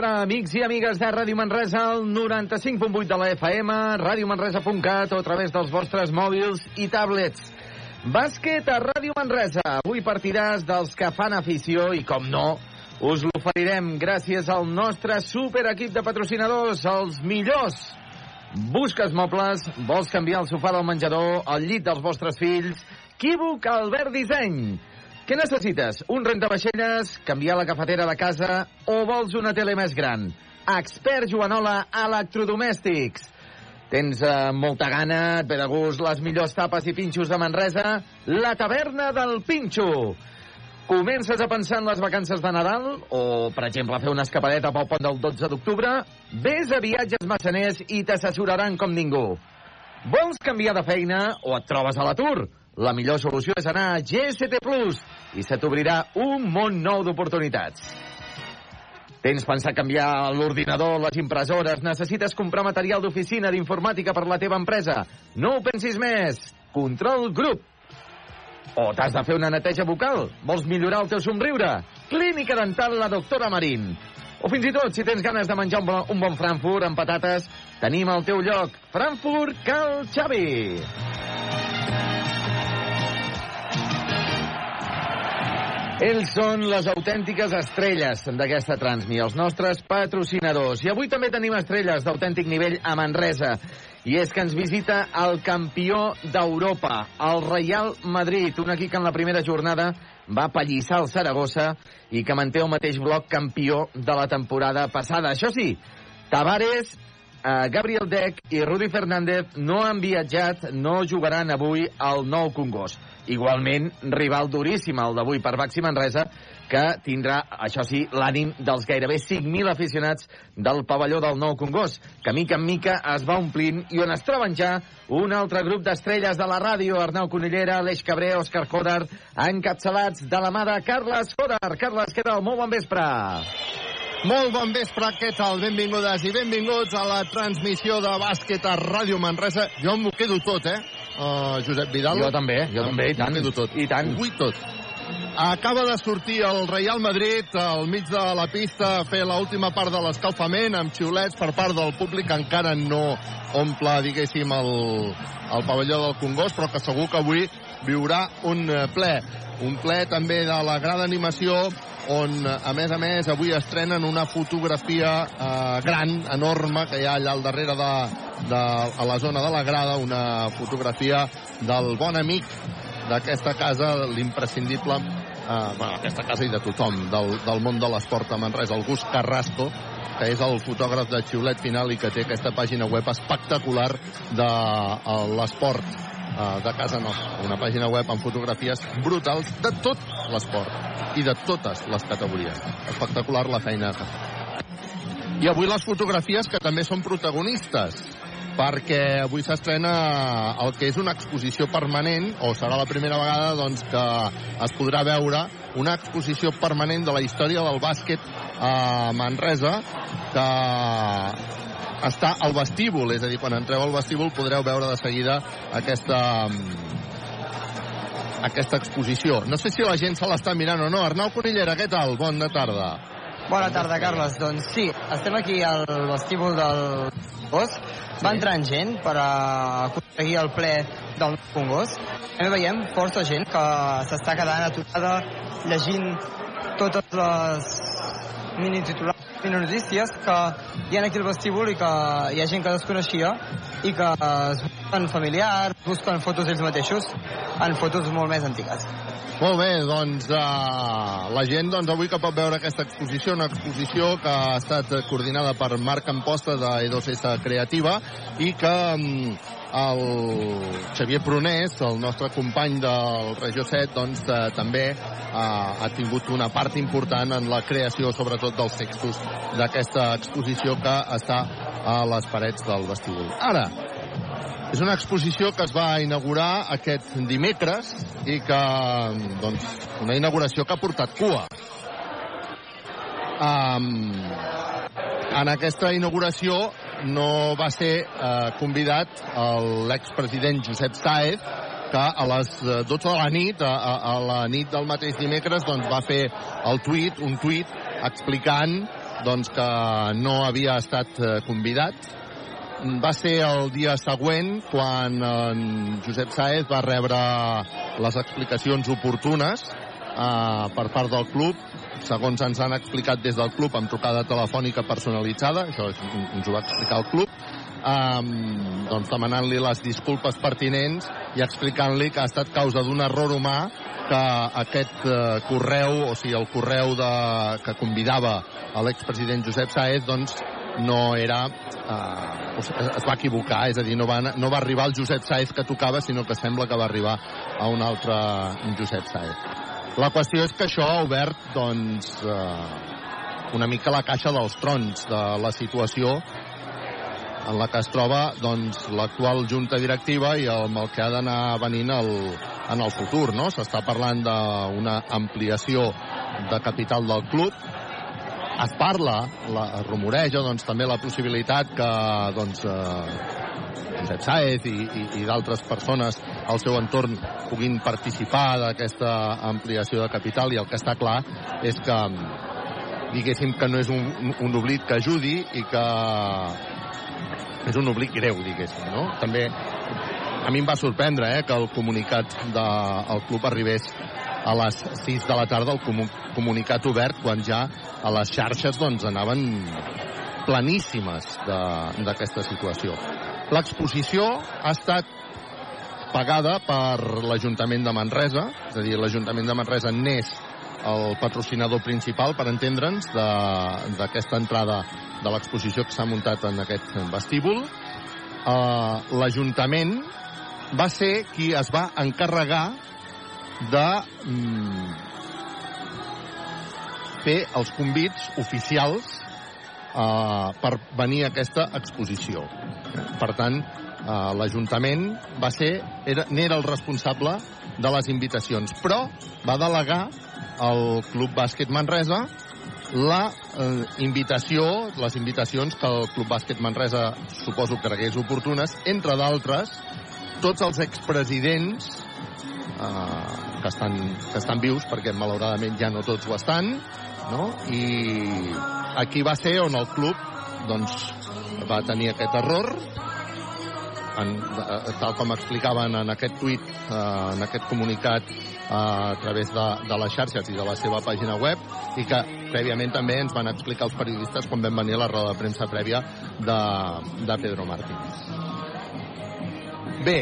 Vespre, amics i amigues de Ràdio Manresa, al 95.8 de la FM, radiomanresa.cat o a través dels vostres mòbils i tablets. Bàsquet a Ràdio Manresa. Avui partidàs dels que fan afició i, com no, us l'oferirem gràcies al nostre superequip de patrocinadors, els millors. Busques mobles, vols canviar el sofà del menjador, el llit dels vostres fills, Quívoc Albert Disseny. Què necessites? Un rentavaixelles, canviar la cafetera de casa o vols una tele més gran? Expert Joanola Electrodomèstics. Tens eh, molta gana, et ve de gust les millors tapes i pinxos de Manresa? La taverna del Pinxo. Comences a pensar en les vacances de Nadal o, per exemple, a fer una escapadeta pel pont del 12 d'octubre? Vés a Viatges Massaners i t'assessoraran com ningú. Vols canviar de feina o et trobes a l'atur? La millor solució és anar a GST Plus i se t'obrirà un món nou d'oportunitats. Tens pensat canviar l'ordinador, les impressores, necessites comprar material d'oficina, d'informàtica per la teva empresa? No ho pensis més! Control Group. O t'has de fer una neteja bucal? Vols millorar el teu somriure? Clínica Dental La Doctora Marín. O fins i tot, si tens ganes de menjar un bon Frankfurt amb patates, tenim al teu lloc. Frankfurt Cal Xavi. Ells són les autèntiques estrelles d'aquesta Transmi, els nostres patrocinadors. I avui també tenim estrelles d'autèntic nivell a Manresa. I és que ens visita el campió d'Europa, el Real Madrid, un equip que en la primera jornada va pallissar el Saragossa i que manté el mateix bloc campió de la temporada passada. Això sí, Tavares, Gabriel Deck i Rudi Fernández no han viatjat, no jugaran avui al Nou Congost. Igualment, rival duríssim el d'avui per Baxi Manresa, que tindrà, això sí, l'ànim dels gairebé 5.000 aficionats del pavelló del Nou Congost, que mica en mica es va omplint i on es troben ja un altre grup d'estrelles de la ràdio, Arnau Conillera, Aleix Cabré, Òscar Jodar, encapçalats de la mà de Carles Jodar. Carles, què tal? Molt bon vespre. Molt bon vespre, què tal? Benvingudes i benvinguts a la transmissió de bàsquet a Ràdio Manresa. Jo m'ho quedo tot, eh? Uh, Josep Vidal. Jo també, jo també, i tant. Quedo tot. I tant. Vull tot. Acaba de sortir el Real Madrid al mig de la pista a fer l'última part de l'escalfament amb xiulets per part del públic. Encara no omple, diguéssim, el, el pavelló del Congost, però que segur que avui viurà un eh, ple. Un ple també de la gran animació on, a més a més, avui estrenen una fotografia eh, gran, enorme, que hi ha allà al darrere de, de, a la zona de la grada, una fotografia del bon amic d'aquesta casa, l'imprescindible, eh, bueno, aquesta casa i de tothom, del, del món de l'esport a Manresa, el Gus Carrasco, que és el fotògraf de Xiulet Final i que té aquesta pàgina web espectacular de eh, l'esport eh, de casa nostra. Una pàgina web amb fotografies brutals de tot l'esport i de totes les categories. Espectacular la feina que fa. I avui les fotografies que també són protagonistes perquè avui s'estrena el que és una exposició permanent, o serà la primera vegada doncs, que es podrà veure una exposició permanent de la història del bàsquet a Manresa, que està al vestíbul, és a dir, quan entreu al vestíbul podreu veure de seguida aquesta, aquesta exposició. No sé si la gent se l'està mirant o no. Arnau Conillera, què tal? Bona tarda. Bona tarda, Carles. Doncs sí, estem aquí al vestíbul del Congost. Va entrant gent per aconseguir el ple del Congost. També veiem força gent que s'està quedant aturada llegint totes les mini titulars mini notícies que hi ha aquí al vestíbul i que hi ha gent que desconeixia i que es busquen familiars, busquen fotos ells mateixos en fotos molt més antigues. Molt bé, doncs uh, la gent doncs, avui que pot veure aquesta exposició, una exposició que ha estat coordinada per Marc Amposta de E2S Creativa i que um, el Xavier Prunés, el nostre company del Regió 7, doncs, eh, també eh, ha tingut una part important en la creació, sobretot dels textos d'aquesta exposició que està a les parets del vestíbul. Ara, és una exposició que es va inaugurar aquest dimecres i que, doncs, una inauguració que ha portat cua. Um, en aquesta inauguració no va ser eh, convidat l'expresident Josep Saez, que a les 12 de la nit, a, a, la nit del mateix dimecres, doncs va fer el tuit, un tuit explicant doncs, que no havia estat eh, convidat. Va ser el dia següent quan en Josep Saez va rebre les explicacions oportunes eh, per part del club, segons ens han explicat des del club amb trucada telefònica personalitzada, això ens ho va explicar el club, um, doncs demanant-li les disculpes pertinents i explicant-li que ha estat causa d'un error humà que aquest uh, correu, o sigui, el correu de, que convidava a l'expresident Josep Saez, doncs no era... Uh, es, es va equivocar, és a dir, no va, no va arribar al Josep Saez que tocava, sinó que sembla que va arribar a un altre Josep Saez. La qüestió és que això ha obert, doncs, uh, una mica la caixa dels trons de la situació en la que es troba doncs, l'actual junta directiva i el, el que ha d'anar venint el, en el futur. No? S'està parlant d'una ampliació de capital del club. Es parla, la, es rumoreja doncs, també la possibilitat que doncs, eh, Josep Saez i, i, i d'altres persones al seu entorn puguin participar d'aquesta ampliació de capital i el que està clar és que diguéssim que no és un, un oblit que ajudi i que és un oblit greu, diguéssim, no? També a mi em va sorprendre eh, que el comunicat del club arribés a les 6 de la tarda, el comunicat obert, quan ja a les xarxes doncs, anaven planíssimes d'aquesta situació. L'exposició ha estat pagada per l'Ajuntament de Manresa, és a dir, l'Ajuntament de Manresa n'és el patrocinador principal, per entendre'ns, d'aquesta entrada de l'exposició que s'ha muntat en aquest vestíbul. Uh, L'Ajuntament va ser qui es va encarregar de mm, fer els convits oficials uh, per venir a aquesta exposició. Per tant, uh, l'Ajuntament va ser, era, n'era el responsable de les invitacions, però va delegar al Club Bàsquet Manresa la eh, invitació, les invitacions que el Club Bàsquet Manresa suposo que cregués oportunes, entre d'altres, tots els expresidents eh, que, estan, que estan vius, perquè malauradament ja no tots ho estan, no? i aquí va ser on el club doncs, va tenir aquest error en, eh, tal com explicaven en aquest tuit, eh, en aquest comunicat eh, a través de, de les xarxes i de la seva pàgina web i que prèviament també ens van explicar els periodistes quan vam venir a la roda de premsa prèvia de, de Pedro Martínez. Bé,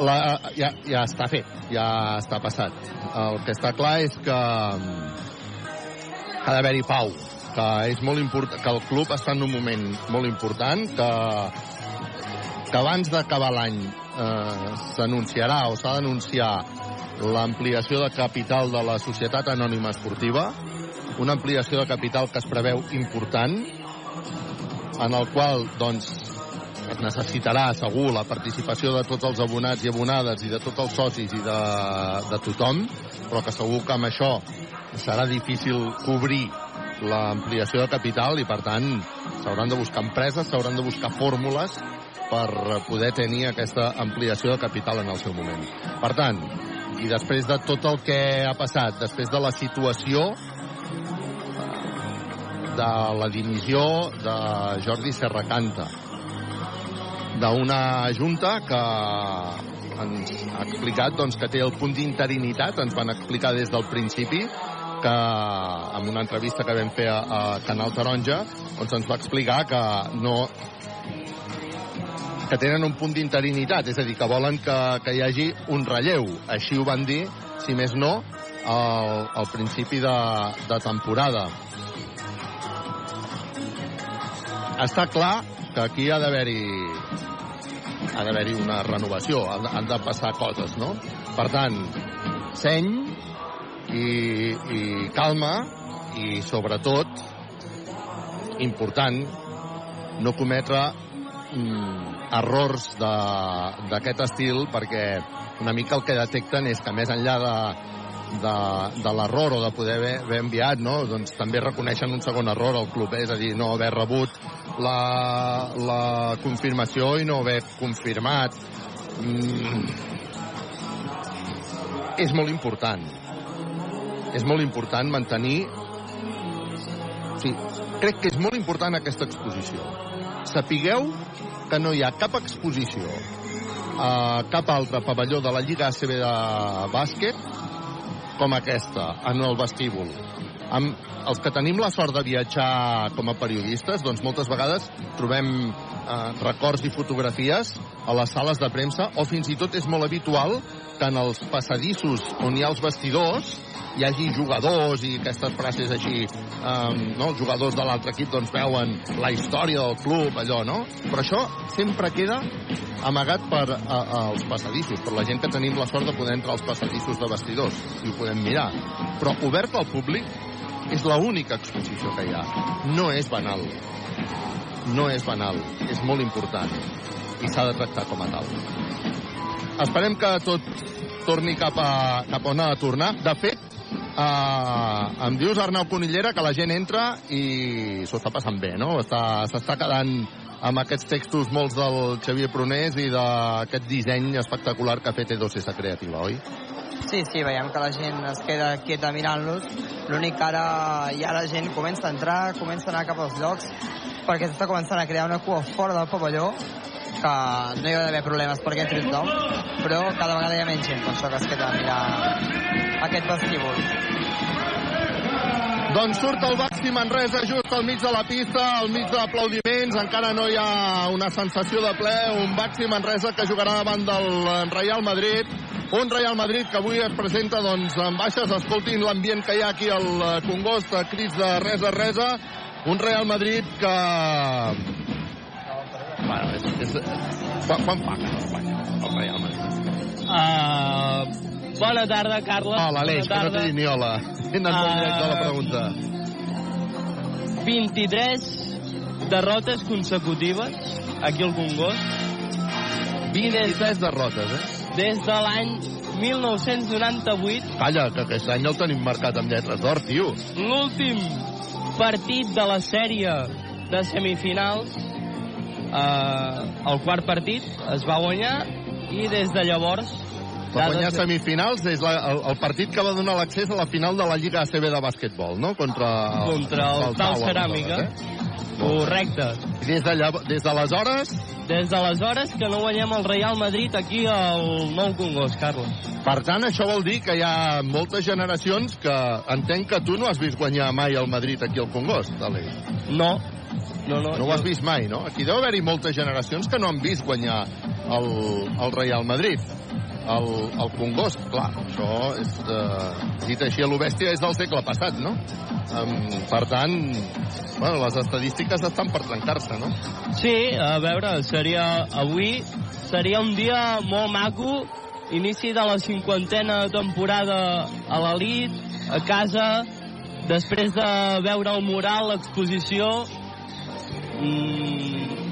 la, ja, ja està fet, ja està passat. El que està clar és que ha d'haver-hi pau, que és molt important, que el club està en un moment molt important, que que abans d'acabar l'any eh, s'anunciarà o s'ha d'anunciar l'ampliació de capital de la Societat Anònima Esportiva, una ampliació de capital que es preveu important, en el qual doncs, es necessitarà segur la participació de tots els abonats i abonades i de tots els socis i de, de tothom, però que segur que amb això serà difícil cobrir l'ampliació de capital i, per tant, s'hauran de buscar empreses, s'hauran de buscar fórmules per poder tenir aquesta ampliació de capital en el seu moment. Per tant, i després de tot el que ha passat, després de la situació de la dimissió de Jordi Serracanta, d'una junta que ens ha explicat doncs, que té el punt d'interinitat, ens van explicar des del principi que en una entrevista que vam fer a, a Canal Taronja doncs ens va explicar que no que tenen un punt d'interinitat, és a dir, que volen que, que hi hagi un relleu. Així ho van dir, si més no, al, al principi de, de temporada. Està clar que aquí ha d'haver-hi ha d'haver-hi una renovació, han, han de passar coses, no? Per tant, seny i, i calma i, sobretot, important, no cometre mm, errors d'aquest estil perquè una mica el que detecten és que més enllà de, de, de l'error o de poder haver, haver enviat, no? doncs també reconeixen un segon error al club, eh? és a dir, no haver rebut la, la confirmació i no haver confirmat. Mm. És molt important. És molt important mantenir Sí, crec que és molt important aquesta exposició. Sapigueu que no hi ha cap exposició a cap altre pavelló de la Lliga ACB de bàsquet com aquesta, en el vestíbul. Amb els que tenim la sort de viatjar com a periodistes, doncs moltes vegades trobem eh, records i fotografies a les sales de premsa, o fins i tot és molt habitual que en els passadissos on hi ha els vestidors hi hagi jugadors i aquestes frases així, um, no? els jugadors de l'altre equip doncs veuen la història del club, allò, no? Però això sempre queda amagat per a, a, als passadissos, per la gent que tenim la sort de poder entrar als passadissos de vestidors i ho podem mirar. Però obert al públic és l'única exposició que hi ha. No és banal. No és banal. És molt important. I s'ha de tractar com a tal. Esperem que tot torni cap a, cap on ha de tornar. De fet, Uh, em dius, Arnau Conillera, que la gent entra i s'ho està passant bé, no? S'està quedant amb aquests textos molts del Xavier Prunés i d'aquest disseny espectacular que ha fet E2S Creativa, oi? Sí, sí, veiem que la gent es queda quieta mirant-los. L'únic que ara ja la gent comença a entrar, comença a anar cap als llocs, perquè s'està començant a crear una cua fora del pavelló, que no hi ha d'haver problemes perquè entri tothom, però cada vegada hi ha menys gent, per això que es queda a mirar aquest vestíbul. Doncs surt el Baxi Manresa just al mig de la pista, al mig d'aplaudiments, encara no hi ha una sensació de ple, un Baxi Manresa que jugarà davant del Real Madrid, un Real Madrid que avui es presenta doncs, en baixes, escoltin l'ambient que hi ha aquí al Congost, crits de res a resa, un Real Madrid que... Bueno, és, és... Quan, quan fa que no guanya el Real Madrid? Uh, bona tarda, Carles. Hola, Aleix, que no t'he dit ni hola. He anat molt directe a la pregunta. 23 derrotes consecutives aquí al Congost. 23 derrotes, eh? Des de l'any 1998. Calla, que aquest any el tenim marcat amb lletres d'or, tio. L'últim partit de la sèrie de semifinals, eh, el quart partit, es va guanyar i des de llavors va guanyar semifinals és la, el, el partit que va donar l'accés a la final de la Lliga ACB de bàsquetbol, no? Contra el, Contra el, el Tal Ceràmica. Eh? Correcte. I des d'aleshores... De des d'aleshores... Des d'aleshores que no guanyem el Real Madrid aquí al Nou Congost, Carles. Per tant, això vol dir que hi ha moltes generacions que entenc que tu no has vist guanyar mai el Madrid aquí al Congost, Àlex. No, no, no, no ho has vist mai, no? Aquí deu haver-hi moltes generacions que no han vist guanyar el, el Real Madrid el, el Congost, clar, això és, eh, dit així a l'Obèstia, és del segle passat, no? Um, per tant, bueno, les estadístiques estan per trencar-se, no? Sí, a veure, seria avui seria un dia molt maco, inici de la cinquantena temporada a l'elit, a casa, després de veure el mural, l'exposició, mm,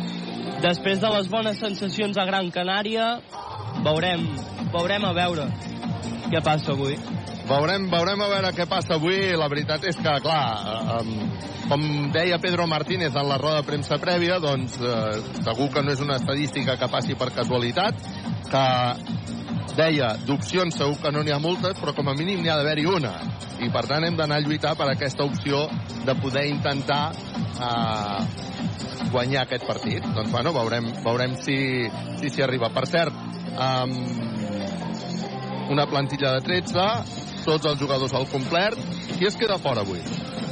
després de les bones sensacions a Gran Canària, veurem, veurem a veure què passa avui. Veurem, veurem a veure què passa avui. La veritat és que, clar, um, com deia Pedro Martínez en la roda de premsa prèvia, doncs uh, segur que no és una estadística que passi per casualitat, que deia, d'opcions segur que no n'hi ha moltes, però com a mínim n'hi ha d'haver-hi una. I per tant hem d'anar a lluitar per aquesta opció de poder intentar uh, guanyar aquest partit. Doncs bueno, veurem, veurem si s'hi si, arriba. Per cert, um, una plantilla de 13, tots els jugadors al complet. Qui es queda fora avui?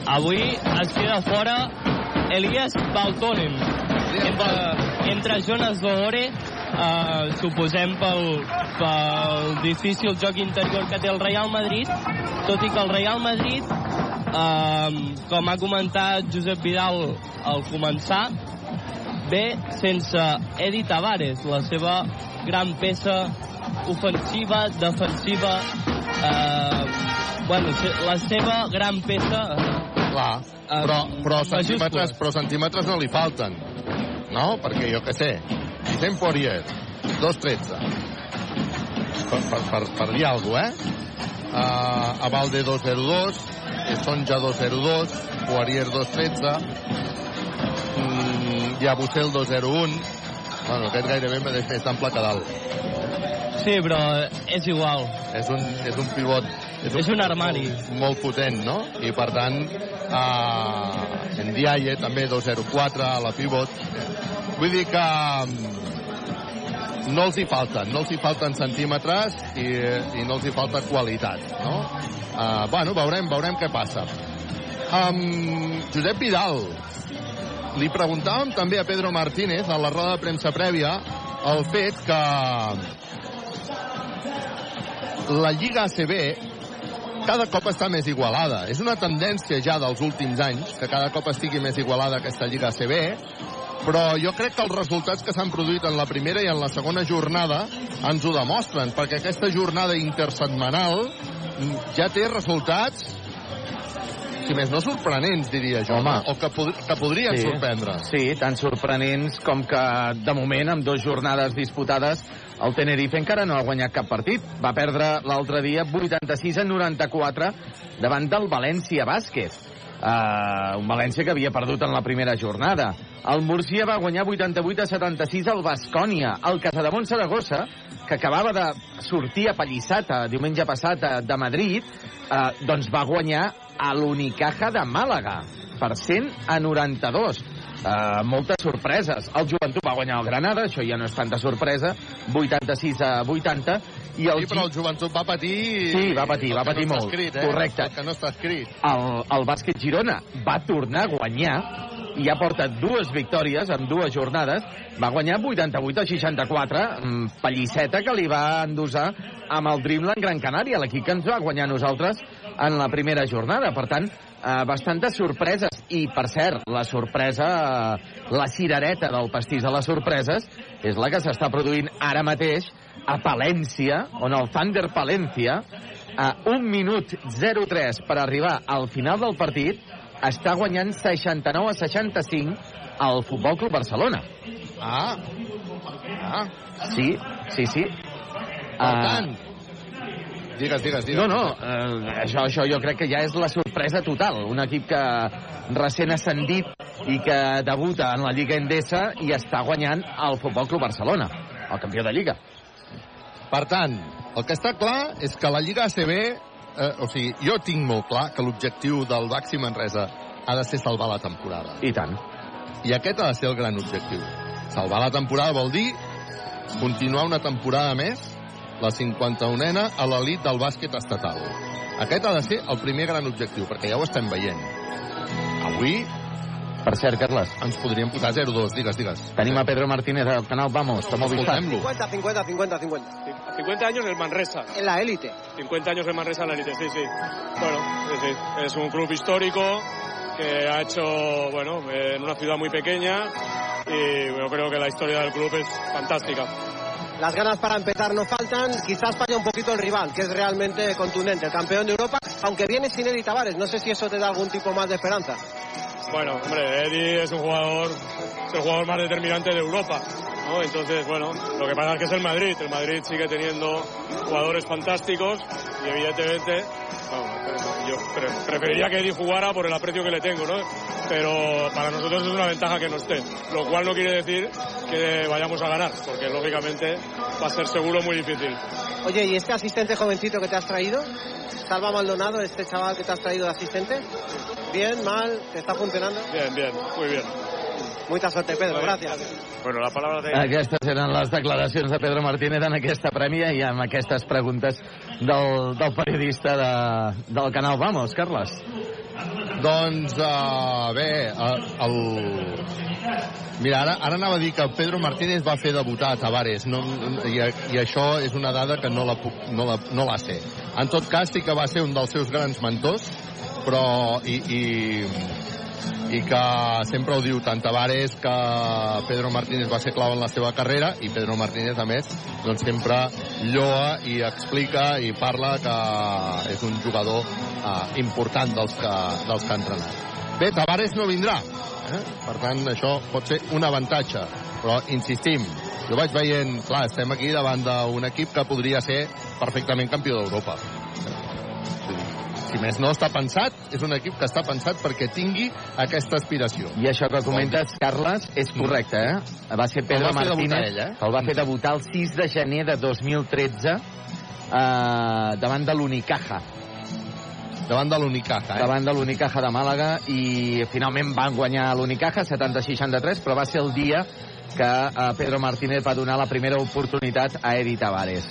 Avui es queda fora Elias Baltonen. Entre, entre Jonas Zohore, eh, suposem pel, pel difícil joc interior que té el Real Madrid, tot i que el Real Madrid, eh, com ha comentat Josep Vidal al començar, ve sense Edi Tavares, la seva gran peça ofensiva, defensiva, eh, bueno, la seva gran peça... Clar, però, però, centímetres, però centímetres no li falten, no? Perquè jo què sé, Vicent Poirier, 2'13. Per, per, per, per dir alguna cosa, eh? Uh, Avalde 2'02, Sonja 2'02, Poirier 2'13, mm, Yabusel 2'01, bueno, aquest gairebé me deixa més ample que dalt. Sí, però és igual. És un, és un pivot... És un, és un armari. Molt, molt potent, no? I per tant, uh, Ndiaye, també 2-0-4 a la pivot. Vull dir que mm, no els hi falten, no els hi falten centímetres i, i no els hi falta qualitat, no? Uh, bueno, veurem, veurem què passa. Um, Josep Vidal, li preguntàvem també a Pedro Martínez a la roda de premsa prèvia el fet que la Lliga ACB cada cop està més igualada. És una tendència ja dels últims anys que cada cop estigui més igualada aquesta Lliga ACB, però jo crec que els resultats que s'han produït en la primera i en la segona jornada ens ho demostren, perquè aquesta jornada intersetmanal ja té resultats si més no sorprenents, diria jo, Home. o que, pod que podrien Sí. sorprendre. Sí, tan sorprenents com que, de moment, amb dues jornades disputades, el Tenerife encara no ha guanyat cap partit. Va perdre l'altre dia 86 a 94 davant del València Bàsquet. Uh, un València que havia perdut en la primera jornada. El Murcia va guanyar 88 a 76 al Bascònia. El Casademont Saragossa, que acabava de sortir apallissat eh, diumenge passat eh, de Madrid, eh, doncs va guanyar a l'Unicaja de Màlaga per 100 a 92. Uh, moltes sorpreses. El Joventut va guanyar el Granada, això ja no és tanta sorpresa, 86 a 80, i el, Sí, però el joventut va patir... Sí, va patir, va patir no molt. Escrit, eh? Correcte. El que no està escrit. el, el bàsquet Girona va tornar a guanyar i ja porta dues victòries en dues jornades. Va guanyar 88 a 64, mm, pallisseta que li va endosar amb el Dreamland Gran Canària, l'equip que ens va guanyar nosaltres en la primera jornada. Per tant, eh, bastantes sorpreses. I, per cert, la sorpresa, eh, la cirereta del pastís de les sorpreses, és la que s'està produint ara mateix a Palència, on el Thunder Palència, a 1 minut 03 per arribar al final del partit, està guanyant 69 a 65 al Futbol Club Barcelona. Ah, ah. Sí, sí, sí. Per tant... Digues, digues, digues. no, no, eh, això, això jo crec que ja és la sorpresa total. Un equip que recent ascendit i que debuta en la Lliga Endesa i està guanyant el Futbol Club Barcelona, el campió de Lliga. Per tant, el que està clar és que la Lliga ACB, eh, o sigui, jo tinc molt clar que l'objectiu del Baxi Manresa ha de ser salvar la temporada. I tant. I aquest ha de ser el gran objectiu. Salvar la temporada vol dir continuar una temporada més, la 51ena, a l'elit del bàsquet estatal. Aquest ha de ser el primer gran objectiu, perquè ja ho estem veient. Avui Per cert, Carles, ens podríem posar 0-2, digues, digues. tenim a Pedro Martínez al canal Vamos, Movistar. Escoltem-lo. 50, 50, 50, 50. 50 años el Manresa. En la élite. 50 años el Manresa en la élite, sí, sí. Bueno, sí, sí. Es un club histórico que ha hecho, bueno, en una ciudad muy pequeña y yo creo que la historia del club es fantástica. Las ganas para empezar no faltan. Quizás falla un poquito el rival, que es realmente contundente. El campeón de Europa, aunque viene sin Eddie Tavares. No sé si eso te da algún tipo más de esperanza. Bueno, hombre, Eddie es un jugador, es el jugador más determinante de Europa. Entonces, bueno, lo que pasa es que es el Madrid. El Madrid sigue teniendo jugadores fantásticos y evidentemente, yo pre- preferiría que Eddie jugara por el aprecio que le tengo, ¿no? Pero para nosotros es una ventaja que no esté, lo cual no quiere decir que vayamos a ganar, porque lógicamente va a ser seguro muy difícil. Oye, ¿y este asistente jovencito que te has traído? Salva Maldonado, este chaval que te has traído de asistente. Bien, mal, te está funcionando. Bien, bien, muy bien. Mucha suerte, Pedro. Gracias. Bueno, la palabra de... Aquestes eren les declaracions de Pedro Martínez en aquesta prèmia i amb aquestes preguntes del, del periodista de, del canal Vamos, Carles. Doncs, uh, bé, uh, el... Mira, ara, ara anava a dir que Pedro Martínez va fer debutar a Tavares, no, i, i això és una dada que no la, puc, no, la, no la sé. En tot cas, sí que va ser un dels seus grans mentors, però... I, i, i que sempre ho diu tant Tavares que Pedro Martínez va ser clau en la seva carrera i Pedro Martínez a més doncs sempre lloa i explica i parla que és un jugador eh, important dels que, dels que ha entrenat bé, Tavares no vindrà eh? per tant això pot ser un avantatge però insistim jo vaig veient, clar, estem aquí davant d'un equip que podria ser perfectament campió d'Europa si més no està pensat, és un equip que està pensat perquè tingui aquesta aspiració. I això que comentes, Carles, és correcte, eh? Va ser Pedro Martínez, ell, eh? el va fer debutar el 6 de gener de 2013 eh, davant de l'Unicaja. davant de l'Unicaja, eh? davant de l'Unicaja de Màlaga i finalment van guanyar l'Unicaja 70-63 però va ser el dia que eh, Pedro Martínez va donar la primera oportunitat a Edi Tavares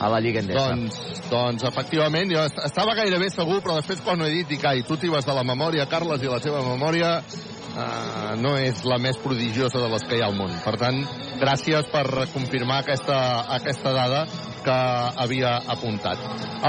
a la Lliga Endesa. Doncs, doncs, efectivament, jo est- estava gairebé segur, però després quan ho he dit, dic, ai, tu t'hi vas de la memòria, Carles, i la teva memòria uh, no és la més prodigiosa de les que hi ha al món. Per tant, gràcies per confirmar aquesta, aquesta dada que havia apuntat.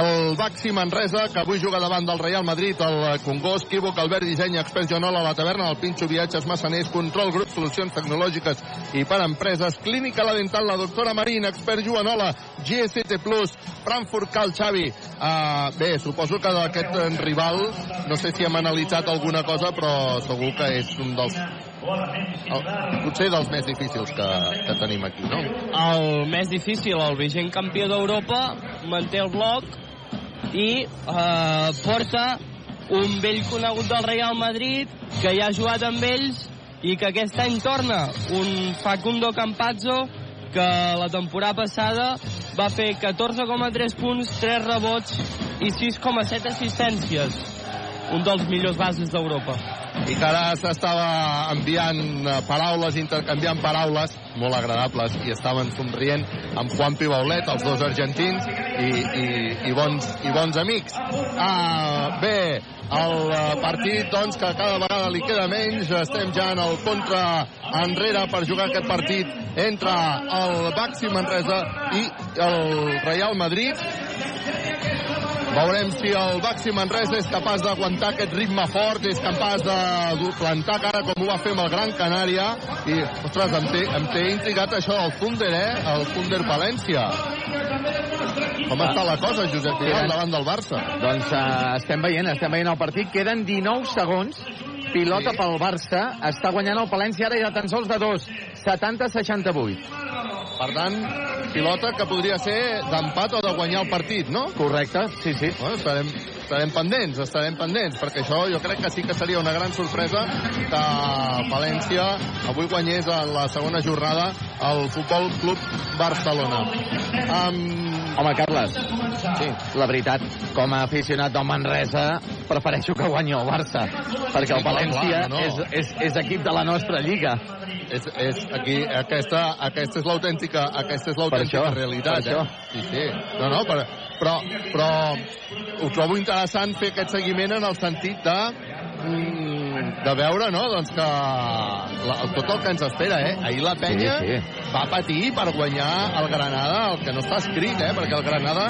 El Baxi Manresa, que avui juga davant del Real Madrid, el Congost, Quívoc, Albert Disseny, Expert Joanola, a la taverna, el Pinxo Viatges, Massaners, Control Grup, Solucions Tecnològiques i per Empreses, Clínica La Dental, la doctora Marín, Expert Joanola, GST Plus, Frankfurt Cal Xavi. Uh, bé, suposo que d'aquest rival, no sé si hem analitzat alguna cosa, però segur que és un dels... El, potser dels més difícils que, que tenim aquí, no? El més difícil, el vigent campió d'Europa, manté el bloc i eh, porta un vell conegut del Real Madrid que ja ha jugat amb ells i que aquest any torna, un Facundo Campazzo que la temporada passada va fer 14,3 punts, 3 rebots i 6,7 assistències. Un dels millors bases d'Europa. I que ara s'estava enviant eh, paraules, intercanviant paraules molt agradables i estaven somrient amb Juan Pibaulet, els dos argentins i, i, i, bons, i bons amics. Ah, bé, el eh, partit doncs que cada vegada li queda menys, estem ja en el contra enrere per jugar aquest partit entre el Baxi Manresa i el Real Madrid Veurem si el Baxi Manresa és capaç d'aguantar aquest ritme fort, és capaç de plantar cara com ho va fer amb el Gran Canària. I, ostres, em té, em té intrigat això del Thunder, eh? El Thunder València. Com està la cosa, Josep Vidal, davant del Barça? Doncs uh, estem veient, estem veient el partit. Queden 19 segons. Pilota Sí. pel Barça. Està guanyant el Palència ara ja tan sols de dos. 70-68. Per tant, pilota que podria ser d'empat o de guanyar el partit, no? Correcte, sí, sí. Bueno, estarem, estarem pendents, estarem pendents, perquè això jo crec que sí que seria una gran sorpresa que València avui guanyés a la segona jornada al Futbol Club Barcelona. Um, Home, Carles, sí. la veritat, com a aficionat del Manresa, prefereixo que guanyi el Barça, perquè el València no, no. és, és, és equip de la nostra lliga. és, és aquí, aquesta, aquesta és l'autèntica aquesta és l'autèntica realitat. per això. Eh? Sí, sí. No, no, però, però, però ho trobo interessant fer aquest seguiment en el sentit de mm, de veure, no?, doncs que la, tot el que ens espera, eh? Ahir la penya Sí, sí. va patir per guanyar el Granada, el que no està escrit, eh? Perquè el Granada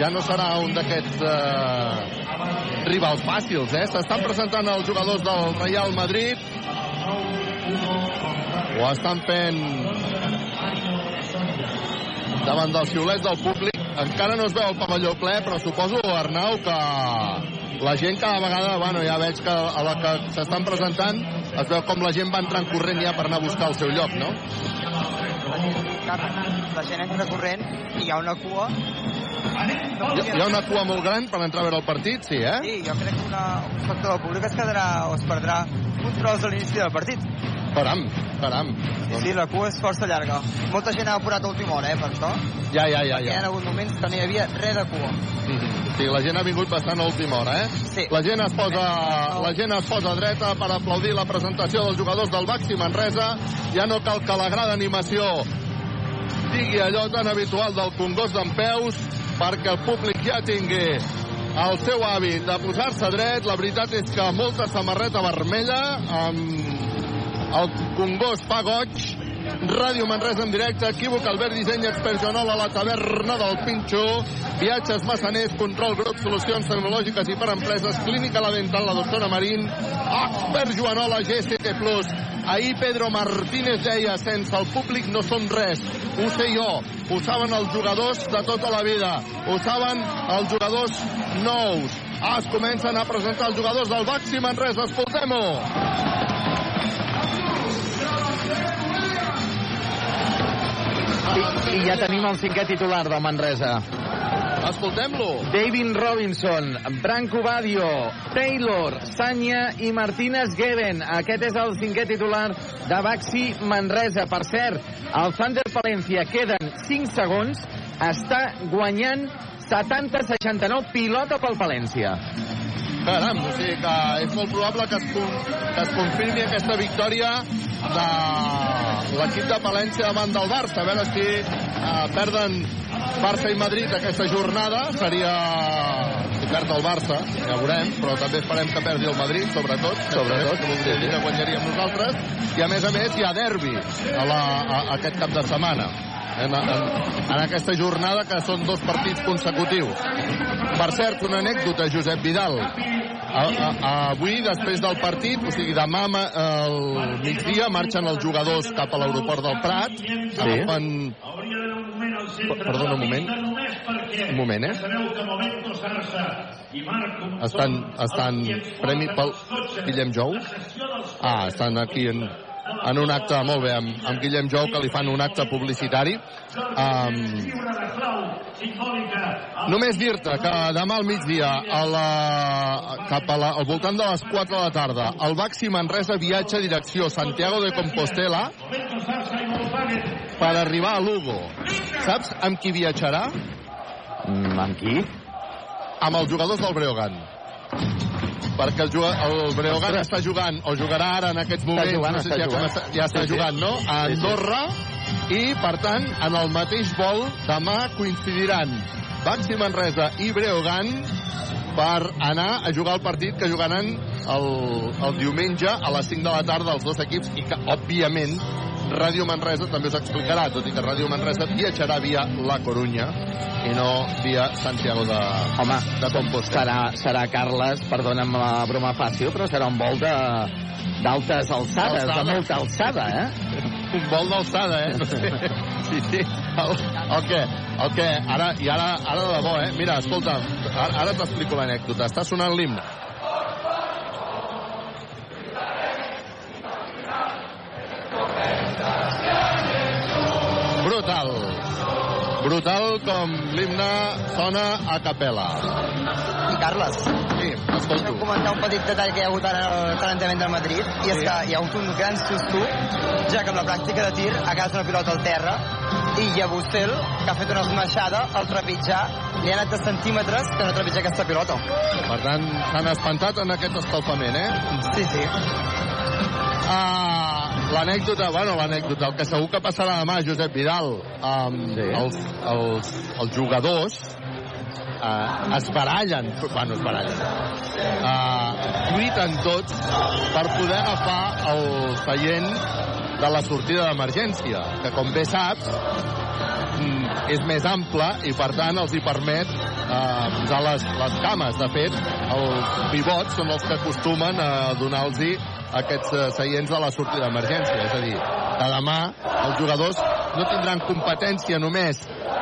ja no serà un d'aquests eh, rivals fàcils, eh? S'estan presentant els jugadors del Real Madrid. Ho estan fent davant dels xiulets del públic. Encara no es veu el pavelló ple, però suposo, Arnau, que la gent cada vegada, bueno, ja veig que a la que s'estan presentant es veu com la gent va entrant corrent ja per anar a buscar el seu lloc, no? La gent entra corrent i hi ha una cua. No Hi, hi ha una cua molt gran per entrar a veure el partit, sí, eh? Sí, jo crec que una, un sector del públic es quedarà o es perdrà uns trossos a l'inici del partit. Caram, caram. Sí, la cua és força llarga. Molta gent ha apurat a última hora, eh, per això. Ja, ja, ja, Hi ha ja. hagut moments que no hi havia res de cua. Sí, la gent ha vingut bastant a última hora, eh? Sí. La gent es posa, la gent es posa dreta per aplaudir la presentació dels jugadors del Baxi Manresa. Ja no cal que la gran animació digui allò tan habitual del Congost d'en peus perquè el públic ja tingui el seu hàbit de posar-se dret. La veritat és que molta samarreta vermella amb el Congost fa goig. Ràdio Manresa en directe, equívoc, Albert Disseny, Expert Joanol a la taverna del Pinxo, viatges massaners, control grup, solucions tecnològiques i per empreses, clínica la dental, la doctora Marín, Expert Joanola, Plus. Ahir Pedro Martínez deia, sense el públic no som res. Ho sé jo, ho saben els jugadors de tota la vida, ho saben els jugadors nous. Ah, es comencen a presentar els jugadors del Baxi Manresa, escoltem-ho. I, I ja tenim el cinquè titular del Manresa. Escoltem-lo. David Robinson, Branco Badio, Taylor, Sanya i Martínez Geben. Aquest és el cinquè titular de Baxi Manresa. Per cert, el Thunder Palencia queden 5 segons, està guanyant 70-69, pilota pel València. Caram, o sigui que és molt probable que es, que es confirmi aquesta victòria de l'equip de Palència davant del Barça. A veure si eh, perden Barça i Madrid aquesta jornada. Seria... Si perd el Barça, ja veurem, però també esperem que perdi el Madrid, sobretot. Sobretot. Que voldria dir que guanyaríem nosaltres. I a més a més hi ha derbi a la, a, a aquest cap de setmana. En, en, en aquesta jornada que són dos partits consecutius. Per cert, una anècdota, Josep Vidal. A, a, a, avui, després del partit, o sigui, demà al migdia, marxen els jugadors cap a l'aeroport del Prat. Sí. Agafen... Perdona un moment. Un moment, eh? Estan, estan premi pel Guillem Jou? Ah, estan aquí en, en un acte, molt bé, amb, amb Guillem Jou, que li fan un acte publicitari. Um, només dir-te que demà al migdia, a la, cap a la, al voltant de les 4 de la tarda, el Baxi Manresa viatja direcció Santiago de Compostela per arribar a Lugo. Saps amb qui viatjarà? Mm, amb qui? Amb els jugadors del Breogán. Perquè el, el Breogán està jugant, o jugarà ara en aquests moments, jugant, no sé està si ja, jugant. comença- ja està Sí, jugant, no? A Sí, sí. Andorra, i per tant, en el mateix vol, demà coincidiran Baxi Manresa i Breogán per anar a jugar el partit que jugaran el, el diumenge a les 5 de la tarda els dos equips i que, òbviament, Ràdio Manresa també us explicarà, tot i que Ràdio Manresa viatjarà via La Corunya i no via Santiago de, Home, de Compostela. serà, serà Carles, perdona'm la broma fàcil, però serà un vol de d'altes alçades, Alçada. de molta alçada, eh? un vol d'alçada, eh? No sé. Sí, sí. El, el què? El què? Ara, I ara, ara de debò, eh? Mira, escolta, ara, ara t'explico l'anècdota. Està sonant l'himne. Brutal. Brutal com l'himne sona a capella. I Carles, Sí, escolto. comentar un petit detall que hi ha hagut ara al calentament del Madrid, i és Sí. que hi ha hagut un gran susto, ja que amb la pràctica de tir ha quedat una pilota al terra, i Yabusel, que ha fet una esmaixada, al trepitjar, li ha anat de centímetres que no trepitja aquesta pilota. Per tant, s'han espantat en aquest escalfament, eh? Sí, sí. Uh, l'anècdota, bueno, l'anècdota, el que segur que passarà demà, Josep Vidal, um, Sí. els, els, els jugadors uh, es barallen, bueno, es barallen, uh, lluiten tots per poder agafar el seient de la sortida d'emergència, que com bé saps, mm, és més ample i per tant els hi permet eh, posar les, les cames. De fet, els pivots són els que acostumen a donar-los aquests eh, seients de la sortida d'emergència. És a dir, que demà els jugadors no tindran competència només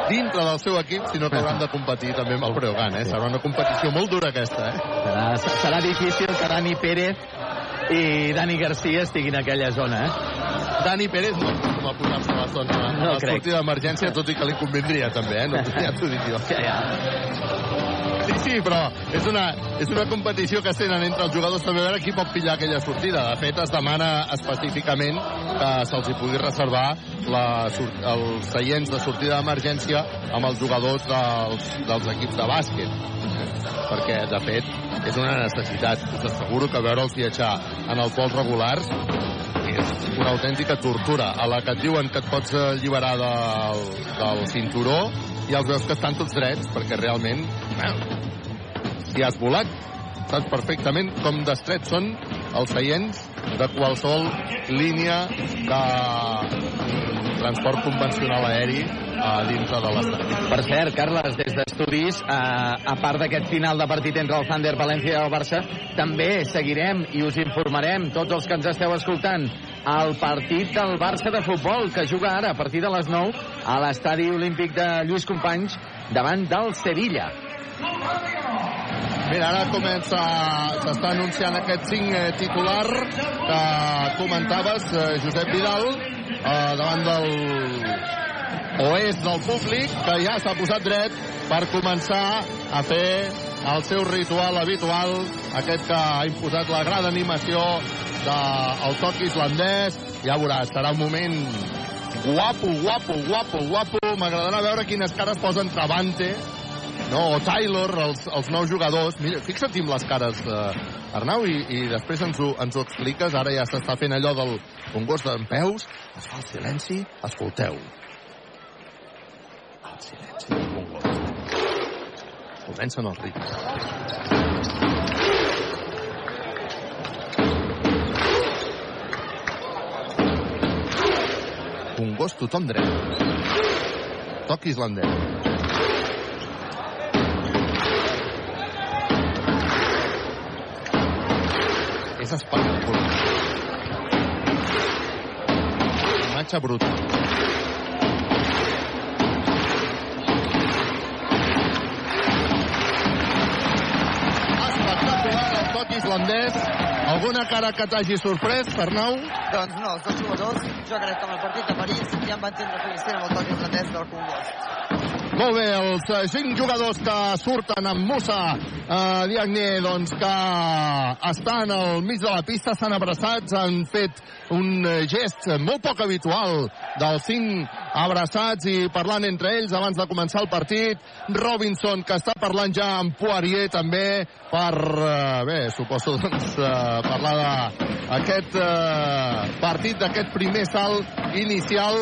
dintre del seu equip, sinó que hauran de competir també amb el Breogán. Eh? Serà una competició molt dura aquesta. Eh? Serà, serà difícil que Dani Pérez i Dani Garcia estiguin a aquella zona, eh? Dani Pérez no acostuma a posar-se a la zona No la crec. sortida d'emergència, tot i que li convindria també, eh? No, ja t'ho dic jo. Ja, ja. Sí, sí, però és una, és una competició que tenen entre els jugadors també a veure qui pot pillar aquella sortida. De fet, es demana específicament que se'ls hi pugui reservar la, els seients de sortida d'emergència amb els jugadors dels, dels equips de bàsquet. Perquè, de fet, és una necessitat. Us asseguro que veure'ls viatjar en els vols regulars una autèntica tortura. A la que et diuen que et pots alliberar del, del cinturó i els veus que estan tots drets, perquè realment, bueno, si has volat, saps perfectament com d'estrets són els seients de qualsevol línia de transport convencional aeri a dintre de l'estat. Per cert, Carles, des d'estudis, eh, a part d'aquest final de partit entre el Thunder, València i el Barça, també seguirem i us informarem, tots els que ens esteu escoltant, el partit del Barça de futbol, que juga ara a partir de les 9 a l'estadi olímpic de Lluís Companys davant del Sevilla. Mira, ara comença, s'està anunciant aquest cinc eh, titular que comentaves, eh, Josep Vidal, eh, davant del oest del públic, que ja s'ha posat dret per començar a fer el seu ritual habitual, aquest que ha imposat la gran animació del toc islandès. Ja veuràs, serà un moment guapo, guapo, guapo, guapo. M'agradarà veure quines cares posen Travante no? o Taylor, els, els nous jugadors. Mira, fixa't amb les cares, eh, Arnau, i, i després ens ho, ens ho expliques. Ara ja s'està fent allò del congost d'en peus. Es fa el silenci. Escolteu. El silenci del congost. Comencen els ritmes. Congost tothom dret. Toc islandès. És espectacular. Imatge bruta. Islandès. Alguna cara que t'hagi sorprès, Arnau? Doncs no, els dos jugadors, jo crec que amb el partit de París ja en van tindre suficient amb el toc islandès del Congost. Molt bé, els eh, cinc jugadors que surten amb Musa eh, Diagne, doncs que estan al mig de la pista, s'han abraçats, han fet un gest molt poc habitual dels cinc abraçats i parlant entre ells abans de començar el partit. Robinson, que està parlant ja amb Poirier també per, eh, bé, suposo doncs, eh, parlar d'aquest eh, partit, d'aquest primer salt inicial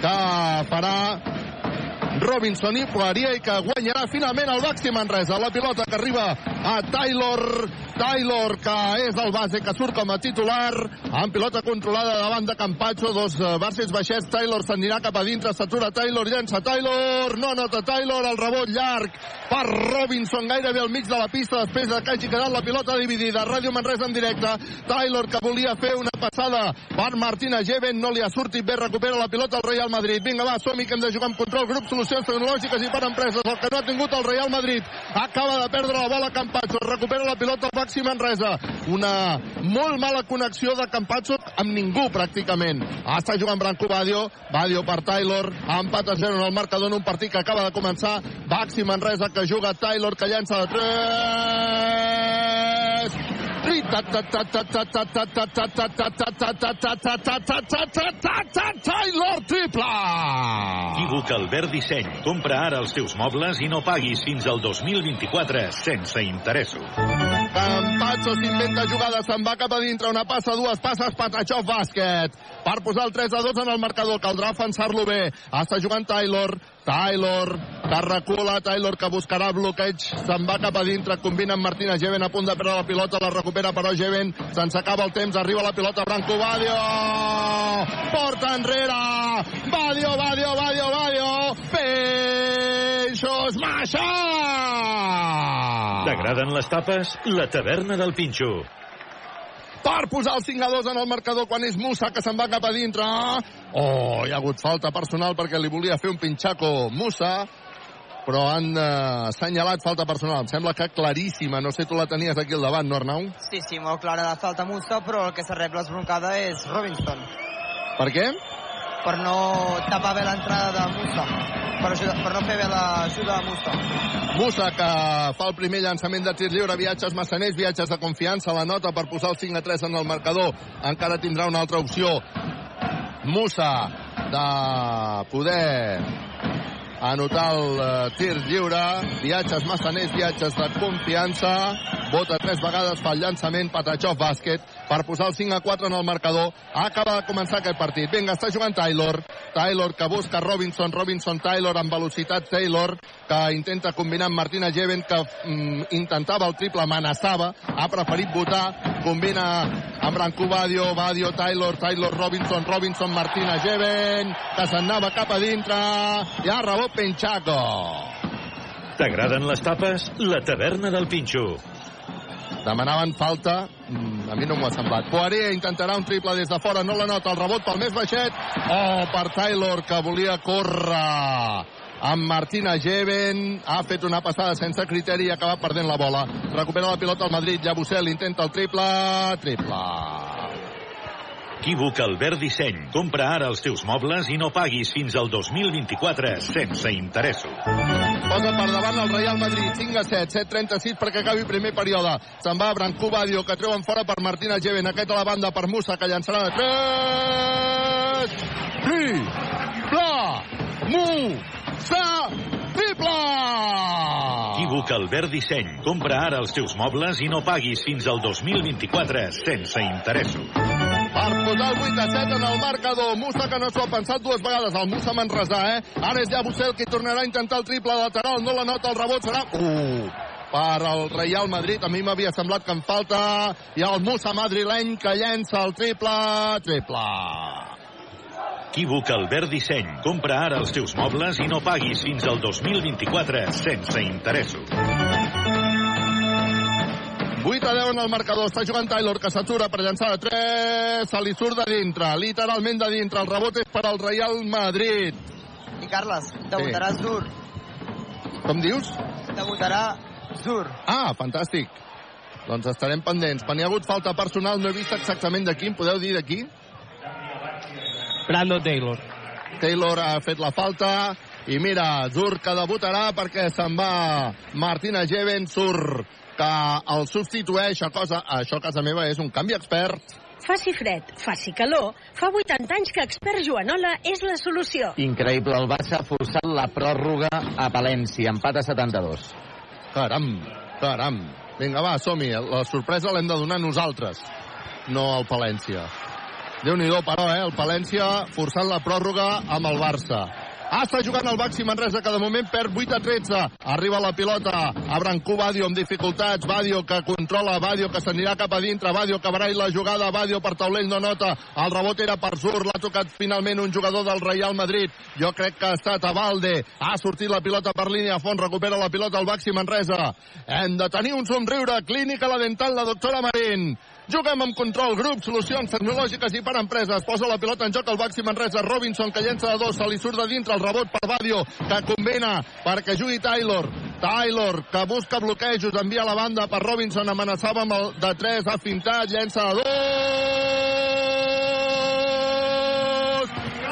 que farà Robinson i Poirier que guanyarà finalment el Baxi Manresa. La pilota que arriba a Taylor. Taylor, que és el base que surt com a titular, amb pilota controlada davant de Campatxo, dos uh, bases baixets, Taylor s'anirà cap a dintre, s'atura Taylor, llença Taylor, no nota Taylor, el rebot llarg per Robinson, gairebé al mig de la pista, després de que hagi quedat la pilota dividida. Ràdio Manresa en directe, Taylor que volia fer una passada per Martina Geven, no li ha sortit bé, recupera la pilota el Real Madrid. Vinga, va, som que hem de jugar amb control, grup, solucions tecnològiques i per empreses, el que no ha tingut el Real Madrid. Acaba de perdre la bola Campazzo, recupera la pilota el Baxi Manresa. Una molt mala connexió de Campazzo amb ningú, pràcticament. Està jugant Branco Badio, Badio per Taylor, empat a 0 en el marcador en un partit que acaba de començar. Baxi Manresa que juga Taylor, que llença de 3. Taylor triple! Equívoc Albert Disseny. Compra ara els teus mobles i no paguis fins al 2024 sense interessos. Campazzo s'inventa jugada, se'n va cap a dintre, una passa, dues passes, Patachov bàsquet. Per posar el 3 a 2 en el marcador, caldrà defensar-lo bé. Està jugant Taylor, Taylor, que recula, Taylor que buscarà bloqueig, se'n va cap a dintre, combina amb Martina Geven a punt de perdre la pilota, la recupera però Geven, se'ns acaba el temps, arriba la pilota Branco Badio, porta enrere, Badio, Badio, Badio, Badio, Peixos Massa! T'agraden les tapes? La taverna del Pinxo. Per posar el 5 a 2 en el marcador quan és Musa que se'n va cap a dintre. Oh, hi ha hagut falta personal perquè li volia fer un pinxaco Musa, però han eh, assenyalat falta personal. Em sembla que claríssima. No sé, tu la tenies aquí al davant, no, Arnau? Sí, sí, molt clara la falta Musa, però el que se rep l'esbroncada és Robinson, Per què? Per no tapar bé l'entrada de Musa, per, ajudar, per no fer bé l'ajuda a Musa. Musa que fa el primer llançament de tir lliure, viatges massaners, viatges de confiança, la nota per posar el 5 a 3 en el marcador. Encara tindrà una altra opció. Musa de poder anotar el eh, tir lliure, viatges massaners, viatges de confiança, vota tres vegades, fa el llançament, Patachov bàsquet, per posar el 5 a 4 en el marcador. Acaba de començar aquest partit. Vinga, està jugant Taylor. Taylor que busca Robinson, Robinson Taylor amb velocitat Taylor, que intenta combinar amb Martina Geven, que mm, intentava el triple, amenaçava, ha preferit votar, combina amb Branco Badio, Badio Taylor, Taylor Robinson, Robinson Martina Geven, que s'anava cap a dintre, i ha rebot Penchaco. T'agraden les tapes? La taverna del Pinxo. Demanaven falta, a mi no m'ho ha semblat. Poirier intentarà un triple des de fora, no la nota, el rebot pel més baixet. Oh, per Taylor, que volia córrer amb Martina Geven, ha fet una passada sense criteri i ha acabat perdent la bola. Recupera la pilota al Madrid, Llabusel intenta el triple, triple. Equívoc Albert Disseny. Compra ara els teus mobles i no paguis fins al 2024 sense interessos. Posa per davant el Real Madrid, 5 a 7, 7-36 perquè acabi primer període. Se'n va Branco Badio, que treuen fora per Martina Geven, aquest a la banda per Musa, que llançarà de 3... Triple! Musa! Triple! Equívoc Albert Disseny. Compra ara els teus mobles i no paguis fins al 2024 sense interessos. Per posar el 8 a 7 en el marcador. Musa que no s'ho ha pensat dues vegades. El Musa Manresà, eh? Ara és ja Bussel qui tornarà a intentar el triple lateral. No la nota, el rebot serà... Uh, per al Real Madrid. A mi m'havia semblat que en falta. I el Musa madrileny que llença el triple. Triple. Equívoc Albert Disseny. Compra ara els teus mobles i no paguis fins al 2024 sense interessos. 8 a 10 en el marcador. Està jugant Taylor, que s'atura per llançar de 3. Se li surt de dintre, literalment de dintre. El rebot és per al Real Madrid. I Carles, debutarà sí. Zur. Com dius? Debutarà Zur. Ah, fantàstic. Doncs estarem pendents. Quan hi ha hagut falta personal, no he vist exactament de qui. Em podeu dir de qui? Brando Taylor. Taylor ha fet la falta. I mira, Zur que debutarà perquè se'n va Martina Jeven, surt que el substitueix. A cosa, això a casa meva és un canvi expert. Faci fred, faci calor, fa 80 anys que expert Joanola és la solució. Increïble, el Barça ha forçat la pròrroga a València, empat a 72. Caram, caram. Vinga, va, som-hi. La sorpresa l'hem de donar nosaltres, no al Palència. Déu-n'hi-do, però, eh? El Palència forçant la pròrroga amb el Barça. Està jugant el Baxi Manresa, que de moment perd 8 a 13. Arriba la pilota a Brancú Badio amb dificultats. Badio que controla, Badio que s'anirà cap a dintre. Badio que barall la jugada, Badio per taulell no nota. El rebot era per Zur, l'ha tocat finalment un jugador del Real Madrid. Jo crec que ha estat a Valde. Ha sortit la pilota per línia a fons, recupera la pilota el Baxi Manresa. Hem de tenir un somriure. Clínica la dental, la doctora Marín. Juguem amb control, grup, solucions tecnològiques i per empreses. Posa la pilota en joc el Baxi Manresa. Robinson que llença de dos, se li surt de dintre el rebot per Badio, que combina perquè jugui Taylor. Taylor, que busca bloquejos, envia la banda per Robinson, amenaçava amb el de 3, ha fintat, llença de dos!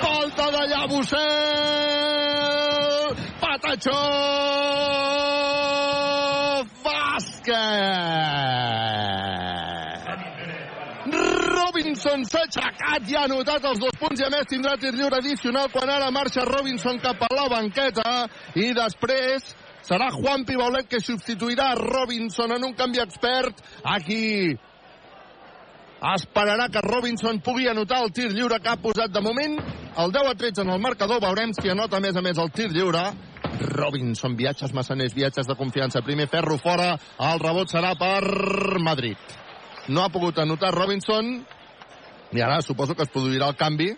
Falta de Llabusel! Patachó! Bàsquet! Robinson s'ha aixecat i ha anotat els dos punts i a més tindrà tir lliure addicional quan ara marxa Robinson cap a la banqueta i després serà Juan Pibaulet que substituirà Robinson en un canvi expert aquí esperarà que Robinson pugui anotar el tir lliure que ha posat de moment el 10 a 13 en el marcador veurem si anota a més a més el tir lliure Robinson, viatges massaners, viatges de confiança. Primer ferro fora, el rebot serà per Madrid. No ha pogut anotar Robinson. I ara suposo que es produirà el canvi.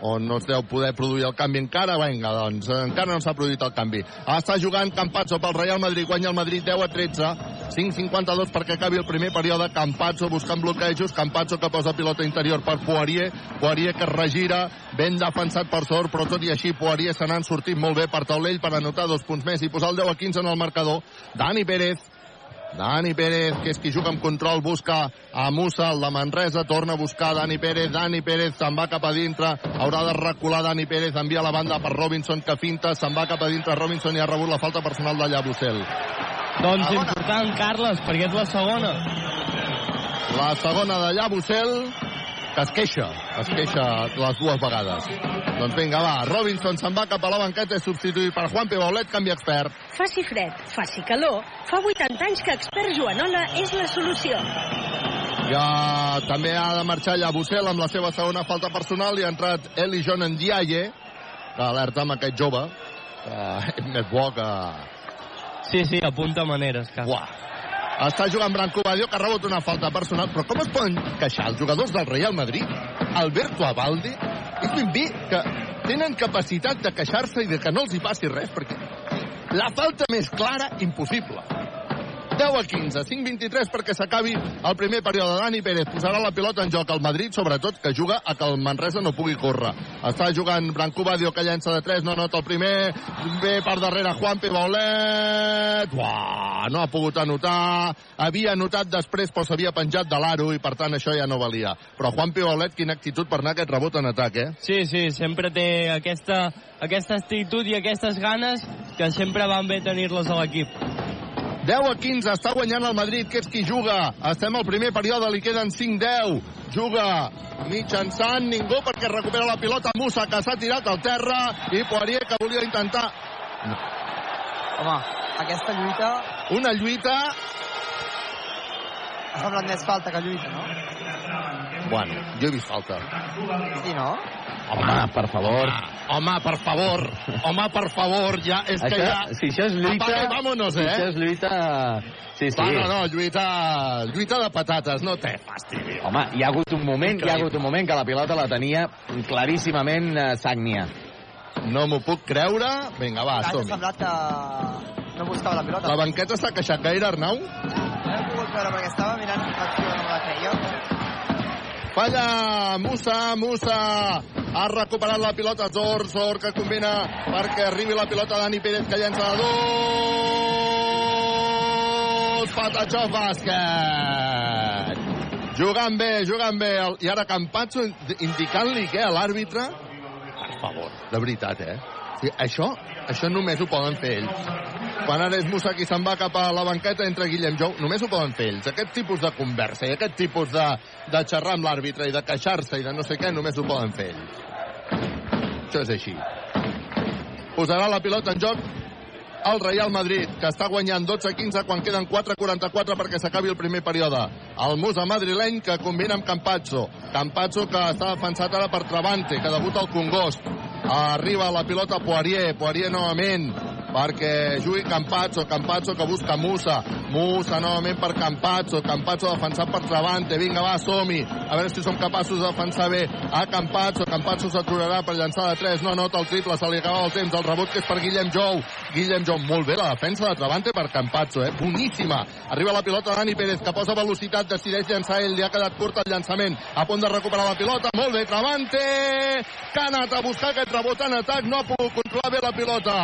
O no es deu poder produir el canvi encara, vinga, doncs encara no s'ha produït el canvi. Està jugant Campazzo pel Real Madrid, guanya el Madrid 10 a 13, 5-52 perquè acabi el primer període, Campazzo buscant bloquejos, Campazzo que posa pilota interior per Poirier, Poirier que es regira, ben defensat per Sor, però tot i així Poirier se n'han sortit molt bé per taulell per anotar dos punts més i posar el 10 a 15 en el marcador. Dani Pérez, Dani Pérez, que és qui juga amb control, busca a Musa, el de Manresa, torna a buscar Dani Pérez, Dani Pérez se'n va cap a dintre, haurà de recular Dani Pérez, envia la banda per Robinson, que finta, se'n va cap a dintre Robinson i ha rebut la falta personal de Llabusel. Doncs important, Carles, perquè és la segona. La segona de Llabusel, que es queixa, es queixa les dues vegades. Doncs vinga, va, Robinson se'n va cap a la banqueta, és substituït per Juan Pibaulet, canvi expert. Faci fred, faci calor, fa 80 anys que expert Joanola és la solució. Ja també ha de marxar Llabusel amb la seva segona falta personal i ha entrat Eli John Ndiaye, que alerta amb aquest jove, que és més bo que... Sí, sí, apunta maneres, Carles. Buah. Està jugant Branco Badio, que ha rebut una falta personal. Però com es poden queixar els jugadors del Real Madrid, Alberto Abalde, ben bé que tenen capacitat de queixar-se i de que no els hi passi res, perquè la falta més clara, impossible. 10 a 15, 5-23 perquè s'acabi el primer període. Dani Pérez posarà la pilota en joc al Madrid, sobretot que juga a que el Manresa no pugui córrer. Està jugant Branco Badio, que llença de 3, no nota el primer, ve per darrere Juan Pibaulet, Uah, no ha pogut anotar, havia anotat després però s'havia penjat de l'aro i per tant això ja no valia. Però Juan Pibaulet, quina actitud per anar aquest rebot en atac, eh? Sí, sí, sempre té aquesta, aquesta actitud i aquestes ganes que sempre van bé tenir-les a l'equip. 10 a 15, està guanyant el Madrid, que és qui juga. Estem al primer període, li queden 5-10. Juga mitjançant ningú perquè recupera la pilota Musa, que s'ha tirat al terra, i Poirier, que volia intentar... Home, aquesta lluita Una lluita... ha semblat més falta que lluita, no? Bueno, jo he vist falta. Sí, no? Home, per favor. Home, per favor. Home, per favor, ja... És que Això, ja... si això és lluita... Apaga vámonos, Si això eh? és lluita... Sí, sí. Va, no, no, lluita, lluita de patates, no té fastidi. Home, hi ha hagut un moment, hi ha hagut un moment que la pilota la tenia claríssimament eh, Sagnia. No m'ho puc creure. Vinga, va, som-hi. semblat que no buscava la pilota. La banqueta s'ha queixat gaire, Arnau? No he pogut veure perquè estava mirant l'acció no la feia. Falla Musa, Musa ha recuperat la pilota Zor, Zor que combina perquè arribi la pilota Dani Pérez que llença de dos Patachó bàsquet. Jugant bé, jugant bé. I ara Campazzo indicant-li què a l'àrbitre? Per favor, de veritat eh sí, això, això només ho poden fer ells quan ara és Musa qui se'n va cap a la banqueta entre Guillem Jou, només ho poden fer ells. Aquest tipus de conversa i aquest tipus de, de xerrar amb l'àrbitre i de queixar-se i de no sé què, només ho poden fer ells. Això és així. Posarà la pilota en joc el Real Madrid, que està guanyant 12-15 quan queden 4-44 perquè s'acabi el primer període. El Musa madrileny que combina amb Campazzo. Campazzo que està defensat ara per Travante, que debuta al Congost. Arriba la pilota Poirier, Poirier novament perquè jugui Campazzo, Campazzo que busca Musa, Musa novament per Campazzo, Campazzo defensat per Travante, vinga va, som-hi, a veure si som capaços de defensar bé a Campazzo, Campazzo s'aturarà per llançar de 3, no anota el triple, se li acaba el temps, el rebot que és per Guillem Jou, Guillem Jou, molt bé la defensa de Travante per Campazzo, eh? boníssima, arriba la pilota Dani Pérez, que posa velocitat, decideix llançar ell, li ha quedat curt el llançament, a punt de recuperar la pilota, molt bé, Travante, que ha anat a buscar aquest rebot en atac, no ha pogut controlar bé la pilota,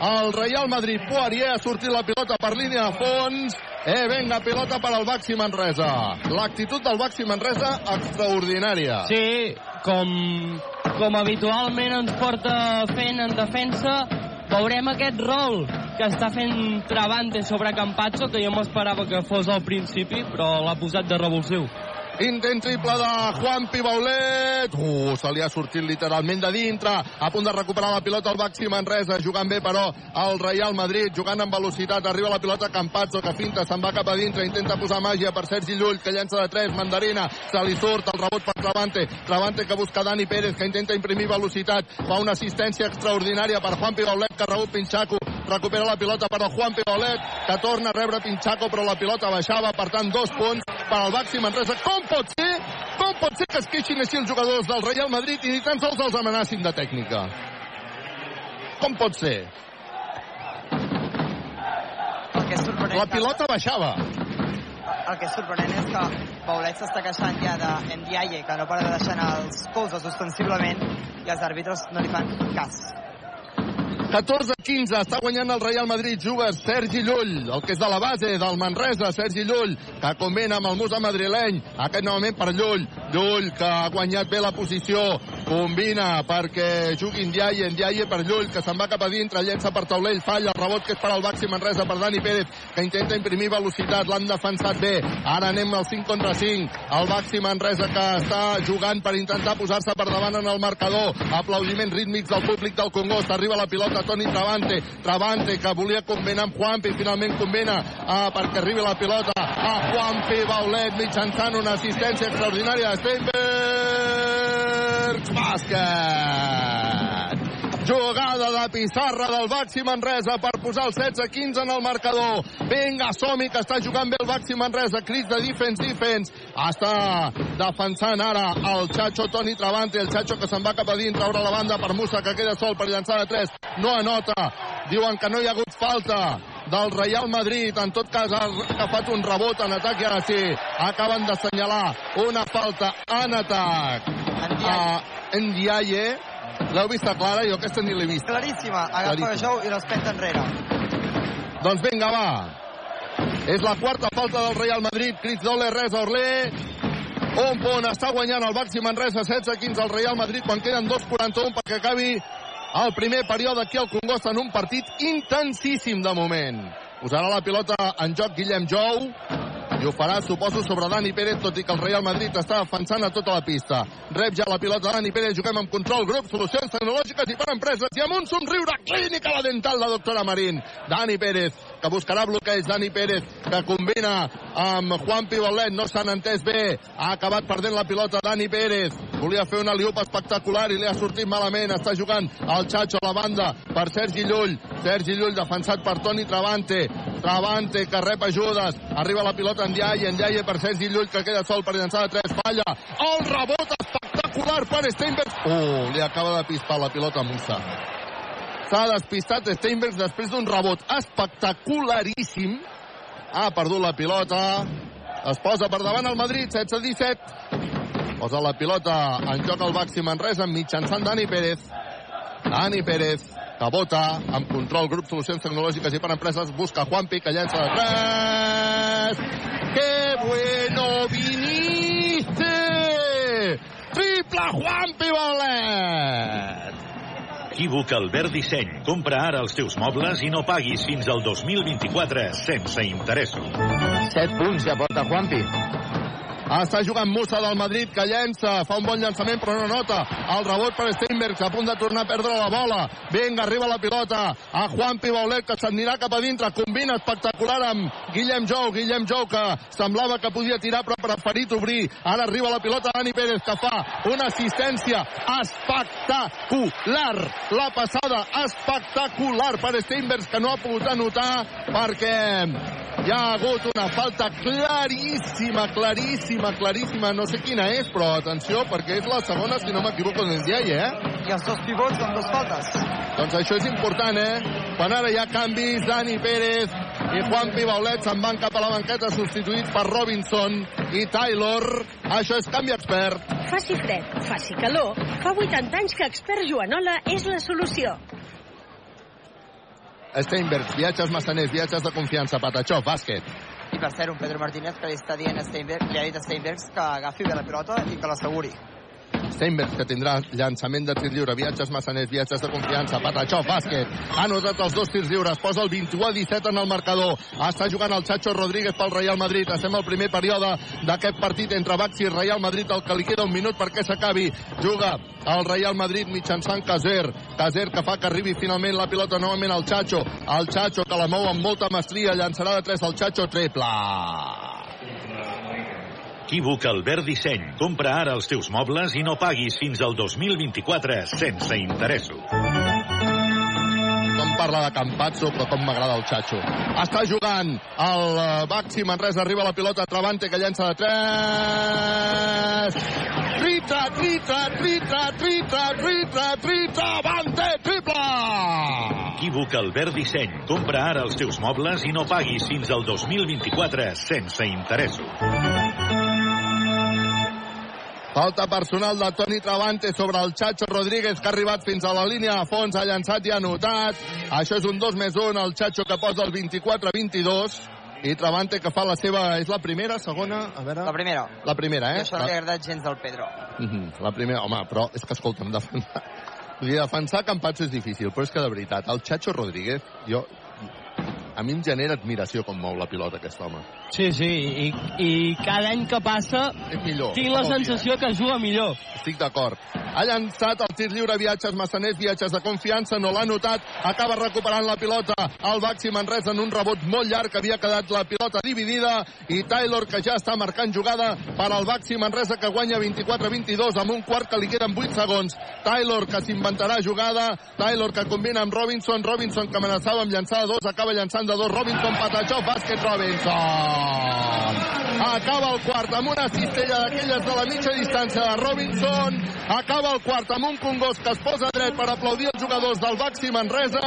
el Real Madrid Poirier ha sortit la pilota per línia de fons. Eh, venga, pilota per al Baxi Manresa. L'actitud del Baxi Manresa extraordinària. Sí, com, com habitualment ens porta fent en defensa, veurem aquest rol que està fent Travante sobre Campazzo, que jo m'esperava que fos al principi, però l'ha posat de revulsiu. Intent triple de Juan Pibaulet. Uh, se li ha sortit literalment de dintre. A punt de recuperar la pilota el Baxi Manresa. Jugant bé, però, el Real Madrid. Jugant amb velocitat. Arriba la pilota Campazzo, que finta, se'n va cap a dintre. Intenta posar màgia per Sergi Llull, que llença de 3. Mandarina. Se li surt el rebot per Travante. Travante que busca Dani Pérez, que intenta imprimir velocitat. Fa una assistència extraordinària per Juan Pibaulet, que rebut Pinchaco. Recupera la pilota per al Juan Pibaulet, que torna a rebre Pinchaco, però la pilota baixava. Per tant, dos punts per al Baxi Manresa. Com pot ser? Com pot ser que es queixin així els jugadors del Real Madrid i ni tan sols els amenacin de tècnica? Com pot ser? La pilota baixava. El que és sorprenent és que Paulet s'està queixant ja de Ndiaye, que no para de deixar els colzes ostensiblement, i els àrbitres no li fan cas. 14-15, està guanyant el Real Madrid, juga Sergi Llull, el que és de la base del Manresa, Sergi Llull, que combina amb el Musa madrileny, aquest novament per Llull, Llull que ha guanyat bé la posició, combina perquè jugui Ndiaye, Ndiaye per Llull, que se'n va cap a dintre, llença per taulell, falla el rebot que és per al Baxi Manresa, per Dani Pérez, que intenta imprimir velocitat, l'han defensat bé, ara anem al 5 contra 5, el Baxi Manresa que està jugant per intentar posar-se per davant en el marcador, aplaudiments rítmics del públic del Congost, arriba la pilota Toni Travante, Travante que volia combinar amb Juanpi, finalment combina ah, perquè arribi la pilota a Juanpi Baulet mitjançant una assistència extraordinària de Steinbergs bàsquet jugada de pissarra del Baxi Manresa per posar el 16-15 en el marcador. Vinga, som que està jugant bé el Baxi Manresa. Crits de defense, defense. Està defensant ara el Chacho Toni Travante. El Chacho que se'n va cap a dintre, obre la banda per Musa, que queda sol per llançar de 3. No anota. Diuen que no hi ha hagut falta del Real Madrid. En tot cas, ha agafat un rebot en atac i ara sí, acaben d'assenyalar una falta en atac a Ndiaye. L'heu vista clara? Jo aquesta ni l'he vist. Claríssima, agafa Claríssima. Jou i respecta enrere. Doncs vinga, va. És la quarta falta del Real Madrid. Crits d'Ole, res a Orlé. Un punt, està guanyant el Baxi Manresa 16-15 al Real Madrid quan queden 2-41 perquè acabi el primer període aquí al Congost en un partit intensíssim de moment. Posarà la pilota en joc Guillem Jou i ho farà, suposo, sobre Dani Pérez, tot i que el Real Madrid està defensant a tota la pista. Rep ja la pilota Dani Pérez, juguem amb control grup, solucions tecnològiques i per empreses i amb un somriure clínic a la dental la doctora Marín. Dani Pérez que buscarà bloqueig. Dani Pérez, que combina amb Juan Pivolet. No s'han entès bé. Ha acabat perdent la pilota Dani Pérez. Volia fer una liupa espectacular i li ha sortit malament. Està jugant el Chacho a la banda per Sergi Llull. Sergi Llull defensat per Toni Travante. Travante que rep ajudes. Arriba la pilota en Ndiaye. En Ndiaye per Sergi Llull que queda sol per llançar de 3. Falla. El rebot espectacular per Steinberg. Oh, li acaba de pispar la pilota a Musa. S'ha despistat Steinberg després d'un rebot espectacularíssim. Ha perdut la pilota. Es posa per davant el Madrid, 16-17. Posa la pilota en joc al Baxi Manresa mitjançant Dani Pérez. Dani Pérez, que vota amb control grup Solucions Tecnològiques i per Empreses, busca Juanpi, que llença de 3. ¡Qué bueno viniste! Triple Juanpi Bolet! Equívoc Albert Disseny. Compra ara els teus mobles i no paguis fins al 2024 sense interessos. 7 punts ja porta Juanpi. Està jugant Musa del Madrid, que llença, fa un bon llançament, però no nota. El rebot per Steinberg, a punt de tornar a perdre la bola. Vinga, arriba la pilota a Juan Pibaulet, que s'anirà cap a dintre. Combina espectacular amb Guillem Jou. Guillem Jou, que semblava que podia tirar, però ha preferit obrir. Ara arriba la pilota Dani Pérez, que fa una assistència espectacular. La passada espectacular per Steinberg, que no ha pogut anotar perquè hi ha hagut una falta claríssima, claríssima, claríssima. No sé quina és, però atenció, perquè és la segona, si no m'equivoco, del Ndiaye, eh? I els dos pivots amb dos faltes. Doncs això és important, eh? Quan ara hi ha canvis, Dani Pérez i Juan Pibaulet se'n van cap a la banqueta substituïts per Robinson i Taylor. Això és canvi expert. Faci fred, faci calor. Fa 80 anys que expert Joanola és la solució. Steinberg, viatges massaners, viatges de confiança, Patachó, bàsquet. I per cert, un Pedro Martínez que li està dient a Steinberg, li ha dit a Steinberg que agafi bé la pilota i que l'asseguri. Steinberg, que tindrà llançament de tir lliure, viatges massaners, viatges de confiança, Patachó, bàsquet. Ha notat els dos tirs lliures, posa el 21 a 17 en el marcador. Està jugant el Chacho Rodríguez pel Real Madrid. Estem al primer període d'aquest partit entre Baxi i Real Madrid, el que li queda un minut perquè s'acabi. Juga el Real Madrid mitjançant Caser. Caser que fa que arribi finalment la pilota novament al Chacho. El Chacho que la mou amb molta mestria, llançarà de 3 el Chacho triple. Equívoc Albert Disseny. Compra ara els teus mobles i no paguis fins al 2024 sense interessos. Com parla de Campazzo, però com m'agrada el Chacho. Està jugant el eh, Baxi Manresa, arriba la pilota, Travante que llença de 3. Trita, trita, trita, trita, trita, trita, Avante, triple! Equívoc Albert Disseny. Compra ara els teus mobles i no paguis fins al 2024 sense interessos. Falta personal de Toni Travante sobre el Chacho Rodríguez, que ha arribat fins a la línia de fons, ha llançat i ha anotat. Això és un 2 més 1, el Chacho que posa el 24-22. I Travante que fa la seva... És la primera, segona? A veure... La primera. La primera, eh? això no li ha agradat gens del Pedro. Uh -huh. La primera, home, però és que escolta'm, defensar... Vull dir, defensar Campazzo és difícil, però és que de veritat, el Chacho Rodríguez, jo... A mi em genera admiració com mou la pilota aquest home. Sí, sí, i, i cada any que passa És millor. tinc la sensació que juga millor. Estic d'acord. Ha llançat el tir lliure, viatges massaners, viatges de confiança, no l'ha notat, acaba recuperant la pilota el Baxi Manresa en un rebot molt llarg, que havia quedat la pilota dividida, i Taylor, que ja està marcant jugada per al Baxi Manresa, que guanya 24-22 amb un quart que li queden 8 segons. Taylor, que s'inventarà jugada, Taylor, que combina amb Robinson, Robinson, que amenaçava amb llançar de dos, acaba llançant de dos, Robinson, Patachó, bàsquet, Robinson. Acaba el quart amb una cistella d'aquelles de la mitja distància de Robinson. Acaba el quart amb un Congost que es posa dret per aplaudir els jugadors del Baxi Manresa.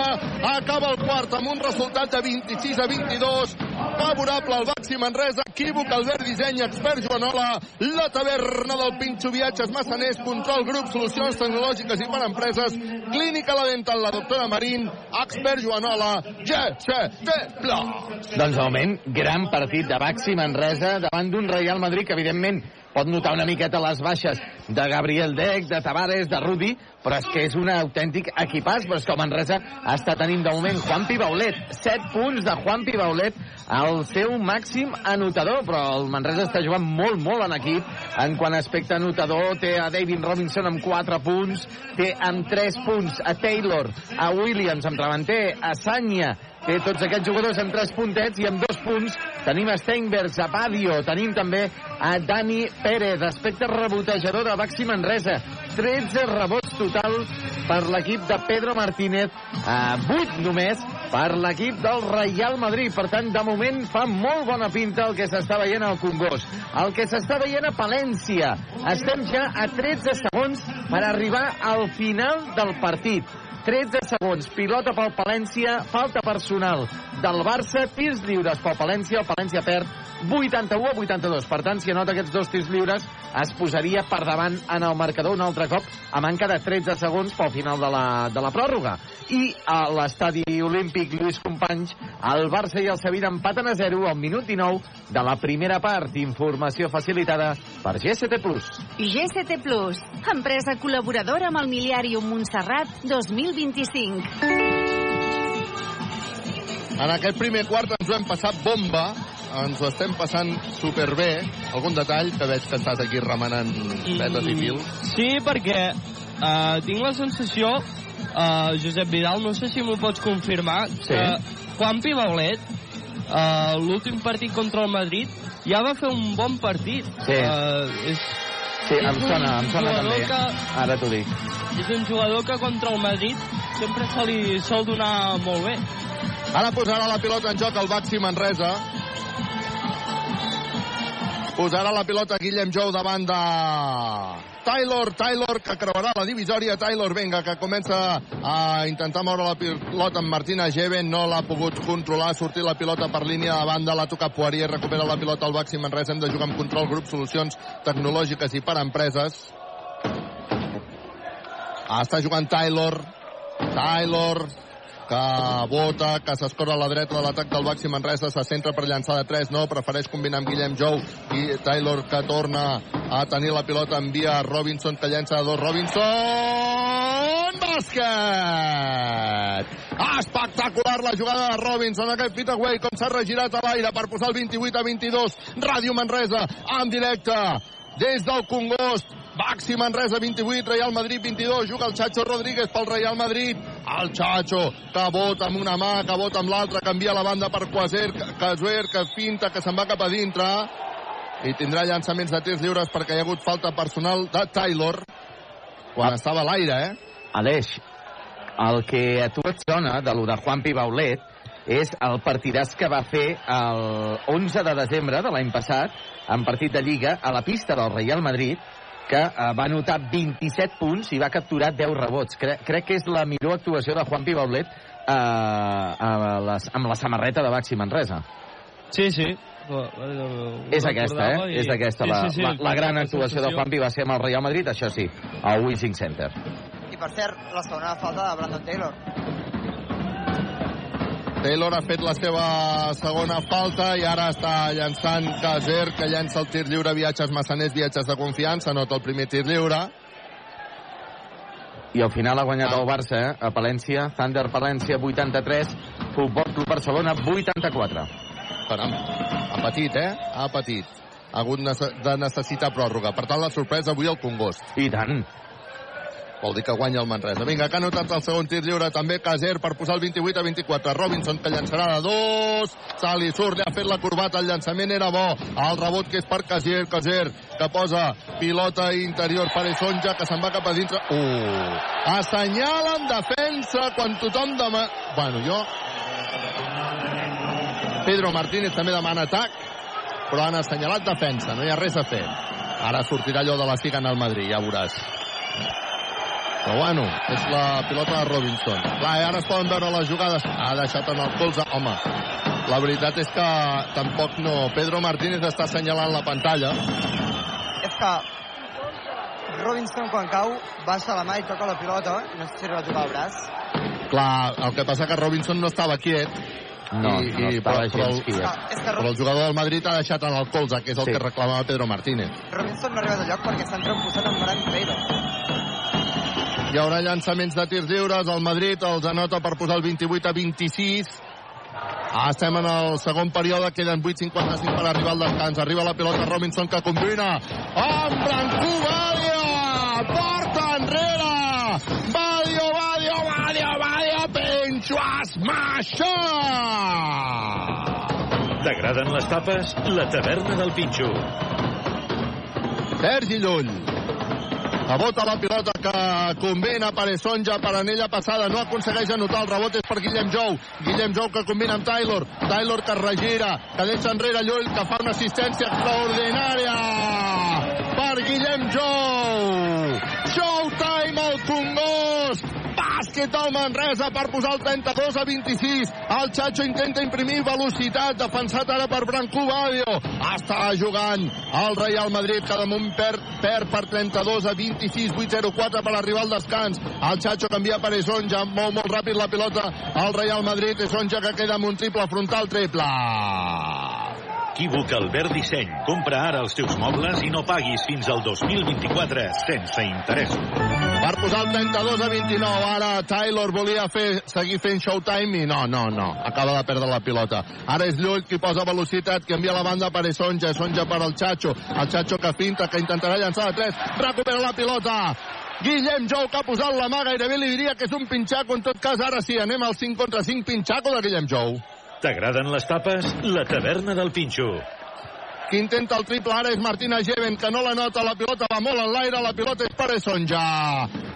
Acaba el quart amb un resultat de 26 a 22. Favorable al Baxi Manresa. Equívoc, Albert Disseny, expert Joanola. La taverna del Pinxo Viatges Massaners. Control grup, solucions tecnològiques i per empreses. Clínica La Dental, la doctora Marín. Expert Joanola. Ja, ja. Doncs de moment, gran partit de Baxi Manresa davant d'un Real Madrid que, evidentment, pot notar una miqueta les baixes de Gabriel Deck, de Tavares, de Rudi, però és que és un autèntic equipàs, però és que Manresa està tenint de moment Juan Pibaulet, 7 punts de Juan Pibaulet, el seu màxim anotador, però el Manresa està jugant molt, molt en equip, en quant a aspecte anotador, té a David Robinson amb 4 punts, té amb 3 punts a Taylor, a Williams amb Travanter, a Sanya té tots aquests jugadors amb tres puntets i amb dos punts tenim a Steinbergs, a Badio, tenim també a Dani Pérez, aspecte rebotejador de Baxi Manresa. 13 rebots total per l'equip de Pedro Martínez, a 8 només per l'equip del Real Madrid. Per tant, de moment fa molt bona pinta el que s'està veient al Congost. El que s'està veient a Palència. Estem ja a 13 segons per arribar al final del partit. 13 segons, pilota pel Palència, falta personal del Barça, tirs lliures pel Palència, el Palència perd 81 a 82. Per tant, si anota aquests dos tirs lliures, es posaria per davant en el marcador un altre cop a manca de 13 segons pel final de la, de la pròrroga. I a l'estadi olímpic Lluís Companys, el Barça i el Sevilla empaten a 0 al minut 19 de la primera part. Informació facilitada per. GCT Plus, empresa col·laboradora amb el Miliàrium Montserrat 2025. En aquest primer quart ens ho hem passat bomba, ens ho estem passant superbé. Algun detall que veig que estàs aquí remenant vetes i fils? Sí, perquè uh, tinc la sensació, uh, Josep Vidal, no sé si m'ho pots confirmar, Sí. que Juan Pibaulet, uh, l'últim partit contra el Madrid, ja va fer un bon partit. Sí. Uh, és, Sí, em sona, em sona jugador també. Que, Ara t'ho dic. és un jugador que contra el Madrid sempre se li sol donar molt bé. Ara posarà la pilota en joc el Baxi Manresa. Posarà la pilota Guillem Jou davant de Taylor, Taylor, que creuarà la divisòria. Taylor, venga, que comença a intentar moure la pilota amb Martina Geven. No l'ha pogut controlar, ha sortit la pilota per línia de banda, la toca Poirier, recupera la pilota al Baxi Manresa. Hem de jugar amb control, grup, solucions tecnològiques i per empreses. Ah, està jugant Taylor. Taylor, que vota, que s'escorre a la dreta de l'atac del Baxi Manresa, se centra per llançar de 3, no, prefereix combinar amb Guillem Jou i Taylor que torna a tenir la pilota, envia a Robinson que llença de dos, Robinson bàsquet! Espectacular la jugada de Robinson aquest Pitaway com s'ha regirat a l'aire per posar el 28 a 22 Ràdio Manresa en directe des del Congost Baxi Manresa 28, Real Madrid 22, juga el Chacho Rodríguez pel Real Madrid. El Chacho, que vota amb una mà, que vota amb l'altra, canvia la banda per Quaser, Casuer, que finta, que se'n va cap a dintre. I tindrà llançaments de tirs lliures perquè hi ha hagut falta personal de Taylor quan estava a l'aire, eh? Aleix, el que a tu et sona de lo de Juan Pibaulet és el partidàs que va fer el 11 de desembre de l'any passat en partit de Lliga a la pista del Real Madrid que eh, va anotar 27 punts i va capturar 10 rebots. Cre crec que és la millor actuació de Juan Pibaulet eh, a les, amb la samarreta de Baxi Manresa. Sí, sí. És aquesta, eh? I... És aquesta, Sí, la, sí, sí, la, la gran actuació de. Juanpi va ser amb el Real Madrid, això sí, al Wishing Center. I per cert, la segona falta de Brandon Taylor. Taylor ha fet la seva segona falta i ara està llançant Caser, que llença el tir lliure, viatges massaners, viatges de confiança, nota el primer tir lliure. I al final ha guanyat el Barça, eh? a Palència, Thunder Palència 83, Futbol Club Barcelona 84. Caram, ha patit, eh? Ha patit. Ha hagut de necessitar pròrroga. Per tant, la sorpresa avui al Congost. I tant. Vol dir que guanya el Manresa. Vinga, que ha notat el segon tir lliure també Caser per posar el 28 a 24. Robinson que llançarà de dos. Se li surt, li ha fet la corbata, el llançament era bo. El rebot que és per Caser, Caser que posa pilota interior per Esonja que se'n va cap a dintre. Uh! Assenyala en defensa quan tothom demana... Bueno, jo... Pedro Martínez també demana atac, però han assenyalat defensa, no hi ha res a fer. Ara sortirà allò de la figa en el Madrid, ja veuràs. Però bueno, és la pilota de Robinson. Clar, i ara es poden veure les jugades. Ha deixat en el colze. Home, la veritat és que tampoc no... Pedro Martínez està assenyalant la pantalla. És que Robinson, quan cau, baixa la mà i toca la pilota, i no sé si a tocar el braç. Clar, el que passa que Robinson no estava quiet. No, no estava però, gens quiet. Ah, és que però el jugador del Madrid ha deixat en el colze, que és el Sí. que reclamava Pedro Martínez. Robinson no arriba de lloc perquè s'ha entrempossat amb Brandon Taylor. Hi haurà llançaments de tirs lliures. El Madrid els anota per posar el 28 a 26. Ah, estem en el segon període, queden 8.55 per arribar al descans. Arriba la pilota Robinson que combina amb Brancú Badio! Porta enrere! Badio, Badio, Badio, Badio! Pencho, has Maixó! T'agraden les tapes? La taverna del Pinxo. Sergi Llull. Rebota la pilota que combina Paresonja per anella passada. No aconsegueix anotar el rebot és per Guillem Jou. Guillem Jou que combina amb Taylor. Taylor que regira, que deixa enrere Llull, que fa una assistència extraordinària per Guillem Jou. Showtime al Congost. Bàsquet al Manresa per posar el 32 a 26. El Chacho intenta imprimir velocitat, defensat ara per Branco Badio. Està jugant el Real Madrid, que damunt perd, perd per 32 a 26, 8-0-4 per arribar al descans. El Chacho canvia per Esonja, mou molt ràpid la pilota. El Real Madrid, Esonja que queda amb un triple frontal, triple. Equívoc Albert Disseny. Compra ara els teus mobles i no paguis fins al 2024 sense interès. Per posar el 32 a 29, ara Taylor volia fer, seguir fent showtime i no, no, no, acaba de perdre la pilota. Ara és Llull qui posa velocitat, que envia la banda per Esonja, Esonja per al Chacho, el Chacho que finta, que intentarà llançar de 3, recupera la pilota, Guillem Jou que ha posat la mà, gairebé li diria que és un pinxaco, en tot cas ara sí, anem al 5 contra 5 pinxaco de Guillem Jou. T'agraden les tapes? La taverna del Pinxo. Qui intenta el triple ara és Martina Geven, que no la nota, la pilota va molt en l'aire, la pilota és per Esonja.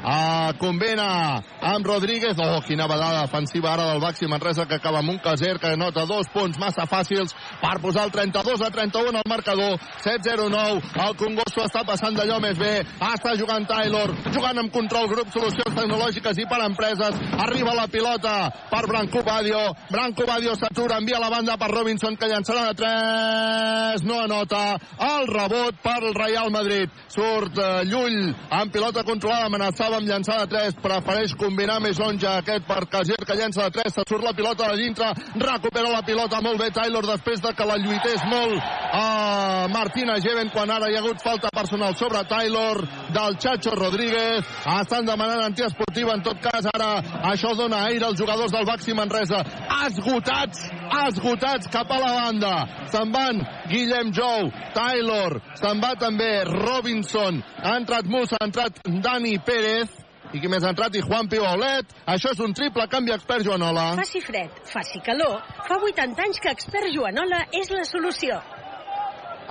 Ah, combina amb Rodríguez. Oh, quina badada defensiva ara del Baxi Manresa que acaba amb un caser que nota dos punts massa fàcils per posar el 32 a 31 al marcador. 7-0-9. El Congosto està passant d'allò més bé. Està jugant Taylor, jugant amb control grup, solucions tecnològiques i per empreses. Arriba la pilota per Branco Badio. Branco Badio s'atura, envia la banda per Robinson que llançarà de 3. No anota. El rebot per el Real Madrid. Surt eh, Llull amb pilota controlada, amenaçava amb llançar de 3. Prefereix combinar més 11 aquest per Casier que llença de 3. Se surt la pilota de dintre. Recupera la pilota molt bé Taylor després de que la lluités molt a Martina Geven quan ara hi ha hagut falta personal sobre Taylor del Chacho Rodríguez. Estan demanant antiesportiva en tot cas. Ara això dona aire als jugadors del Baxi Manresa. Esgotats, esgotats cap a la banda. Se'n van Guillem Jou, Taylor, se'n va també Robinson, ha entrat Musa, ha entrat Dani Pérez, i qui més ha entrat? I Juan Pibolet. Això és un triple canvi expert Joanola. Faci fred, faci calor. Fa 80 anys que expert Joanola és la solució.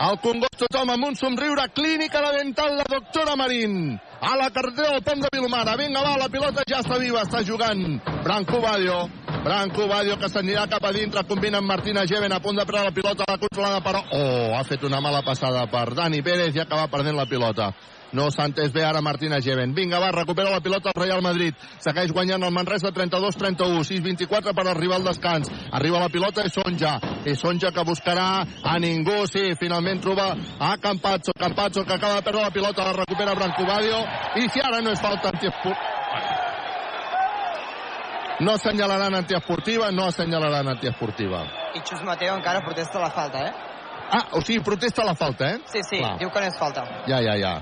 El Congost tothom amb un somriure clínica la dental la doctora Marín. A la carretera del pont de Vilomara. Vinga, va, la pilota ja està viva, està jugant. Branco Badio. Branco Badio que s'anirà cap a dintre, combina amb Martina Geven a punt de prendre la pilota, la controlada per... Oh, ha fet una mala passada per Dani Pérez i acaba perdent la pilota. No s'ha entès bé ara Martina Geven. Vinga, va, recupera la pilota el Real Madrid. Segueix guanyant el Manresa 32-31. 6-24 per arribar al descans. Arriba la pilota i Sonja. I Sonja que buscarà a ningú. Sí, finalment troba a Campazzo. Campazzo que acaba de perdre la pilota. La recupera Brancobadio. I si ara no és falta. No assenyalaran antiesportiva, no assenyalaran antiesportiva. I Xus Mateo encara protesta la falta, eh? Ah, o sigui, protesta la falta, eh? Sí, sí, Clar. diu que no és falta. Ja, ja, ja.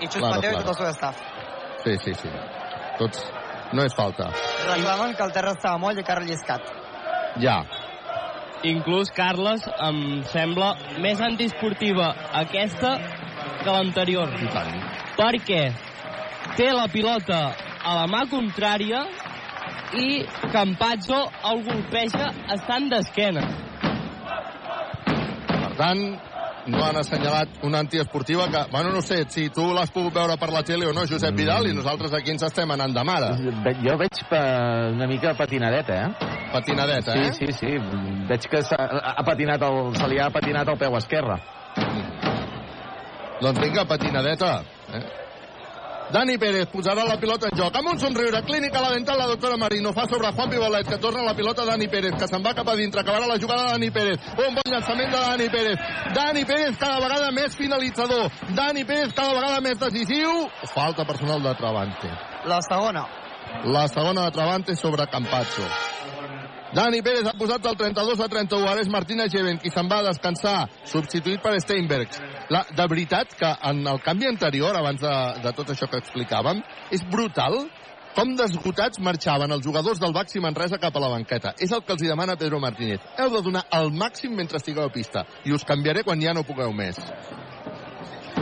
I Xus Claro, Mateo claro. i tot el seu staff. Sí, sí, sí. Tots... No és falta. Reclamen que el terra estava moll i que ha relliscat. Ja. Inclús, Carles, em sembla més antiesportiva aquesta que l'anterior. Perquè té la pilota a la mà contrària i Campazzo el golpeja estant d'esquena. Per tant, no han assenyalat una antiesportiva que, bueno, no sé si tu l'has pogut veure per la tele o no, Josep Vidal, i nosaltres aquí ens estem anant de mare. Jo veig pa, una mica patinadeta, eh? Patinadeta, eh? Sí, sí, sí. Veig que s'ha- ha patinat el, se li ha patinat el peu esquerre. Doncs vinga, patinadeta. Eh? Dani Pérez posarà la pilota en joc. Amb un somriure clínica a la dental, la doctora Marino fa sobre Juan Pibolet, que torna la pilota a Dani Pérez, que se'n va cap a dintre. Acabarà la jugada de Dani Pérez. Un bon llançament de Dani Pérez. Dani Pérez cada vegada més finalitzador. Dani Pérez cada vegada més decisiu. Falta personal de Travante. La segona. La segona de Travante sobre Campazzo. Dani Pérez ha posat el 32 a 31. Ara és Martina Geven, qui se'n va a descansar, substituït per Steinbergs. La, de veritat que en el canvi anterior, abans de, de tot això que explicàvem, és brutal com desgotats marxaven els jugadors del Baxi Manresa cap a la banqueta. És el que els demana Pedro Martínez. Heu de donar el màxim mentre estigueu a pista i us canviaré quan ja no pugueu més.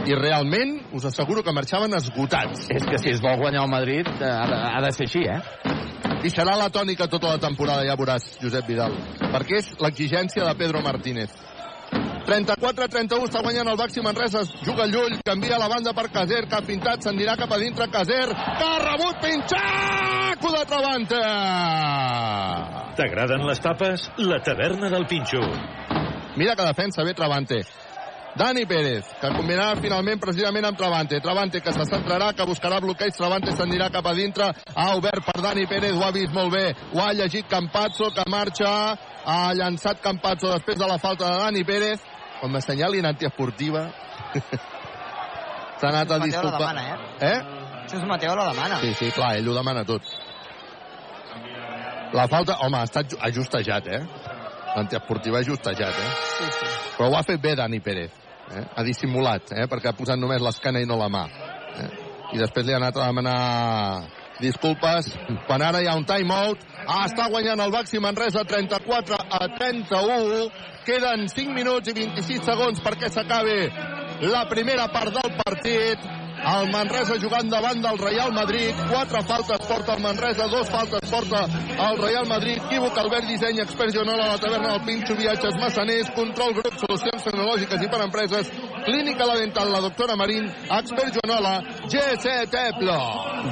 I realment, us asseguro que marxaven esgotats. És que si es vol guanyar el Madrid, eh, ha de, ha de ser així, eh? I serà la tònica tota la temporada, ja veuràs, Josep Vidal. Perquè és l'exigència de Pedro Martínez. 34-31 està guanyant el Baxi Manresa, juga Llull, canvia la banda per Caser, que ha pintat, s'anirà cap a dintre Caser, que ha rebut Pinxaco de Travante! T'agraden les tapes? La taverna del Pinxo. Mira que defensa bé Travante. Dani Pérez, que combinarà finalment precisament amb Travante. Travante que se centrarà, que buscarà bloqueig. Travante s'anirà cap a dintre. Ha obert per Dani Pérez, ho ha vist molt bé. Ho ha llegit Campazzo, que marxa. Ha llançat Campazzo després de la falta de Dani Pérez. Com m'assenyalin antiesportiva. S'ha anat a disculpar. demana, eh? Eh? Xus Mateo la demana. Sí, sí, clar, ell ho demana tot. La falta, home, ha estat ju- ajustejat, eh? L'antiesportiva ha ajustejat, eh? Sí, sí. Però ho ha fet bé Dani Pérez. Eh? Ha dissimulat, eh? perquè ha posat només l'escana i no la mà. Eh? I després li ha anat a demanar disculpes quan ara hi ha un timeout. Ah, està guanyant el Baxi Manresa 34 a 31. Queden 5 minuts i 26 segons perquè s'acabi la primera part del partit. El Manresa jugant davant del Real Madrid. Quatre faltes porta el Manresa, dos faltes porta el Real Madrid. Equívoc, Albert Disseny, Expert Joanola, la taverna del Pinxo, viatges massaners, control grup, solucions tecnològiques i per empreses, clínica la dental, la doctora Marín, Expert Joanola, GC Teplo.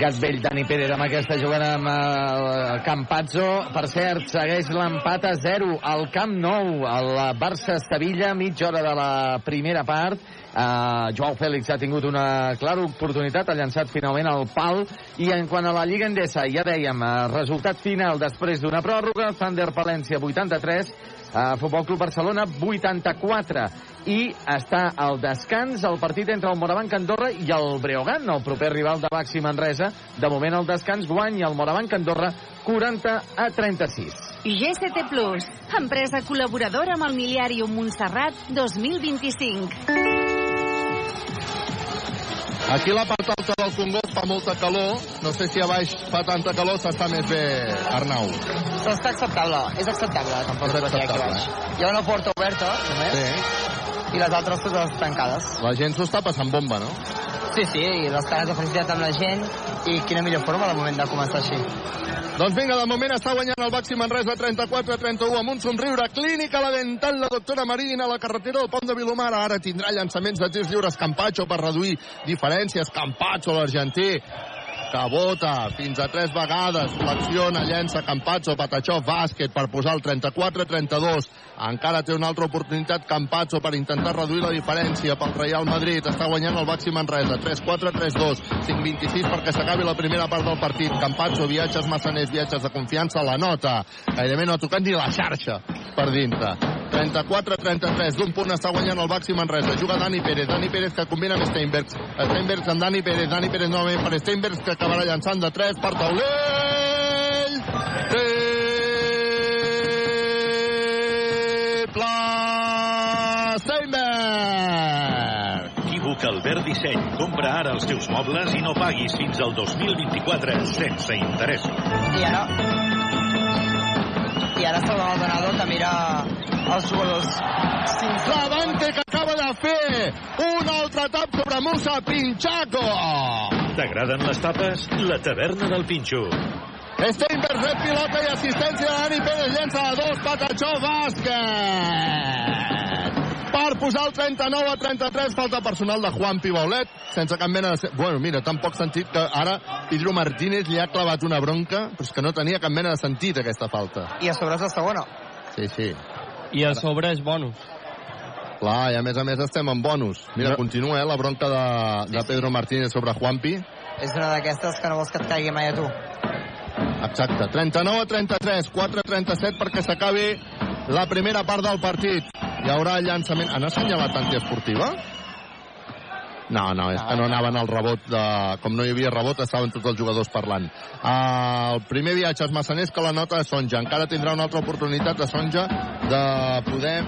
Gat vell, Dani Pérez, amb aquesta jugada amb el Campazzo. Per cert, segueix l'empat a 0 al Camp Nou, al Barça-Sevilla, mitja hora de la primera part. Uh, Joao Fèlix ha tingut una clara oportunitat, ha llançat finalment el pal i en quant a la Lliga Endesa, ja dèiem, uh, resultat final després d'una pròrroga, Thunder Palència 83, uh, Futbol Club Barcelona 84 i està al descans el partit entre el Morabanc Andorra i el Breogán, el proper rival de Baxi Manresa. De moment el descans guanya el Morabanc Andorra 40 a 36. GCT Plus, empresa col·laboradora amb el Miliàrium Montserrat 2025. Aquí la part alta del Congost fa molta calor. No sé si a baix fa tanta calor, s'està més bé, Arnau. Però està acceptable, és acceptable la temperatura És ha aquí acceptable, baix. Hi ha una porta oberta, només, Sí. i les altres totes tancades. La gent s'ho està passant bomba, no? Sí, sí, i les cares de felicitat amb la gent, i quina millor forma de moment de començar així. Doncs vinga, de moment està guanyant el Baxi Manresa 34-31 amb un somriure. Clínica la dental, la doctora Marina, a la carretera del Pont de Vilomara. Ara tindrà llançaments de tirs lliures Campatxo per reduir diferències. Campatxo, l'argentí, que vota fins a tres vegades, flexiona, llença Campazzo, Patachó, bàsquet per posar el 34-32. Encara té una altra oportunitat Campazzo per intentar reduir la diferència pel Real Madrid. Està guanyant el Baxi Manresa, 3-4-3-2, 5-26 perquè s'acabi la primera part del partit. Campazzo, viatges massaners, viatges de confiança, la nota. Gairebé no ha tocat ni la xarxa per dintre. 34-33, d'un punt està guanyant el Baxi Manresa. Juga Dani Pérez, Dani Pérez que combina amb Steinbergs. Steinbergs amb Dani Pérez, Dani Pérez novament per Steinbergs que acabarà llançant de 3 per taulell. Triple Steinberg! Equívoc Albert Disseny. Compra ara els teus mobles i no paguis fins al 2024 sense interessos. I ara... I ara salva Maldonado que mira els jugadors. Davante que acaba de fer un altre tap sobre Musa Pinchaco. T'agraden les tapes? La taverna del Pinxo. Steinberg rep pilota i assistència de Dani Pérez llença a dos, Patachó, bàsquet! Per posar el 39 a 33, falta personal de Juan Pibaulet, sense cap mena de... se- Bueno, mira, tan poc sentit que ara Pedro Martínez li ha clavat una bronca, però és que no tenia cap mena de sentit aquesta falta. I a sobre és la segona. Sí, sí. I a sobre és bonus. Clar, i a més a més estem en bonus. Mira, No. continua, eh, la bronca de, de Pedro Martínez sobre Juanpi. És una d'aquestes que no vols que et caigui mai a tu. Exacte. 39 a 33, 4 a 37 perquè s'acabi la primera part del partit. Hi haurà llançament... Han assenyalat antiesportiva? No, no, és que no anaven al rebot de... Com no hi havia rebot, estaven tots els jugadors parlant. Uh, el primer viatge als massaners que la nota de Sonja. Encara tindrà una altra oportunitat de Sonja de poder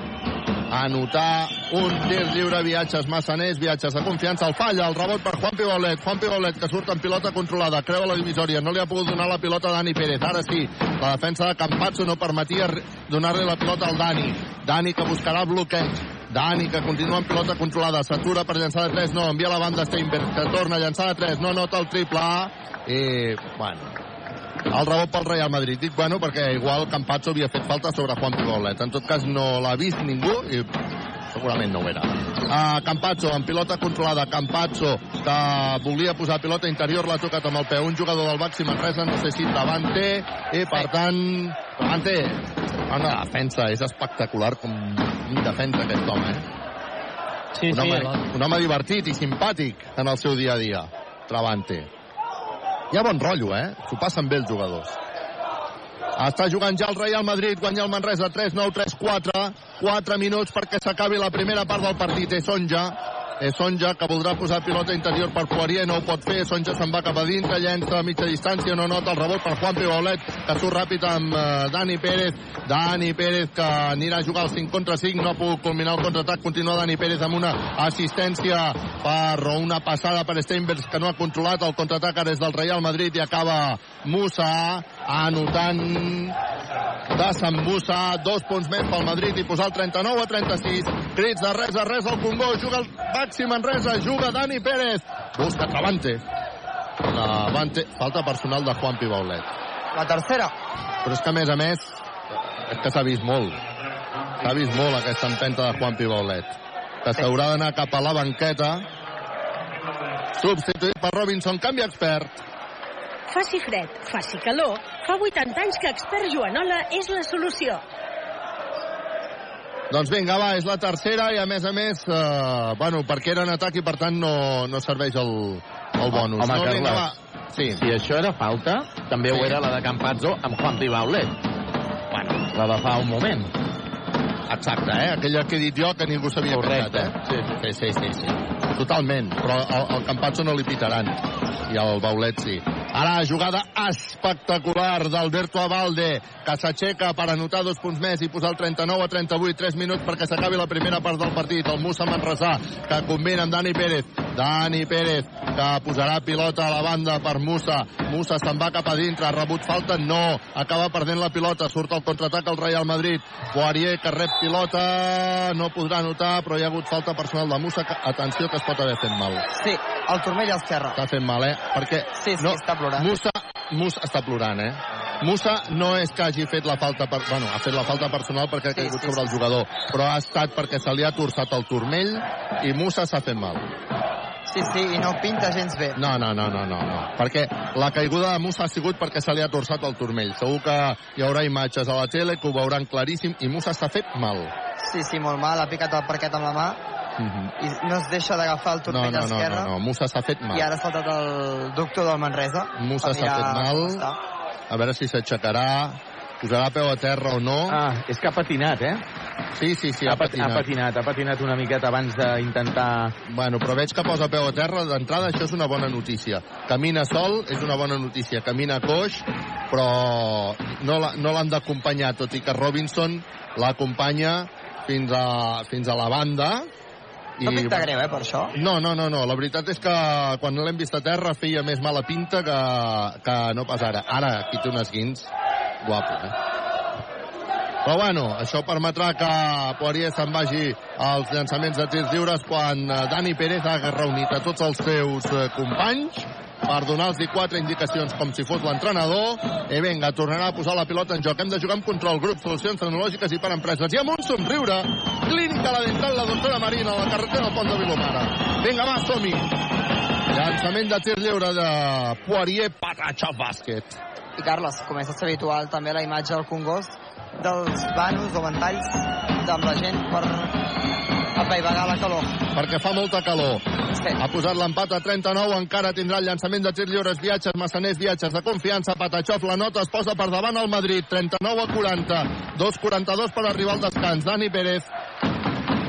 anotar un tir lliure, viatges massaners, viatges de confiança, el falla, el rebot per Juan Pibolet, Juan Pibolet que surt en pilota controlada, creua la divisòria, no li ha pogut donar la pilota a Dani Pérez, ara sí, la defensa de Campazzo no permetia donar-li la pilota al Dani, Dani que buscarà bloqueig, Dani que continua amb pilota controlada, s'atura per llançar de 3, no, envia la banda Steinberg, que torna a llançar de 3, no nota el triple A, i, bueno, El rebot pel Real Madrid. Dic, bueno, perquè igual Campazzo havia fet falta sobre Juan Pibaulet. En tot cas, no l'ha vist ningú i segurament no ho era. Uh, Campazzo, amb pilota controlada. Campazzo, que volia posar pilota interior, l'ha tocat amb el peu. Un jugador del Baxi Manresa, no sé si davant té, i per tant, davant té. Una defensa, és espectacular com defensa aquest home, eh? Sí, un, sí, home, el- un home divertit i simpàtic en el seu dia a dia. Travante. Hi ha bon rotllo, eh? S'ho passen bé els jugadors. Està jugant ja el Real Madrid, guanya el Manresa 3-9, 3-4. 4 minuts perquè s'acabi la primera part del partit. És Sonja. És Sonja que voldrà posar pilota interior per Poirier, no ho pot fer. Sonja se'n va cap a dintre, llença a mitja distància, no nota el rebot per Juan Pibaulet, que surt ràpid amb eh, Dani Pérez. Dani Pérez que anirà a jugar al 5 contra 5, no ha pogut culminar el contraatac. Continua Dani Pérez amb una assistència per una passada per Steinbergs que no ha controlat el contraatac és del Real Madrid i acaba Musa anotant de Sant Musa, dos punts més pel Madrid i posar el 39 a 36. Crits de res a res al Congo, juga el Baxi Manresa, juga Dani Pérez. Busca Travante. Travante, falta personal de Juan Pibaulet. La tercera. Però és que, a més a més, és que s'ha vist molt. S'ha vist molt aquesta empenta de Juan Pibaulet. Que s'haurà d'anar cap a la banqueta. Substituït per Robinson, canvi expert. Faci fred, faci calor, fa 80 anys que expert Joanola és la solució. Doncs vinga, va, és la tercera i a més a més, eh, bueno, perquè era en atac i per tant no, no serveix el, el bonus. Home, no, Carles, vinga, va. Sí. Si això era falta, també Sí. ho era la de Campazzo amb Juan Pibaulet. Bueno, la de fa un moment. Exacte, eh? Aquella que he dit jo que ningú s'havia pensat, eh? Sí, sí, sí, sí. Totalment, però el, el Campazzo no li pitaran. I el Baulet sí. Ara, jugada espectacular d'Alberto Abalde, que s'aixeca per anotar dos punts més i posar el 39 a 38, 3 minuts perquè s'acabi la primera part del partit. El Musa Manresà, que combina amb Dani Pérez. Dani Pérez, que posarà pilota a la banda per Musa. Musa se'n va cap a dintre, ha rebut falta, no. Acaba perdent la pilota, surt el contraatac al Real Madrid. Poirier, que rep pilota, no podrà anotar, però hi ha hagut falta personal de Musa. Que, atenció, que es pot haver fet mal. Sí, el turmell a l'esquerra. Està fent mal, eh? Perquè Sí, sí, no, està plorant. Musa, Musa està plorant, eh? Musa no és que hagi fet la falta per, bueno, ha fet la falta personal perquè ha caigut sobre el jugador, però ha estat perquè se li ha torçat el turmell i Musa s'ha fet mal. Sí, sí, i no pinta gens bé. No, no, no, no, no, no. Perquè la caiguda de Musa ha sigut perquè se li ha torçat el turmell. Segur que hi haurà imatges a la tele que ho veuran claríssim i Musa s'ha fet mal. Sí, sí, molt mal, ha picat el parquet amb la mà Uh -huh. i no es deixa d'agafar el No, turmell no, a no, l'esquerra. no, no, Musa s'ha fet mal. I ara ha saltat el doctor del Manresa. Musa s'ha fet mal. està. A veure si s'aixecarà, posarà peu a terra o no. Ah, és que ha patinat, eh? Sí, sí, sí, ha, ha pat- patinat. ha patinat, ha patinat una miqueta abans d'intentar... Bueno, però veig que posa peu a terra. D'entrada, això és una bona notícia. Camina sol, és una bona notícia. Camina coix, però no la- no l'han d'acompanyar, tot i que Robinson l'acompanya fins a, fins a la banda. No pinta greu, eh, per això. No, no, no, no. La veritat és que quan l'hem vist a terra feia més mala pinta que, que no pas ara. Ara, aquí té un esguins guapo, eh? Però bueno, això permetrà que Poirier se'n vagi als llançaments de tirs lliures quan eh, Dani Pérez ha reunit a tots els seus eh, companys per donar-los quatre indicacions com si fos l'entrenador. I vinga, tornarà a posar la pilota en joc. Hem de jugar amb control, grup, solucions tecnològiques i per empreses. I amb un somriure, clínica la dental, la doctora Marina, a la carretera del Pont de Vilomara. Vinga, va, som-hi! Llançament de tir lliure de Poirier, Patacha Bàsquet. I Carles, comença a ser habitual també la imatge del Congost dels vanos o ventalls amb la gent per apaivagar la calor. perquè fa molta calor. Sí. Ha posat l'empat a 39, encara tindrà el llançament de tir lliures, viatges, massaners, viatges de confiança, Patachov, la nota es posa per davant al Madrid, 39 a 40, 2-42 per arribar al descans, Dani Pérez,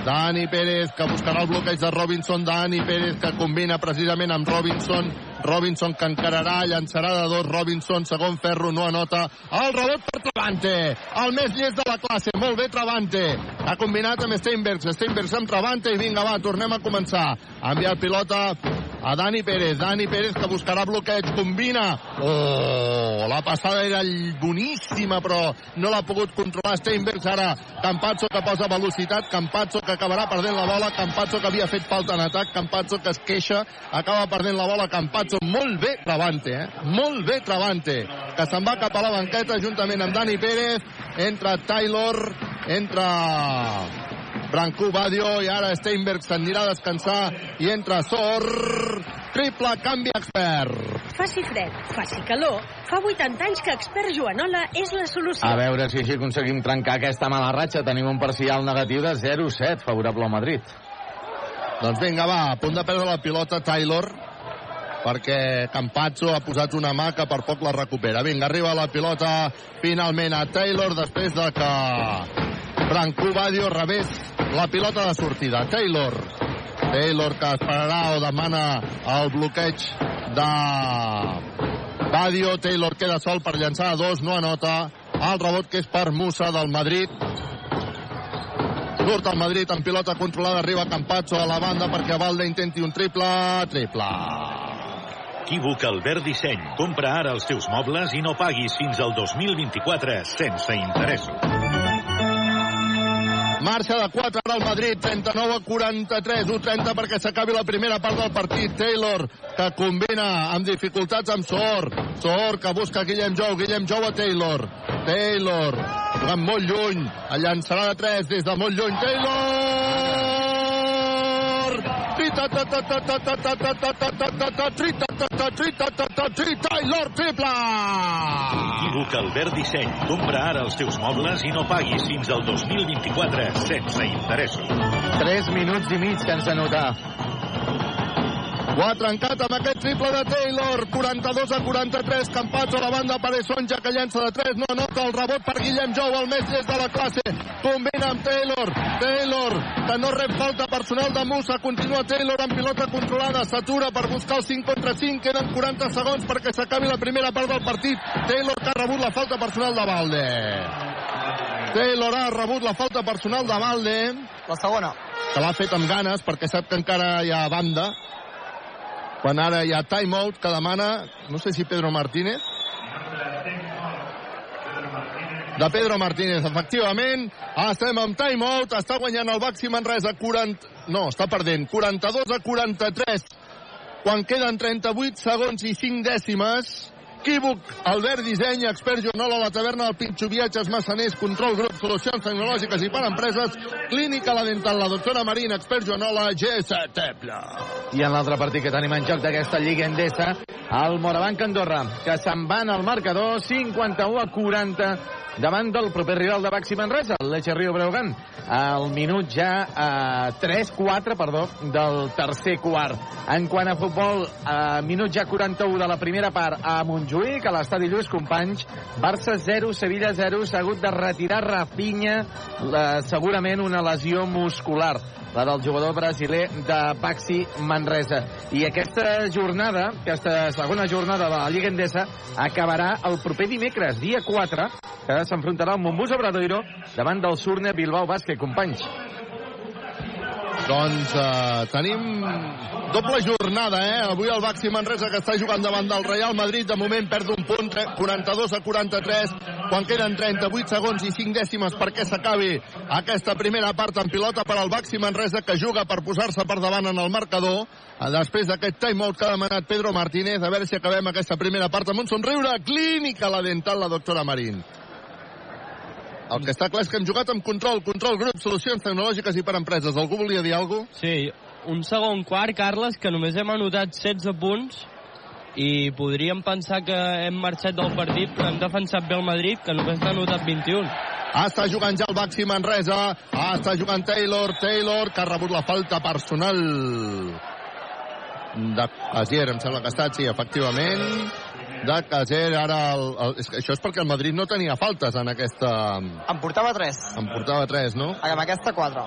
Dani Pérez, que buscarà el bloqueig de Robinson, Dani Pérez, que combina precisament amb Robinson, Robinson que encararà, llançarà de dos, Robinson, segon ferro, no anota, el rebot per Travante, el més llest de la classe, molt bé Travante, ha combinat amb Steinbergs, Steinbergs amb Travante, i vinga va, tornem a començar, ha pilota a Dani Pérez, Dani Pérez que buscarà bloqueig, combina, oh, la passada era boníssima, però no l'ha pogut controlar Steinbergs, ara Campazzo que posa velocitat, Campazzo que acabarà perdent la bola, Campazzo que havia fet falta en atac, Campazzo que es queixa, acaba perdent la bola, Campazzo, molt bé Travante, eh? molt bé Travante, que se'n va cap a la banqueta juntament amb Dani Pérez. Entra Taylor, entra Brancú Badio i ara Steinberg s'anirà a descansar i entra Sor. Triple canvi expert. Faci fred, faci calor. Fa 80 anys que expert Joanola és la solució. A veure si així aconseguim trencar aquesta mala ratxa. Tenim un parcial negatiu de 0-7 favorable al Madrid. Doncs vinga, va, a punt de perdre la pilota Taylor perquè Campazzo ha posat una mà que per poc la recupera. Vinga, arriba la pilota finalment a Taylor després de que Branco Badio rebés la pilota de sortida. Taylor. Taylor que esperarà o demana el bloqueig de Badio. Taylor queda sol per llançar a dos, no anota. El rebot que és per Musa del Madrid. Surt el Madrid amb pilota controlada, arriba Campazzo a la banda perquè Valde intenti un triple. Triple. Equívoc Albert Disseny. Compra ara els teus mobles i no paguis fins al 2024 sense interessos. Marxa de 4 ara el Madrid, 39 a 43, 1-30 perquè s'acabi la primera part del partit. Taylor, que combina amb dificultats amb Sor. Sor, que busca Guillem Jou, Guillem Jou a Taylor. Taylor, jugant molt lluny, el llançarà de 3 des de molt lluny. Taylor! Taylor, triple! Equívoc Albert Disseny. Compra ara els teus mobles i no paguis fins al 2024 sense interessos. 3 minuts i mig que ens anotar. Ho ha trencat amb aquest triple de Taylor. 42 a 43. Campazzo a la banda per Sonja que llença de 3. No anota el rebot per Guillem Jou, el més llest de la classe. Combina amb Taylor. Taylor, que no rep falta personal de Musa. Continua Taylor amb pilota controlada. S'atura per buscar el 5 contra 5. Queden 40 segons perquè s'acabi la primera part del partit. Taylor que ha rebut la falta personal de Valde. Taylor ha rebut la falta personal de Valde. La segona. Que l'ha fet amb ganes perquè sap que encara hi ha banda quan ara hi ha timeout que demana, no sé si Pedro Martínez, de Pedro Martínez, efectivament. Estem amb timeout, està guanyant el Baxi Manresa 40... No, està perdent, 42 a 43. Quan queden 38 segons i 5 dècimes, Equívoc, Albert Disseny, expert Joanola, la taverna del Pinxo, viatges, massaners, control grup, solucions tecnològiques i per empreses, clínica la dental, la doctora Marín, expert Joanola, GS Tepla. I en l'altre partit que tenim en joc d'aquesta Lliga Endesa, el Morabanc Andorra, que se'n van al marcador 51 a 40 davant del proper rival de Baxi Manresa, el Leche Rio Breugan. Al minut ja eh, 3-4, perdó, del tercer quart. En quant a futbol, eh, minut ja 41 de la primera part a Montjuïc, a l'estadi Lluís Companys, Barça 0, Sevilla 0, s'ha hagut de retirar Rafinha, la, segurament una lesió muscular la del jugador brasiler de Baxi Manresa. I aquesta jornada, aquesta segona jornada de la Lliga Endesa, acabarà el proper dimecres, dia 4, que s'enfrontarà al Montbus Obradoiro davant del Surne Bilbao Bàsquet, companys. Doncs eh, tenim doble jornada, eh? Avui el Baxi Manresa que està jugant davant del Real Madrid, de moment perd un punt, 42 a 43, quan queden 38 segons i 5 dècimes perquè s'acabi aquesta primera part en pilota per al Baxi Manresa que juga per posar-se per davant en el marcador. Eh, Després d'aquest timeout que ha demanat Pedro Martínez, a veure si acabem aquesta primera part amb un somriure clínica la dental la doctora Marín. El que està clar és que hem jugat amb control, control grup, solucions tecnològiques i per empreses. Algú volia dir alguna cosa? Sí, un segon quart, Carles, que només hem anotat 16 punts i podríem pensar que hem marxat del partit, però hem defensat bé el Madrid, que només n'ha anotat 21. Està jugant ja el Baxi Manresa. Està jugant Taylor. Taylor, que ha rebut la falta personal de Casier, em sembla que ha estat, sí, efectivament. De Casier, ara... El, el, és que això és perquè el Madrid no tenia faltes en aquesta... En portava 3. En portava 3, no? Amb aquesta 4.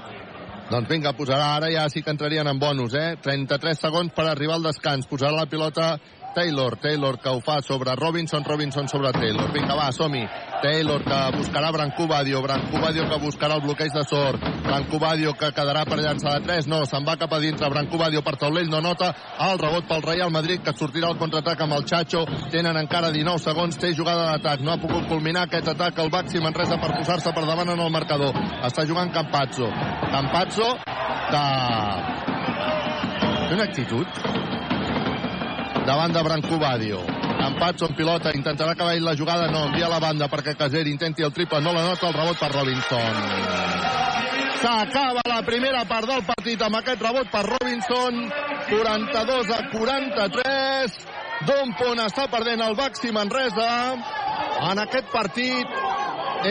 Doncs vinga, posarà ara ja sí que entrarien en bonus, eh? 33 segons per arribar al descans. Posarà la pilota Taylor, Taylor que ho fa sobre Robinson, Robinson sobre Taylor. Vinga, va, som-hi. Taylor que buscarà Brancobadio, Brancobadio que buscarà el bloqueig de Sor, Brancobadio que quedarà per llançar de 3, no, se'n va cap a dintre, Brancobadio per taulell, no nota, el rebot pel Real Madrid que sortirà al contraatac amb el Chacho, tenen encara 19 segons, té jugada d'atac, no ha pogut culminar aquest atac. El Baxi Manresa per posar-se per davant en el marcador. Està jugant Campazzo. Campazzo que... Té una actitud davant de Brancobadio. Empats on pilota, intentarà acabar la jugada, no, envia la banda perquè Caser intenti el triple, no la nota, el rebot per Robinson. S'acaba la primera part del partit amb aquest rebot per Robinson, 42 a 43, d'un punt està perdent el Baxi Manresa en aquest partit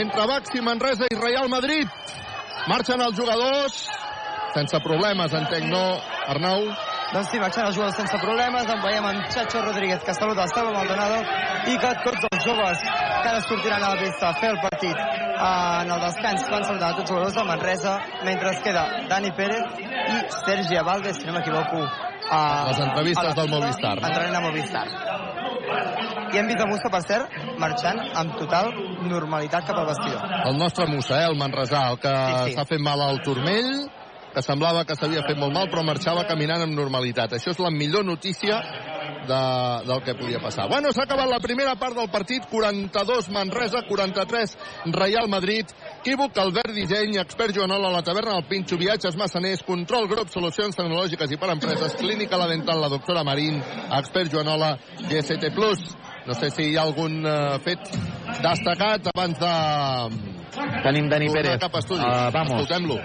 entre Baxi Manresa i Real Madrid. Marxen els jugadors, sense problemes, entenc, no, Arnau? Doncs sí, marxen els jugadors sense problemes. En veiem en Chacho Rodríguez, que saluda Esteve Maldonado, i que tots els joves que ara sortiran a la pista a fer el partit en el descans van saludar tots els jugadors de Manresa, mentre es queda Dani Pérez i Sergi Avalde, si no m'equivoco, a, Les entrevistes a del Movistar, no? A Movistar. I hem vist a Musa, per cert, marxant amb total normalitat cap al vestidor. El nostre Musa, eh, el Manresà, el que Sí, sí. s'ha fet mal al turmell, que semblava que s'havia fet molt mal, però marxava caminant amb normalitat. Això és la millor notícia de, del que podia passar. Bueno, s'ha acabat la primera part del partit, 42 Manresa, 43 Real Madrid, Equívoc, Albert Disseny, expert Joanola, la taverna del Pinxo, viatges massaners, control grup, solucions tecnològiques i per empreses, clínica la dental, la doctora Marín, expert Joanola, GST+. No sé si hi ha algun eh, fet destacat abans de Tenim Dani Pérez. cap a. Uh, vamos. Escoltem-lo.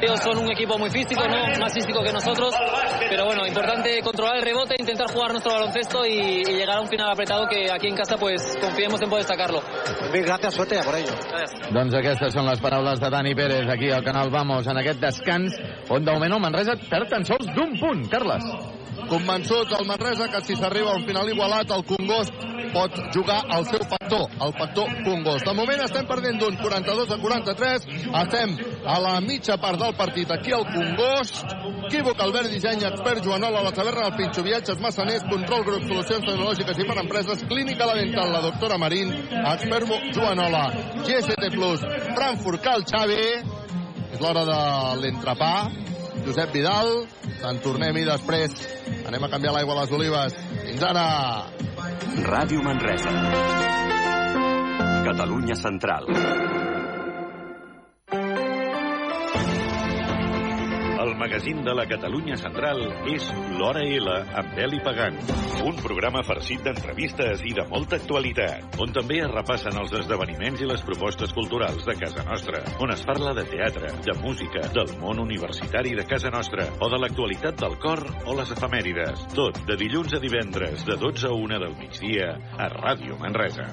Ellos son un equipo muy físico, ¿no? más físico que nosotros, pero bueno, importante controlar el rebote, intentar jugar nuestro baloncesto y, y llegar a un final apretado que aquí en casa pues confiemos en poder sacarlo. Bien, gracias, suerte a por ello. Doncs aquestes són les paraules de Dani Pérez aquí al Canal Vamos en aquest descans on de moment el Manresa perd tan sols d'un punt, Carles. Convençut el Manresa que si s'arriba a un final igualat el Congost pot jugar al seu factor, el factor Congost. De moment estem perdent d'un 42 a 43, estem a la mitja part del partit aquí al Congost. Equívoc, Albert Disseny, expert Joanola, la taverna del Pinxo, viatges massaners, control grup, solucions tecnològiques i per empreses, clínica la dental, la doctora Marín, expert Joanola, GST+, Frankfurt, Cal Xavi, és l'hora de l'entrepà, Josep Vidal, se'n tornem-hi després. Anem a canviar l'aigua a les olives. Fins ara! Ràdio Manresa. Catalunya Central. El magazín de la Catalunya Central és l'Hora L amb Eli Pagant. Un programa farcit d'entrevistes i de molta actualitat, on també es repassen els esdeveniments i les propostes culturals de casa nostra, on es parla de teatre, de música, del món universitari de casa nostra, o de l'actualitat del cor o les efemèrides. Tot de dilluns a divendres, de 12 a 1 del migdia, a Ràdio Manresa.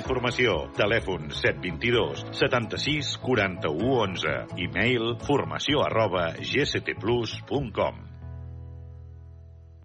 Formació. Telèfon 722 76 41 11. E-mail formació arroba gctplus.com.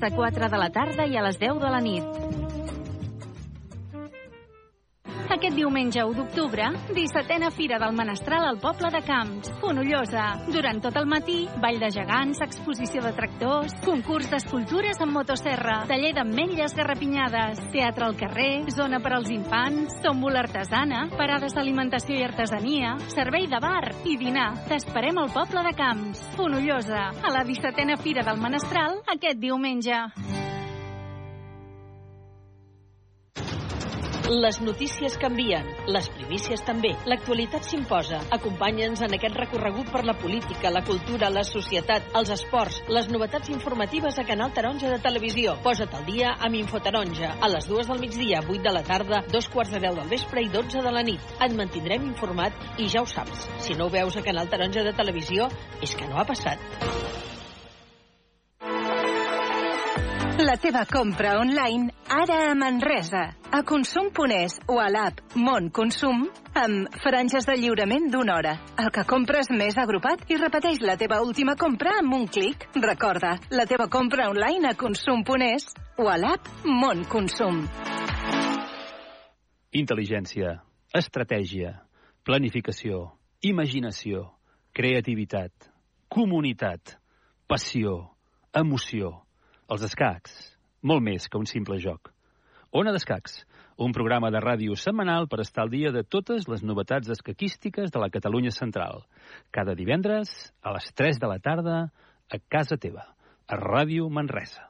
de quatre de la tarda i a les 10 de la nit. Aquest diumenge 1 d'octubre, 17a Fira del Menestral al poble de Camps, Fonollosa. Durant tot el matí, ball de gegants, exposició de tractors, concurs d'escultures amb motosserra, taller d'ametlles garrapinyades, teatre al carrer, zona per als infants, tòmbola artesana, parades d'alimentació i artesania, servei de bar i dinar. T'esperem al poble de Camps, Fonollosa, a la 17a Fira del Menestral, aquest diumenge. Les notícies canvien, les primícies també. L'actualitat s'imposa. Acompanya'ns en aquest recorregut per la política, la cultura, la societat, els esports, les novetats informatives a Canal Taronja de Televisió. Posa't al dia amb Infotaronja. A les dues del migdia, 8 de la tarda, dos quarts de deu del vespre i 12 de la nit. Et mantindrem informat i ja ho saps. Si no ho veus a Canal Taronja de Televisió, és que no ha passat. La teva compra online ara a Manresa, a Consum.es o a l'app Mon Consum, amb franges de lliurament d'una hora. El que compres més agrupat i repeteix la teva última compra amb un clic. Recorda, la teva compra online a Consum.es o a l'app Mon Consum. Intel·ligència, estratègia, planificació, imaginació, creativitat, comunitat, passió, emoció. Els escacs, molt més que un simple joc. Ona d'Escacs, un programa de ràdio setmanal per estar al dia de totes les novetats escaquístiques de la Catalunya central. Cada divendres, a les 3 de la tarda, a casa teva, a Ràdio Manresa.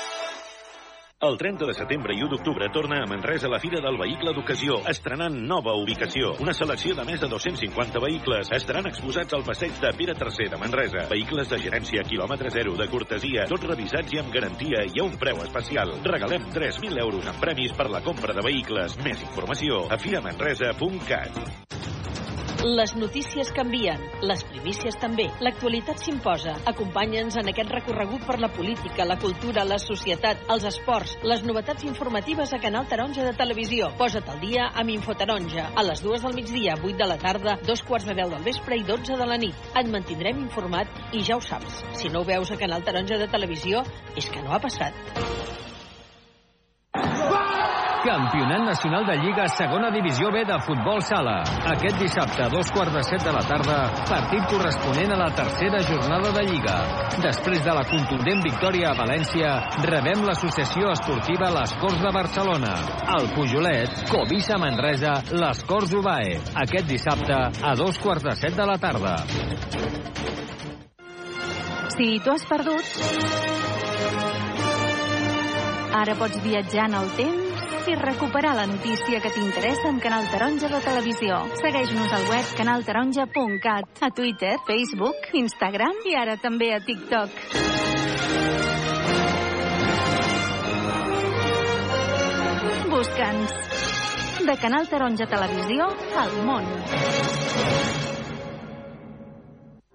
El 30 de setembre i 1 d'octubre torna a Manresa la Fira del Vehicle d'Ocasió, estrenant nova ubicació. Una selecció de més de 250 vehicles estaran exposats al passeig de Pere III de Manresa. Vehicles de gerència quilòmetre zero, de cortesia, tots revisats i amb garantia i a un preu especial. Regalem 3.000 euros en premis per la compra de vehicles. Més informació a firamanresa.cat. Les notícies canvien, les primícies també. L'actualitat s'imposa. Acompanya'ns en aquest recorregut per la política, la cultura, la societat, els esports, les novetats informatives a Canal Taronja de Televisió. Posa't al dia amb Infotaronja. A les dues del migdia, 8 de la tarda, dos quarts de deu del vespre i 12 de la nit. Et mantindrem informat i ja ho saps. Si no ho veus a Canal Taronja de Televisió, és que no ha passat. Campionat Nacional de Lliga Segona Divisió B de Futbol Sala. Aquest dissabte, a dos quarts de set de la tarda, partit corresponent a la tercera jornada de Lliga. Després de la contundent victòria a València, rebem l'associació esportiva Les Corts de Barcelona. Al Pujolet, Covisa Manresa, Les Corts Ubae. Aquest dissabte, a dos quarts de set de la tarda. Si t'ho has perdut, ara pots viatjar en el temps i recuperar la notícia que t'interessa amb Canal Taronja de Televisió. Segueix-nos al web canaltaronja.cat, a Twitter, Facebook, Instagram i ara també a TikTok. Busca'ns. De Canal Taronja Televisió al món.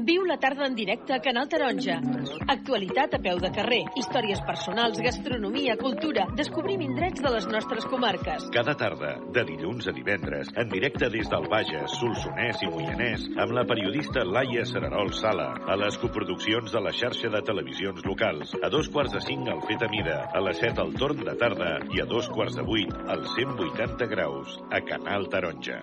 Viu la tarda en directe a Canal Taronja. Actualitat a peu de carrer, històries personals, gastronomia, cultura. Descobrim indrets de les nostres comarques. Cada tarda, de dilluns a divendres, en directe des del Bages, Solsonès i Moianès, amb la periodista Laia Serarol Sala, a les coproduccions de la xarxa de televisions locals, a dos quarts de cinc al Fet a Mida, a les set al torn de tarda i a dos quarts de vuit al 180 graus, a Canal Taronja.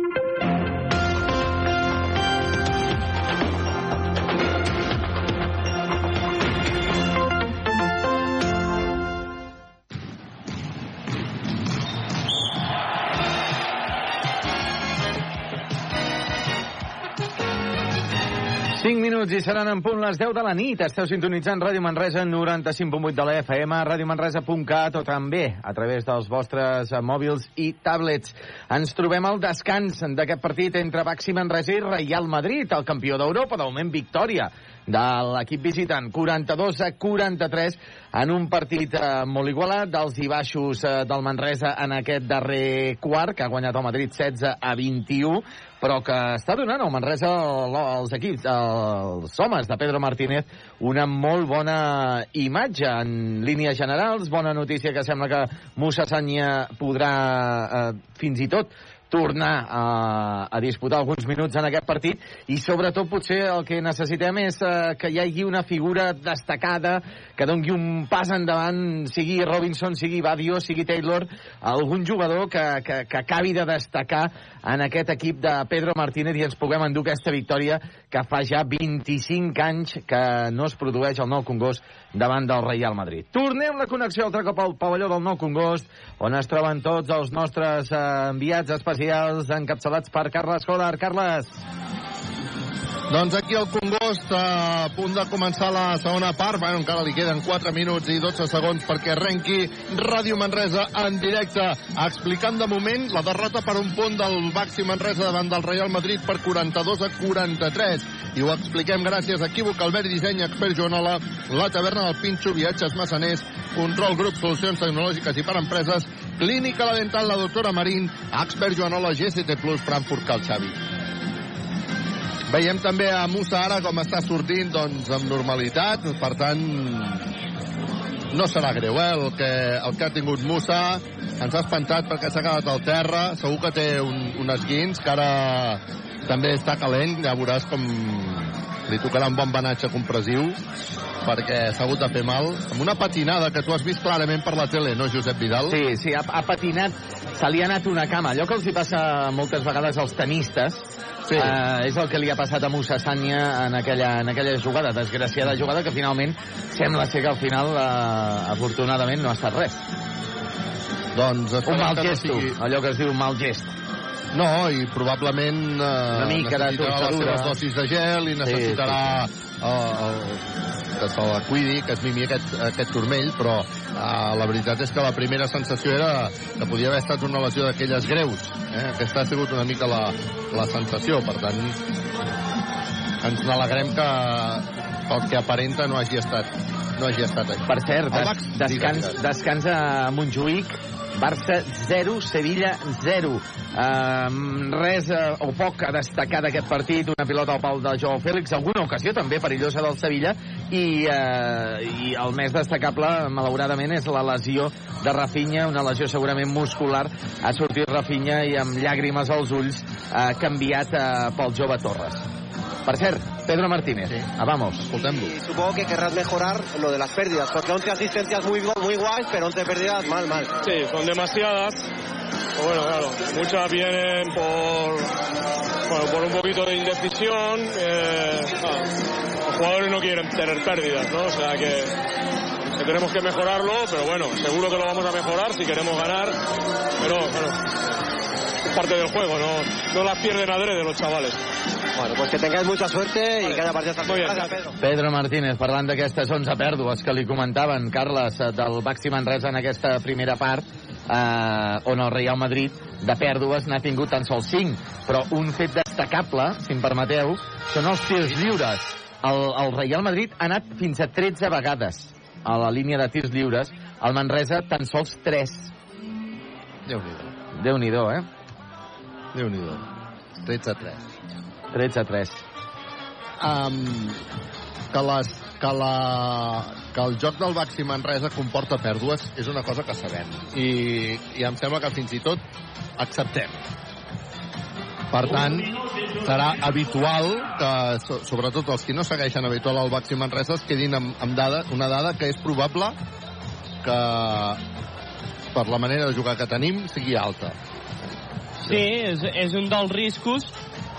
5 minuts i seran en punt les 10 de la nit. Esteu sintonitzant Ràdio Manresa 95.8 de la FM, radiomanresa.cat o també a través dels vostres mòbils i tablets. Ens trobem al descans d'aquest partit entre Baxi Manresa i Real Madrid, el campió d'Europa, de moment victòria de l'equip visitant, 42 a 43 en un partit eh, molt igualat dels i baixos eh, del Manresa en aquest darrer quart, que ha guanyat el Madrid 16 a 21, però que està donant al Manresa els equips, els homes de Pedro Martínez, una molt bona imatge en línies generals. Bona notícia que sembla que Musa Sanya podrà eh, fins i tot tornar a, a disputar alguns minuts en aquest partit i sobretot potser el que necessitem és eh, que hi hagi una figura destacada que dongui un pas endavant sigui Robinson, sigui Badio, sigui Taylor algun jugador que, que, que acabi de destacar en aquest equip de Pedro Martínez i ens puguem endur aquesta victòria que fa ja 25 anys que no es produeix el nou Congost davant del Real Madrid. Tornem la connexió altre cop al pavelló del nou Congost, on es troben tots els nostres eh, enviats especials encapçalats per Carles Colar. Carles. Doncs aquí el Congost a punt de començar la segona part. Bueno, encara li queden 4 minuts i 12 segons perquè arrenqui Ràdio Manresa en directe explicant de moment la derrota per un punt del Baxi Manresa davant del Real Madrid per 42 a 43. I ho expliquem gràcies a Equívoc, Albert Disseny, Expert Joanola, la taverna del Pinxo, Viatges Massaners, Control Grup, Solucions Tecnològiques i per Empreses, Clínica La Dental, la doctora Marín, Expert Joanola, GCT Plus, Frankfurt Cal Xavi. Veiem també a Musa ara com està sortint doncs, amb normalitat, per tant no serà greu, eh? El que, el que ha tingut Musa ens ha espantat perquè s'ha quedat al terra, segur que té un, un esguins que ara també està calent, ja veuràs com li tocarà un bon banatge compressiu perquè s'ha hagut de fer mal amb una patinada que tu has vist clarament per la tele, no, Josep Vidal? Sí, sí, ha, ha patinat, se li ha anat una cama. Allò que els hi passa moltes vegades als tenistes, sí. eh, és el que li ha passat a Musa Sanya en aquella, en aquella jugada, desgraciada jugada, que finalment sembla ser que al final, eh, afortunadament, no ha estat res. Doncs un mal que no gesto, sigui- allò que es diu un mal gest. No, i probablement eh, Una mica de necessitarà les seves dosis de gel i necessitarà eh, el, que se la cuidi, que es mimi aquest, aquest turmell, però eh, la veritat és que la primera sensació era que podia haver estat una lesió d'aquelles greus. Eh? Aquesta ha sigut una mica la, la sensació, per tant ens n'alegrem que pel que aparenta no hagi estat no hagi estat això. Per cert, El des, descans, digues, digues. descans a Montjuïc, Barça 0, Sevilla 0. Um, res uh, o poc a destacar d'aquest partit, una pilota al pal de Joao Fèlix, alguna ocasió també perillosa del Sevilla, i, uh, i el més destacable, malauradament, és la lesió de Rafinha, una lesió segurament muscular. Ha sortit Rafinha i amb llàgrimes als ulls ha canviat uh, pel jove Torres. Per cert, Pedro Martínez, sí. ah, vamos. Escoltem-lo. Supongo que querrás mejorar lo de las pérdidas, porque 11 asistencias muy, muy guays, pero 11 pérdidas mal, mal. Sí, son demasiadas. Pero bueno, claro, muchas vienen por, bueno, por un poquito de indecisión. eh, ah, los jugadores no quieren tener pérdidas, ¿no? O sea que, que tenemos que mejorarlo, pero bueno, seguro que lo vamos a mejorar si queremos ganar. Pero bueno, parte del juego, no, no las pierden adrede los chavales. Bueno, pues que tengáis mucha suerte y que haya bien, final. Gracias, Pedro. Pedro Martínez, parlant d'aquestes 11 pèrdues que li comentaven, Carles, eh, del Baxi Manresa en aquesta primera part, eh, on el Real Madrid de pèrdues n'ha tingut tan sols 5. Però un fet destacable, si em permeteu, són els tirs lliures. El, el Real Madrid ha anat fins a 13 vegades a la línia de tirs lliures, el Manresa tan sols 3. Déu-n'hi-do. Déu-n'hi-do, eh? Déu-n'hi-do. 13 a 3. 13 a 3. Um, que, les, que, la, que el joc del Baxi Manresa comporta pèrdues és una cosa que sabem. I, I em sembla que fins i tot acceptem. Per tant, serà habitual que, so- sobretot els que no segueixen habitual al Baxi Manresa, es quedin amb, amb dada, una dada que és probable que per la manera de jugar que tenim sigui alta. Sí, és, és un dels riscos,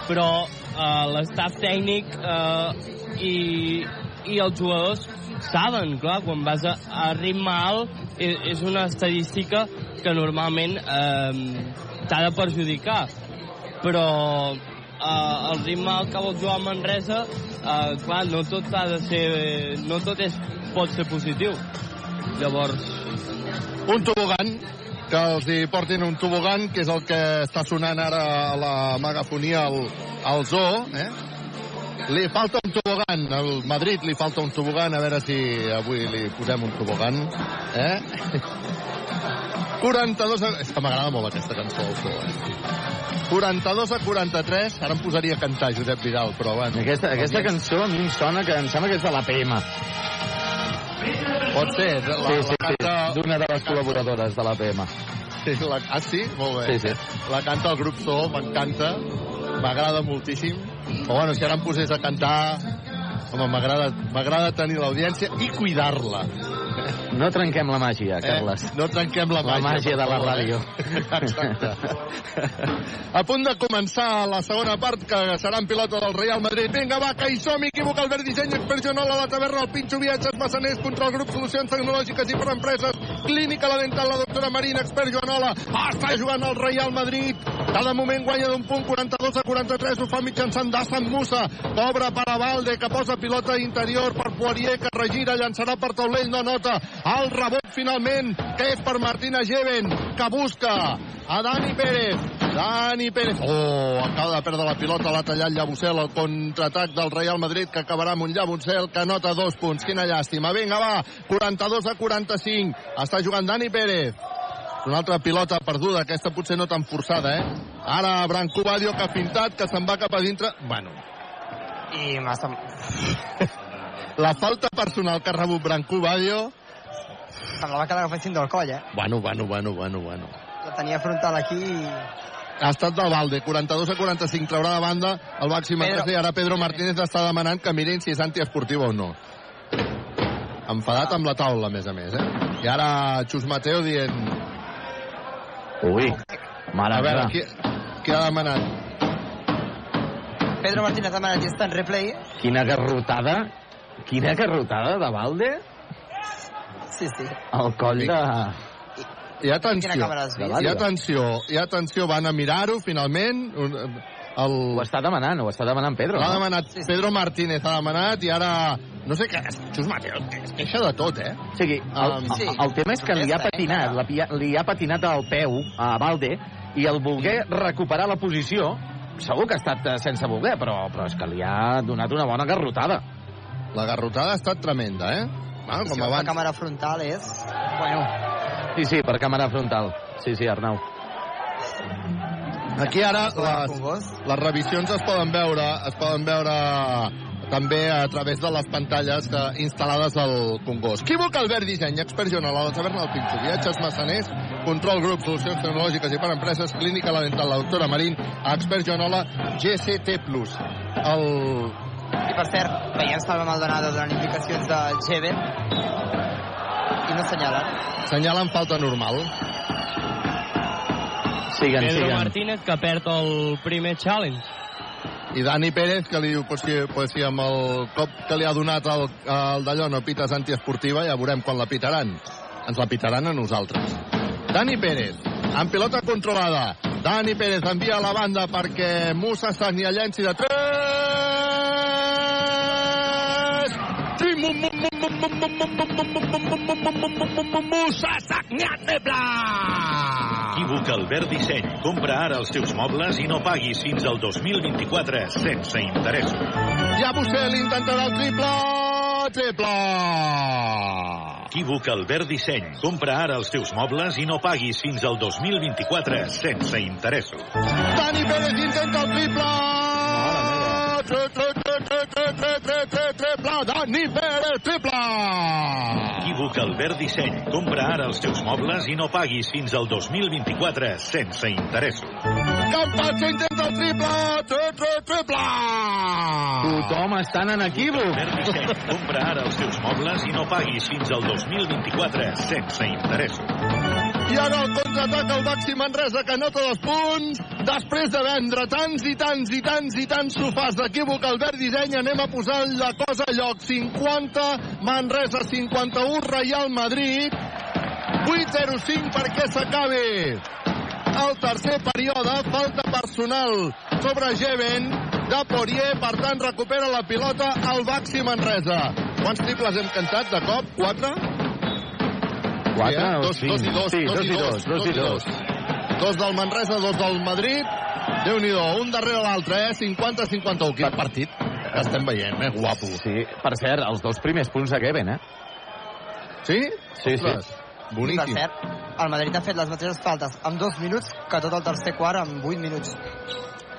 però uh, l'estaf tècnic uh, i, i els jugadors saben, clar, quan vas a, a ritme alt és, és una estadística que normalment eh, t'ha de perjudicar però uh, el ritme al que vol jugar Manresa, uh, clar, no tot ha de ser... No tot és, pot ser positiu. Llavors... Un tobogan, que els hi portin un tobogan, que és el que està sonant ara a la megafonia al, al zoo, eh? Li falta un tobogan, al Madrid li falta un tobogan, a veure si avui li posem un tobogan, eh? 42 a... És que m'agrada molt aquesta cançó del zoo, eh? 42 a 43, ara em posaria a cantar Josep Vidal, però bueno... Aquesta, aquesta cançó a mi em sona que em sembla que és de l'APM. Pot ser, la, Sí, sí, la sí, canta... d'una de les col·laboradores de l'APM. Sí, la, ah, sí? Molt bé. Sí, sí. La canta el grup Sol, m'encanta. M'agrada moltíssim. Però bueno, si ara em posés a cantar... Home, m'agrada tenir l'audiència i cuidar-la. No trenquem la màgia, Carles. Eh? No trenquem la La màgia. màgia de la favor, ràdio. Eh? Exacte. A punt de començar la segona part, que serà en pilota del Real Madrid. Vinga, va, que hi som, equivoca Albert Disseny, expert Joanola, la taverna, el Pinxo Viatges, Massaners, control grup, solucions tecnològiques i per empreses, clínica la dental, la doctora Marina, expert Joanola, està jugant el Real Madrid, cada moment guanya d'un punt, 42 a 43, ho fa mitjançant Dassan Musa, cobra per a Valde, que posa pilota interior per Poirier, que regira, llançarà per taulell, no nota, el rebot finalment, que és per Martina Geven, que busca a Dani Pérez, Dani Pérez, oh, acaba de perdre la pilota, l'ha tallat Llabucel, el contraatac del Real Madrid, que acabarà amb un Llabucel, que nota dos punts, quina llàstima, vinga va, 42 a 45, està jugant Dani Pérez, una altra pilota perduda, aquesta potser no tan forçada, eh? Ara Branco Badio que ha fintat, que se'n va cap a dintre. Bueno, I massa... la falta personal que ha rebut Branco Badio... Semblava que l'agafessin del coll, eh? Bueno, bueno, bueno, bueno, bueno. La tenia frontal aquí i... Ha estat del Valde, 42 a 45, traurà de banda el màxim Pedro. i ara Pedro Martínez està demanant que mirin si és antiesportiu o no. Enfadat amb la taula, a més a més, eh? I ara Xus Mateo dient... Ui, mare A veure, qui, qui ha demanat? Pedro Martínez ha demanat i està en replay. Quina garrotada, quina garrotada de Valde Sí, sí. al coll de... I atenció, Quina càmera has vist? i atenció, i atenció, van a mirar-ho finalment. Un, el... Ho està demanant, ho està demanant Pedro. L'ha no? demanat, Pedro Martínez ha demanat i ara... No sé què, Xus Mateo es queixa de tot, eh? O sigui, el, Um, el, el tema és que li ha patinat, la, li ha patinat al peu a Valde i el voler recuperar la posició, segur que ha estat eh, sense voler, però, però és que li ha donat una bona garrotada. La garrotada ha estat tremenda, eh? Ah, si com la abans. càmera frontal és... Bueno, Sí, sí, per càmera frontal. Sí, sí, Arnau. Aquí ara les, les revisions es poden veure, es poden veure també a través de les pantalles que, instal·lades al Congost. Equívoc Albert Disseny, expert Joanol, a la taverna del Pinxo, viatges massaners, control grup, solucions tecnològiques i per empreses, clínica la dental, la doctora Marín, expert Joanola, GCT+. El... i per cert, veiem Salva Maldonado donant indicacions de Jeven i no assenyalen. Senyalen falta normal. Siguen, Pedro siguen. Martínez, que perd el primer challenge. I Dani Pérez, que li diu pues, que, pues, si amb el cop que li ha donat el, el d'allò no pites antiesportiva, ja veurem quan la pitaran. Ens la pitaran a nosaltres. Dani Pérez, amb pilota controlada. Dani Pérez envia a la banda perquè Musa Sagni a llenci de 3! Musa Sagni a Nebla! Equívoc Albert Disseny. Compra ara els teus mobles i no paguis fins al 2024 sense interessos. Ja Bussel intentarà el triple! Triple! Equívoc Albert Disseny. Compra ara els teus mobles i no paguis fins al 2024 sense interessos. Dani Pérez intenta el triple! Tri, tri, tri, tri, tri, tri, tri, tri, triple! Dani Pérez, triple! Equívoc Albert Disseny. Compra ara els teus mobles i no paguis fins al 2024 sense interessos. Campazzo intenta el triple! Tri, tri, triple! Tothom està en equívoc. Albert Disseny. Compra ara els teus mobles i no paguis fins al 2024 sense interessos. I ara el contraatac al Baxi Manresa que nota dos punts. Després de vendre tants i tants i tants i tants sofàs d'equívoc Albert Disseny, anem a posar la cosa a lloc. 50, Manresa 51, Real Madrid. 8-0-5 perquè s'acabi el tercer període. Falta personal sobre Geven de Poirier. Per tant, recupera la pilota el Baxi Manresa. Quants triples hem cantat de cop? Quatre? Quatre Sí, eh? o dos, cinc? dos i dos. Sí, dos, i dos, dos i dos. Dos del Manresa, dos del Madrid. déu nhi un darrere l'altre, eh? 50-51. Quin partit que estem veient, eh? Guapo. Sí, per cert, els dos primers punts de Kevin, eh? Sí? Sí, sí. Ostres, Boníssim. Per cert, el Madrid ha fet les mateixes faltes en dos minuts que tot el tercer quart en vuit minuts.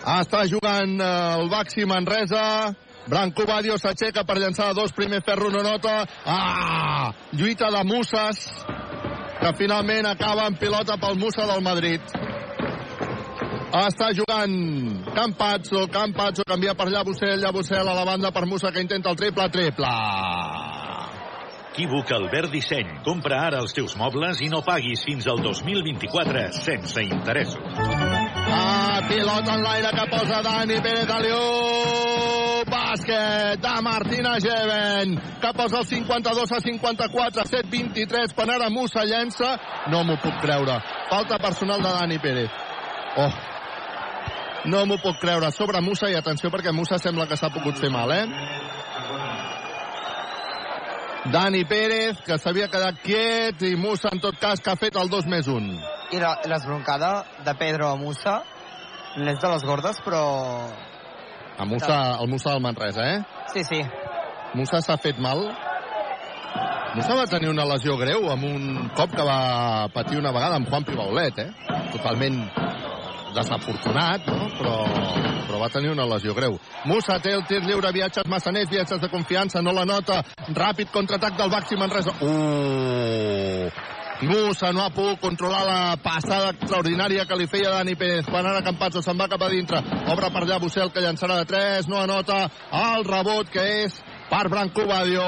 Ah, està jugant eh, el Baxi Manresa. Branco Badio s'aixeca per llançar dos, primer Ferro no nota. Ah! Lluita de Musas, que finalment acaba en pilota pel Musa del Madrid. Està jugant Campazzo, Campazzo canvia per Llabusel, Llabusel a la banda per Musa que intenta el triple, triple. Equívoc Albert Disseny. Compra ara els teus mobles i no paguis fins al 2024 sense interessos. Ah, pilota en l'aire que posa Dani Pérez Alió. Bàsquet de Martina Geven, que posa el 52 a 54, 7-23, quan ara Musa llença. No m'ho puc creure. Falta personal de Dani Pérez. Oh, no m'ho puc creure. Sobre Musa, i atenció perquè Musa sembla que s'ha pogut fer mal, eh? Dani Pérez, que s'havia quedat quiet, i Musa, en tot cas, que ha fet el 2 més 1. I la- l'esbroncada de Pedro a Musa n'és de les gordes, però... A Musa, el Musa del Manresa, eh? Sí, sí. Musa s'ha fet mal. Musa va tenir una lesió greu amb un cop que va patir una vegada amb Juan Pibaulet, eh? Totalment desafortunat, no? Però, però va tenir una lesió greu. Musa té el tir lliure, viatges massaners, viatges de confiança, no la nota. Ràpid contraatac del Baxi Manresa. Uh! Musa no ha pogut controlar la passada extraordinària que li feia Dani Pérez. Quan ara Campazzo se'n va cap a dintre. Obre per allà Bussel, que llançarà de 3. No anota el rebot, que és per Branco Badio.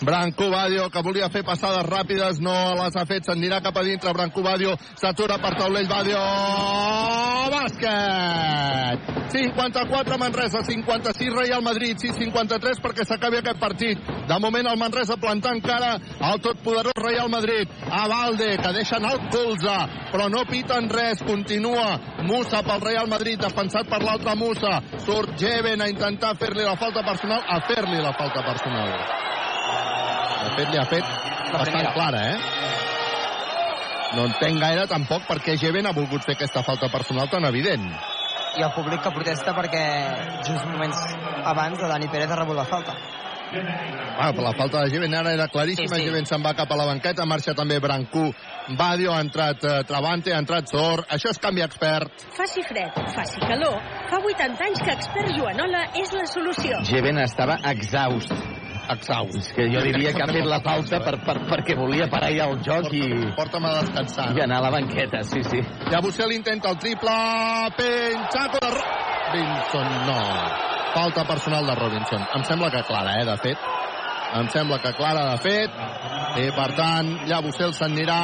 Branco Badio, que volia fer passades ràpides, no les ha fet, s'anirà cap a dintre, Branco Badio, s'atura per taulell, Badio, bàsquet! 54 Manresa, 56 Real Madrid, 6-53 perquè s'acabi aquest partit. De moment el Manresa plantant cara al totpoderós Real Madrid. A Valde, que deixa el colze, però no piten res, continua Musa pel Real Madrid, defensat per l'altre Musa. Surt Jeven a intentar fer-li la falta personal, a fer-li la falta personal. De fet, li ha fet bastant clara, eh? No entenc gaire tampoc per què Jeven ha volgut fer aquesta falta personal tan evident. I el públic que protesta perquè just moments abans de Dani Pérez ha rebut la falta. Bueno, però la falta de Jeven ara era claríssima. Sí, sí. Jeven se'n va cap a la banqueta, marxa també Brancú. Badio ha entrat eh, Travante, ha entrat Sor. Això és canvi expert. Faci fred, faci calor. Fa 80 anys que Expert Joanola és la solució. Jeven estava exhaust. Exhaust. És que jo diria que ha fet la falta per, per, perquè volia parar ja el joc i, Porta'm a descansar. i anar a la banqueta, sí, sí. Llabusel intenta el triple. Penxaco de... Ro- Robinson, no. Falta personal de Robinson. Em sembla que clara, eh, de fet. Em sembla que clara, de fet. I, per tant, Llabusel s'anirà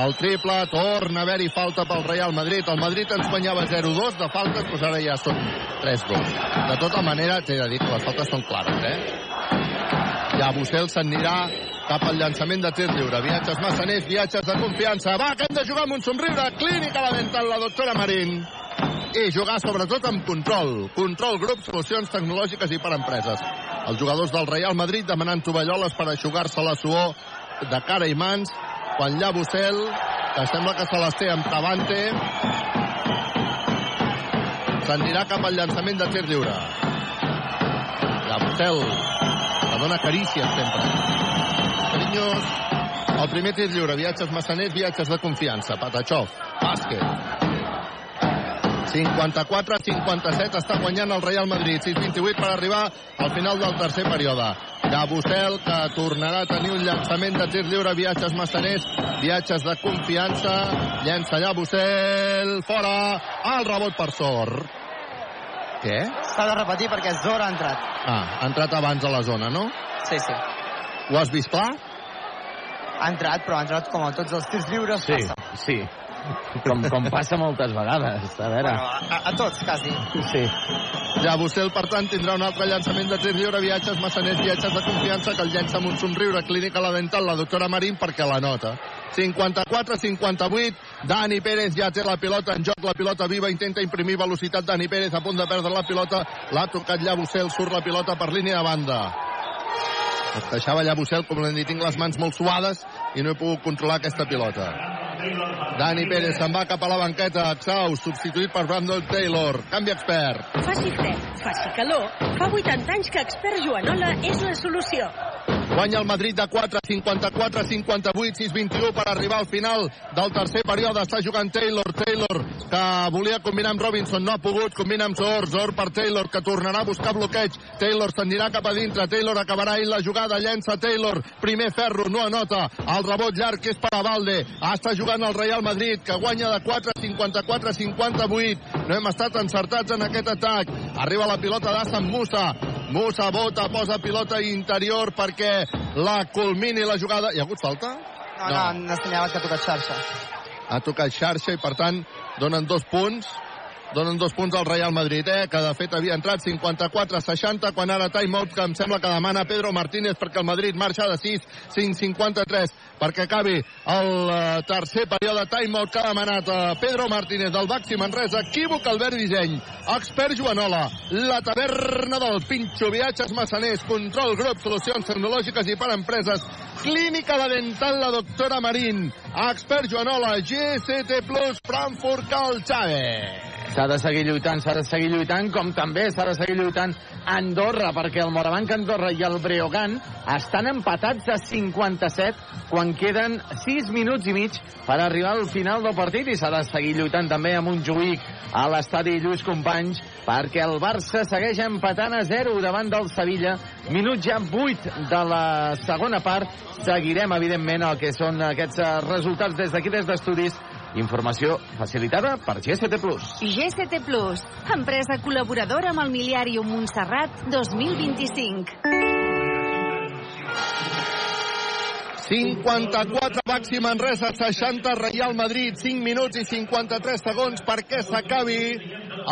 al triple. Torna a haver-hi falta pel Real Madrid. El Madrid ens guanyava 0-2 de faltes, doncs ara ja són 3 gols. De tota manera, t'he de dir que les faltes són clares, eh? Llabusel s'anirà cap al llançament de tir lliure. Viatges massaners, viatges de confiança. Va, que hem de jugar amb un somriure. Clínica la dental, la doctora Marín. I jugar sobretot amb control. Control grup, solucions tecnològiques i per empreses. Els jugadors del Real Madrid demanant tovalloles per aixugar-se la suor de cara i mans. Quan Llabusel, que sembla que se les té amb Travante, s'anirà cap al llançament de tir lliure. Llabusel, dona carícies sempre. Carinyos, el primer tir lliure, viatges massaners, viatges de confiança. Patachov, bàsquet. 54-57 està guanyant el Real Madrid. 6-28 per arribar al final del tercer període. Gabusel, que tornarà a tenir un llançament de tir lliure, viatges massaners, viatges de confiança. Llença Gabusel, fora, el rebot per sort. Què? S'ha de repetir perquè Zora ha entrat. Ah, ha entrat abans a la zona, no? Sí, sí. Ho has vist clar? Ha entrat, però ha entrat com a tots els tirs lliures. Sí, passa. sí. Com, com passa moltes vegades. A veure... Bueno, a, a tots, quasi. Sí. Llabusel, per tant, tindrà un altre llançament de tir lliure, viatges massaners, viatges de confiança, que el llença amb un somriure clínica a la dental, la doctora Marín, perquè la nota. 54-58. Dani Pérez ja té la pilota en joc, la pilota viva, intenta imprimir velocitat. Dani Pérez a punt de perdre la pilota. L'ha tocat Llabusel, surt la pilota per línia de banda. Es deixava Llabusel, com l'hem dit, tinc les mans molt suades i no he pogut controlar aquesta pilota. Dani Pérez se'n va cap a la banqueta, exhaust, substituït per Brandon Taylor. Canvi expert. Faci fred, faci calor. Fa 80 anys que Expert Joanola és la solució. Guanya el Madrid de 4, 54, 58, 6, 21 per arribar al final del tercer període. Està jugant Taylor, Taylor, que volia combinar amb Robinson, no ha pogut, combina amb Zor, Zor per Taylor, que tornarà a buscar bloqueig. Taylor s'anirà cap a dintre, Taylor acabarà ell la jugada, llença Taylor, primer ferro, no anota, el rebot llarg que és per a Valde, està jugant el Real Madrid, que guanya de 4, 54, 58. No hem estat encertats en aquest atac. Arriba la pilota d'Assan Musa, Musa bota, posa pilota interior perquè la culmini la jugada. Hi ha hagut falta? No, no, no n'assenyava que ha tocat xarxa. Ha tocat xarxa i, per tant, donen dos punts donen dos punts al Real Madrid, eh, que de fet havia entrat 54-60, quan ara timeout que em sembla que demana Pedro Martínez perquè el Madrid marxa de 6, 5-53, perquè acabi el uh, tercer període timeout que ha demanat uh, Pedro Martínez del Baxi Manresa, equívoc Albert Disseny, expert Joanola, la taverna del Pinxo, viatges massaners, control grup, solucions tecnològiques i per empreses, clínica de dental la doctora Marín, expert Joanola, GST Plus, Frankfurt, Cal Chávez. S'ha de seguir lluitant, s'ha de seguir lluitant, com també s'ha de seguir lluitant Andorra, perquè el Morabanc Andorra i el Breogán estan empatats a 57 quan queden 6 minuts i mig per arribar al final del partit i s'ha de seguir lluitant també amb un Montjuïc a l'estadi Lluís Companys perquè el Barça segueix empatant a 0 davant del Sevilla. Minut ja 8 de la segona part. Seguirem, evidentment, el que són aquests eh, resultats des d'aquí, des d'estudis Informació facilitada per GST Plus. GST Plus, empresa col·laboradora amb el Miliàrium Montserrat 2025. 54 Baxi Manresa, 60 Real Madrid, 5 minuts i 53 segons perquè s'acabi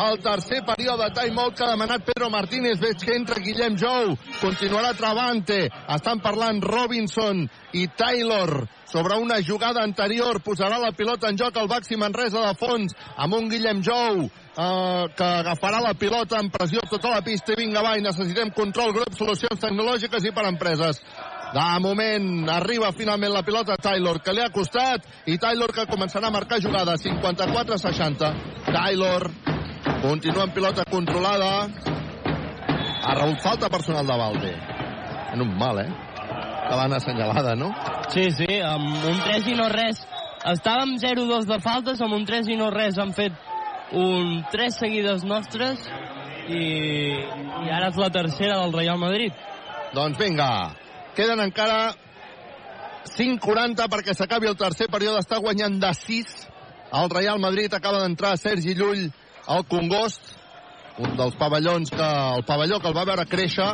el tercer període de timeout que ha demanat Pedro Martínez. Veig que entra Guillem Jou, continuarà Travante, estan parlant Robinson i Taylor sobre una jugada anterior. Posarà la pilota en joc al Baxi Manresa de fons amb un Guillem Jou eh, que agafarà la pilota en pressió tota la pista i vinga va, i necessitem control grup, solucions tecnològiques i per empreses. De moment arriba finalment la pilota Taylor, que li ha costat, i Taylor que començarà a marcar jugada, 54-60. Taylor continua amb pilota controlada. Ha rebut falta personal de Valde. En un mal, eh? Que l'han assenyalada, no? Sí, sí, amb un 3 i no res. Estàvem 0-2 de faltes, amb un 3 i no res han fet un 3 seguides nostres i, i ara és la tercera del Real Madrid. Doncs vinga, queden encara 5.40 perquè s'acabi el tercer període, està guanyant de 6. El Real Madrid acaba d'entrar Sergi Llull al Congost, un dels pavellons que el pavelló que el va veure créixer.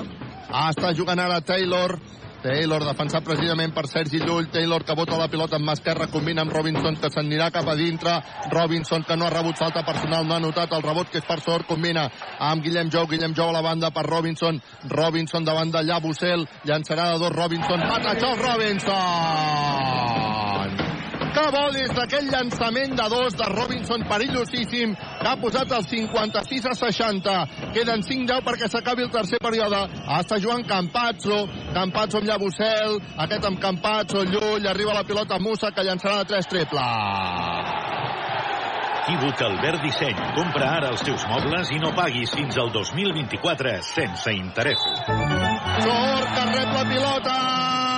Ah, està jugant ara Taylor, Taylor defensat precisament per Sergi Llull. Taylor que bota la pilota amb mà esquerra, combina amb Robinson que s'anirà cap a dintre. Robinson que no ha rebut falta personal, no ha notat el rebot que és per sort, combina amb Guillem Jou. Guillem Jou a la banda per Robinson. Robinson davant de Llabusel. Llançarà de dos Robinson. Patachó Robinson! Que bo des d'aquell llançament de dos de Robinson perillosíssim que ha posat el 56 a 60. Queden 5-10 perquè s'acabi el tercer període. Està jugant Campazzo, Campazzo amb Llabusel, aquest amb Campazzo, Llull, arriba la pilota Musa que llançarà de 3 triple. Equívoc Albert Disseny. Compra ara els teus mobles i no paguis fins al 2024 sense interessos. Sort que rep la pilota!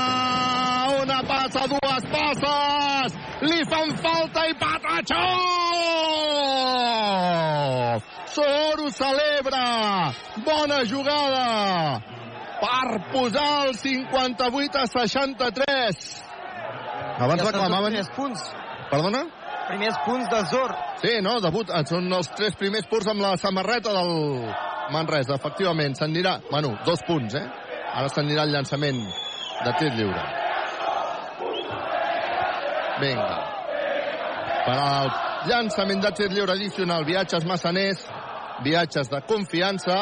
Una passa, dues passes! Li fan falta i Patachó! Soro celebra! Bona jugada! Per posar el 58 a 63. Abans reclamaven... Primers punts. Perdona? Primers punts de Zor. Sí, no, debut. eh, Són els tres primers punts amb la samarreta del Manresa, efectivament. S'anirà... Bueno, dos punts, eh? Ara s'anirà el llançament de tir lliure. Vinga. Per al llançament de tir lliure addicional, viatges massaners, viatges de confiança.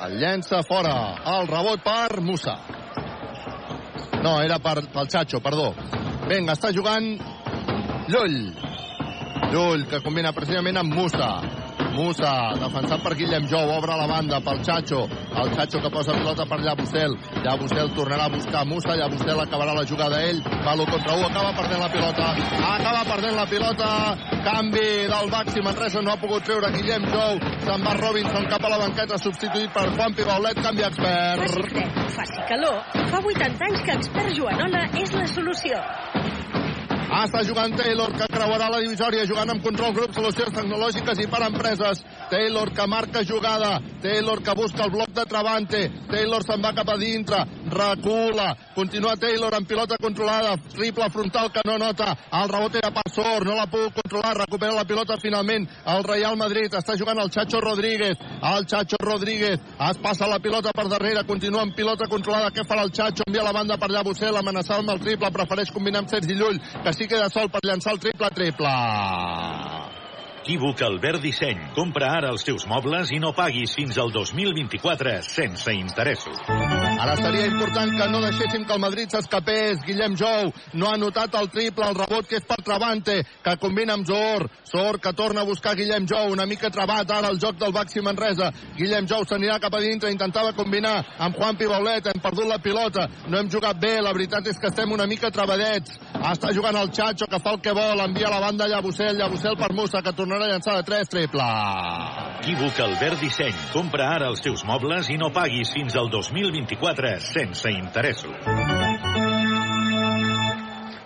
El llença fora. El rebot per Musa. No, era per, pel Chacho, perdó. Vinga, està jugant Llull. Llull, que combina precisament amb Musa. Musa, defensat per Guillem Jou, obre la banda pel Chacho. El Chacho que posa pilota per Llabusel. Llabusel tornarà a buscar Musa. Llabusel acabarà la jugada ell. Va l'1 contra 1, acaba perdent la pilota. Acaba perdent la pilota. Canvi del Baxi Manresa, no ha pogut treure Guillem Jou. Se'n va Robinson cap a la banqueta, substituït per Juan Pibaulet, canvi expert. Faci fred, faci calor. Fa 80 anys que Expert Joanola és la solució. Ah, està jugant Taylor, que creuarà la divisòria, jugant amb control grup, solucions tecnològiques i per empreses. Taylor, que marca jugada. Taylor, que busca el bloc de Travante. Taylor se'n va cap a dintre, recula. Continua Taylor amb pilota controlada. Triple frontal que no nota. El rebot era per Sor, no la puc controlar. Recupera la pilota finalment. El Real Madrid està jugant el Chacho Rodríguez. El Chacho Rodríguez es passa la pilota per darrere, continua amb pilota controlada. Què farà el Chacho? Envia la banda per allà Bussel, amenaçava amb el triple, prefereix combinar amb Sergi Llull, que sí queda sol per llançar el triple-triple. Equívoc Albert Disseny. Compra ara els teus mobles i no paguis fins al 2024 sense interessos. Ara seria important que no deixéssim que el Madrid s'escapés. Guillem Jou no ha notat el triple, el rebot que és per Travante, que combina amb Zor. Zor que torna a buscar Guillem Jou, una mica trabat ara el joc del Baxi Manresa. Guillem Jou s'anirà cap a dintre, intentava combinar amb Juan Pibaulet, hem perdut la pilota, no hem jugat bé, la veritat és que estem una mica trebadets. Està jugant el Chacho, que fa el que vol, envia la banda a Llabusel, Llabusel per Musa, que tornarà a llançar de 3, triple. Equívoc Albert Disseny. Compra ara els teus mobles i no paguis fins al 2024 sense interessos.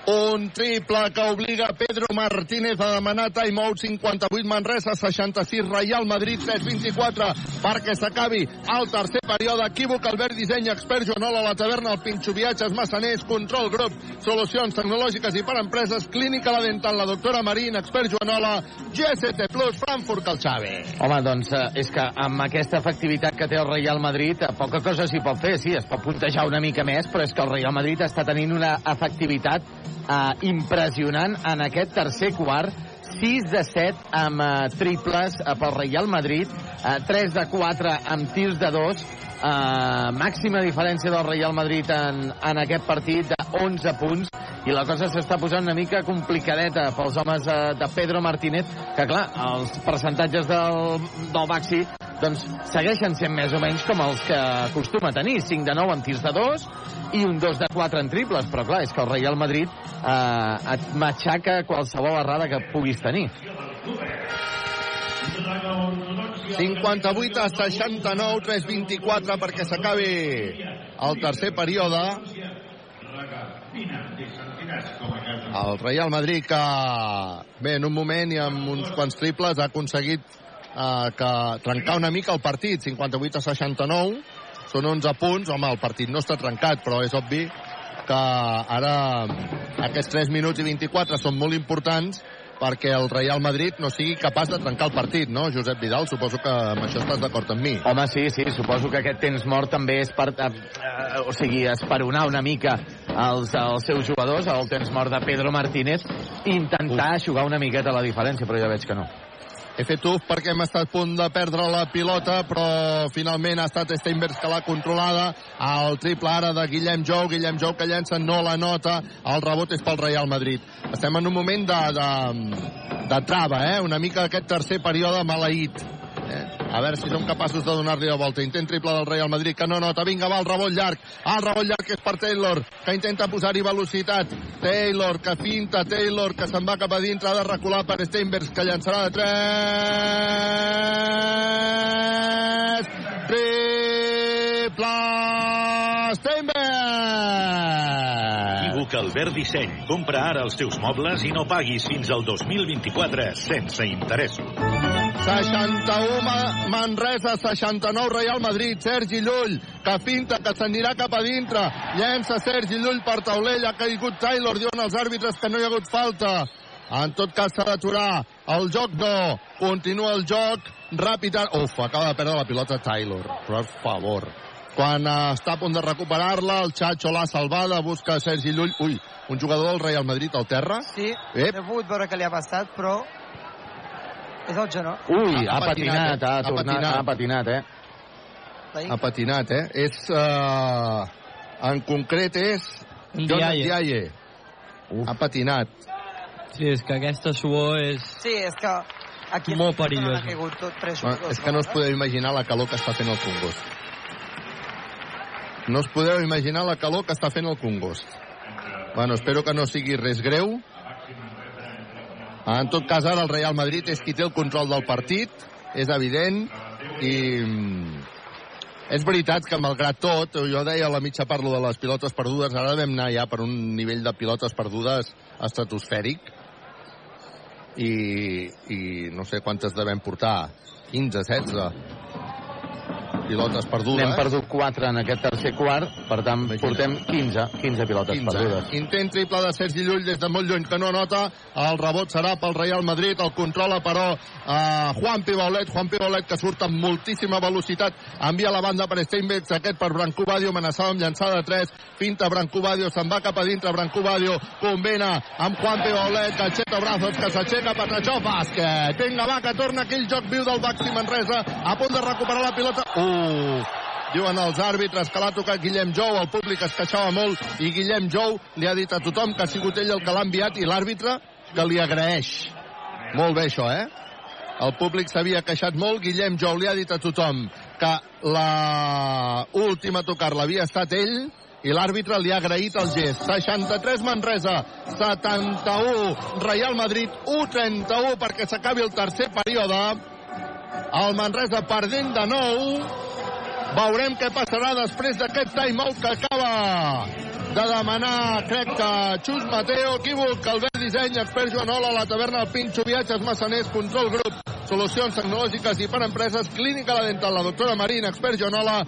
Un triple que obliga Pedro Martínez a demanar timeout. 58 Manresa, 66 Real Madrid 3-24 perquè s'acabi el tercer període. Equívoc, Albert Disseny, expert Joanola, la taverna, el Pinxo Viatges, Massaners, Control Grup, Solucions Tecnològiques i per Empreses, Clínica La Dental, la doctora Marín, expert Joanola, GST Plus, Frankfurt Calxave. Home, doncs eh, és que amb aquesta efectivitat que té el Real Madrid, eh, poca cosa s'hi pot fer, sí, es pot puntejar una mica més, però és que el Real Madrid està tenint una efectivitat eh, impressionant en aquest tercer quart. 6 de 7 amb eh, triples eh, pel Real Madrid, eh, 3 de 4 amb tirs de 2, eh, màxima diferència del Real Madrid en, en aquest partit de 11 punts. I la cosa s'està posant una mica complicadeta pels homes eh, de Pedro Martínez que clar, els percentatges del, del Baxi doncs segueixen sent més o menys com els que acostuma a tenir. 5 de 9 en tirs de 2 i un 2 de 4 en triples. Però clar, és que el Real Madrid eh, et matxaca qualsevol errada que puguis tenir 58 a 69, 3-24 perquè s'acabi el tercer període. El Real Madrid que, bé, en un moment i amb uns quants triples ha aconseguit eh, que trencar una mica el partit, 58 a 69. Són 11 punts. Home, el partit no està trencat, però és obvi que ara aquests 3 minuts i 24 són molt importants perquè el Real Madrid no sigui capaç de trencar el partit, no, Josep Vidal? Suposo que amb això estàs d'acord amb mi. Home, sí, sí, suposo que aquest temps mort també és per, eh, eh, o sigui, esperonar una mica els, els seus jugadors, el temps mort de Pedro Martínez, intentar aixugar una miqueta la diferència, però ja veig que no. He fet uf perquè hem estat a punt de perdre la pilota, però finalment ha estat Steinbergs que l'ha controlada. El triple ara de Guillem Jou, Guillem Jou que llença no la nota. El rebot és pel Real Madrid. Estem en un moment de, de, de trava, eh? una mica aquest tercer període maleït. Eh? A veure si som capaços de donar-li la volta. Intent triple del Real Madrid, que no nota. Vinga, va, el rebot llarg. El rebot llarg és per Taylor, que intenta posar-hi velocitat. Taylor, que finta. Taylor, que se'n va cap a dintre. Ha de recular per Steinbergs, que llançarà de 3. Triple Steinbergs! Equívoc Albert Disseny. Compra ara els teus mobles i no paguis fins al 2024 sense interessos. 61 Ma- Manresa, 69 Real Madrid, Sergi Llull, que finta, que s'anirà cap a dintre, llença Sergi Llull per taulell, ha caigut Taylor, diuen els àrbitres que no hi ha hagut falta. En tot cas s'ha d'aturar. El joc no. Continua el joc. Ràpid. Uf, acaba de perdre la pilota Taylor. Per favor. Quan eh, està a punt de recuperar-la, el Chacho l'ha salvada, busca Sergi Llull. Ui, un jugador del Real Madrid al terra. Sí, Ep. he pogut veure què li ha passat, però és el genoll. Ui, ha, Ha patinat, patinat, ha, ha tornat, patinat. ha patinat, eh? Ha patinat, eh? És... Uh, en concret és Jonas Diaye. Ha patinat. Sí, és que aquesta suor és Sí, és que aquí molt perillosa. caigut tot tres No, és que no us podeu imaginar la calor que està fent el Congost. No us podeu imaginar la calor que està fent el Congost. Bueno, espero que no sigui res greu. En tot cas, ara el Real Madrid és qui té el control del partit, és evident, i mm, és veritat que malgrat tot, jo deia a la mitja part lo de les pilotes perdudes, ara devem anar ja per un nivell de pilotes perdudes estratosfèric, i, i no sé quantes devem portar, 15, 16 pilotes perdudes. N'hem perdut 4 en aquest tercer quart, per tant, portem 15, 15 pilotes 15. perdudes. Intent triple de Sergi Llull des de molt lluny que no anota. El rebot serà pel Real Madrid. El controla, però, uh, Juan Pibaulet. Juan Pibaulet que surt amb moltíssima velocitat. Envia la banda per Steinbeck. Aquest per Branco Badio. Amenaçava amb llançada de 3. Finta Branco Badio. Se'n va cap a dintre. Branco Badio combina amb Juan Pibaulet. Calceto Brazos que s'aixeca. Patachó bàsquet. Vinga, va, que torna aquell joc viu del Baxi Manresa. A punt de recuperar la pilota. Uh, diuen els àrbitres que l'ha tocat Guillem Jou, el públic es queixava molt i Guillem Jou li ha dit a tothom que ha sigut ell el que l'ha enviat i l'àrbitre que li agraeix. Molt bé això, eh? El públic s'havia queixat molt, Guillem Jou li ha dit a tothom que la última a tocar l'havia estat ell i l'àrbitre li ha agraït el gest. 63 Manresa, 71 Real Madrid, 1-31 perquè s'acabi el tercer període. El Manresa perdent de nou. Veurem què passarà després d'aquest timeout que acaba de demanar, crec que Xus Mateo, equívoc, Albert Disseny, expert Joanola, la taverna del Pinxo, viatges, massaners, control grup, solucions tecnològiques i per empreses, clínica la dental, la doctora Marina, expert Joanola.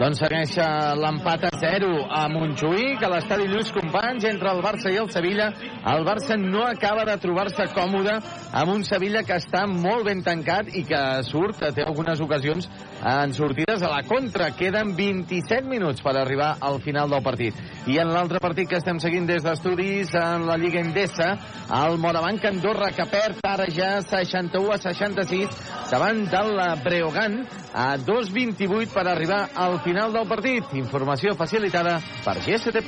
Doncs segueix eh, l'empat a 0 a Montjuïc, a l'estadi Lluís Companys, entre el Barça i el Sevilla. El Barça no acaba de trobar-se còmode amb un Sevilla que està molt ben tancat i que surt, té algunes ocasions en sortides a la contra. Queden 27 minuts per arribar al final del partit. I en l'altre partit que estem seguint des d'estudis en la Lliga Endesa, el Morabanc Andorra que perd ara ja 61 a 66 davant del Breogán a 2.28 per arribar al final del partit. Informació facilitada per GST+.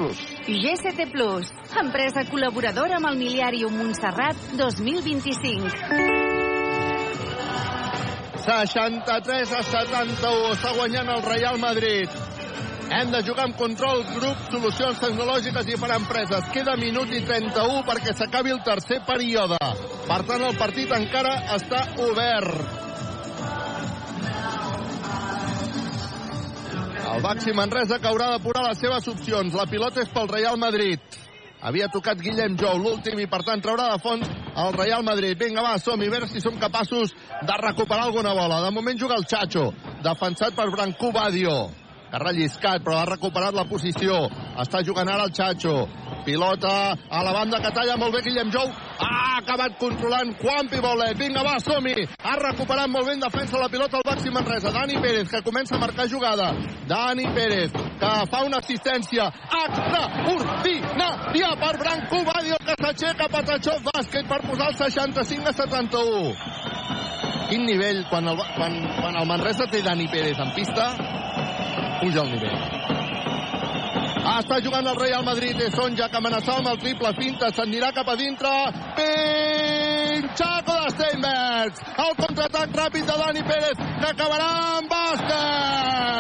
GST Plus, empresa col·laboradora amb el Miliàrium Montserrat 2025. 63 a 71. Està guanyant el Real Madrid. Hem de jugar amb control, grup, solucions tecnològiques i per empreses. Queda minut i 31 perquè s'acabi el tercer període. Per tant, el partit encara està obert. El Baxi Manresa que haurà d'apurar les seves opcions. La pilota és pel Real Madrid. Havia tocat Guillem Jou, l'últim, i per tant traurà de fons el Real Madrid. Vinga, va, som-hi, a veure si som capaços de recuperar alguna bola. De moment juga el Chacho, defensat per Brancú Badio que ha relliscat, però ha recuperat la posició. Està jugant ara el Chacho. Pilota a la banda que talla molt bé Guillem Jou. Ha acabat controlant Juan Pibolet. Vinga, va, som-hi. Ha recuperat molt bé en defensa la pilota al Baxi Manresa. Dani Pérez, que comença a marcar jugada. Dani Pérez, que fa una assistència extraordinària per Branco Badio, que s'aixeca Patachó bàsquet per posar el 65 a 71. Quin nivell, quan el, quan, quan el Manresa té Dani Pérez en pista, puja el nivell. Està jugant el Real Madrid, és Sonja que amenaçava amb el triple finta, s'anirà cap a dintre, pinxaco de Steinbergs, el contraatac ràpid de Dani Pérez, que acabarà amb bàsquet!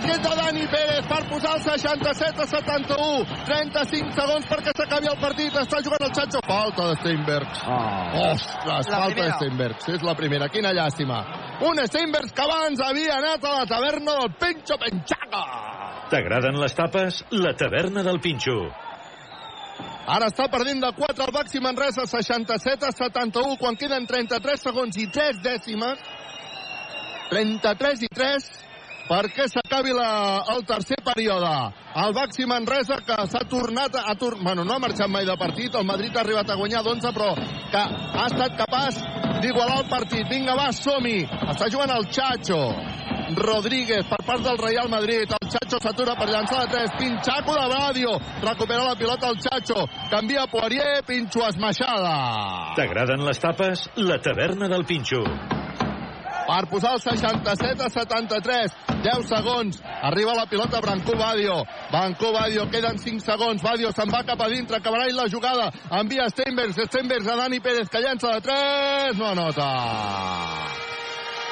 Bàsquet de Dani Pérez per posar el 67 a 71, 35 segons perquè s'acabi el partit, està jugant el Chacho, falta de Steinbergs. Oh. Ostres, La falta de primera. Steinbergs, és la primera, quina llàstima. Un Steinbergs que abans havia anat a la taverna del Pinxo Penxaca. T'agraden les tapes? La taverna del Pinxo. Ara està perdent de 4 el Baxi Manresa, 67 a 71, quan queden 33 segons i 3 dècimes. 33 i 3 perquè s'acabi el tercer període. El Baxi Manresa que s'ha tornat a... tor bueno, no ha marxat mai de partit, el Madrid ha arribat a guanyar d'11, però que ha estat capaç d'igualar el partit. Vinga, va, som-hi! Està jugant el Chacho. Rodríguez per part del Real Madrid. El Chacho s'atura per llançar de 3. Pinxaco de Badio. Recupera la pilota el Chacho. Canvia Poirier. Pinxo esmaixada. T'agraden les tapes? La taverna del Pinxo. Per posar el 67 a 73. 10 segons. Arriba la pilota Brancú Badio. Brancú Badio, queden 5 segons. Badio se'n va cap a dintre, acabarà la jugada. Envia Steinbergs, Steinbergs a Dani Pérez, que llença de 3. No anota.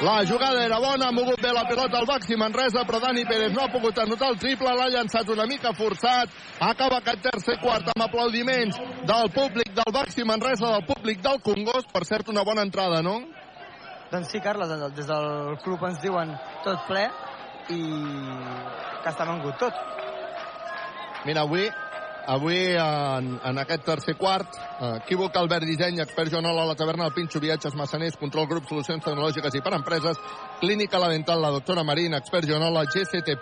La jugada era bona, ha mogut bé la pilota al Baxi Manresa, però Dani Pérez no ha pogut anotar el triple, l'ha llançat una mica forçat. Acaba aquest tercer quart amb aplaudiments del públic del Baxi Manresa, del públic del Congost. Per cert, una bona entrada, no? Doncs sí, Carles, des del club ens diuen tot ple i que està vengut tot. Mira, avui avui en, en aquest tercer quart eh, equívoc Albert Disseny, expert Joan Ola, la taverna del Pinxo, viatges, massaners, control grup, solucions tecnològiques i per empreses, clínica la dental, la doctora Marín, expert Joan Ola, GCT+,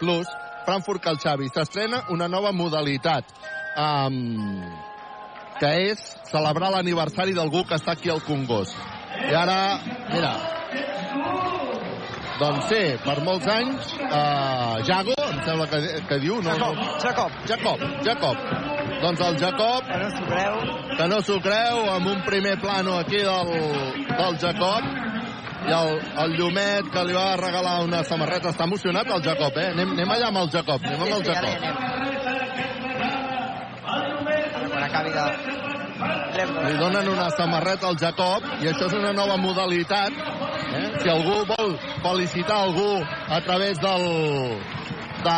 Frankfurt Cal Xavi. S'estrena una nova modalitat um, que és celebrar l'aniversari d'algú que està aquí al Congost. I ara, mira, doncs sí, per molts anys, uh, Jago, em sembla que, que diu, no? Jacob, Jacob. Jacob, Jacob. Doncs el Jacob... Que no s'ho creu. Que no s'ho creu, amb un primer plano aquí del, del Jacob. I el, el Llumet, que li va regalar una samarreta. Està emocionat el Jacob, eh? Anem, anem allà amb el Jacob, anem amb el Sí, sí, Jacob. Quan acabi de... Li donen una samarreta al Jacob i això és una nova modalitat. Eh? Si algú vol felicitar algú a través del... de...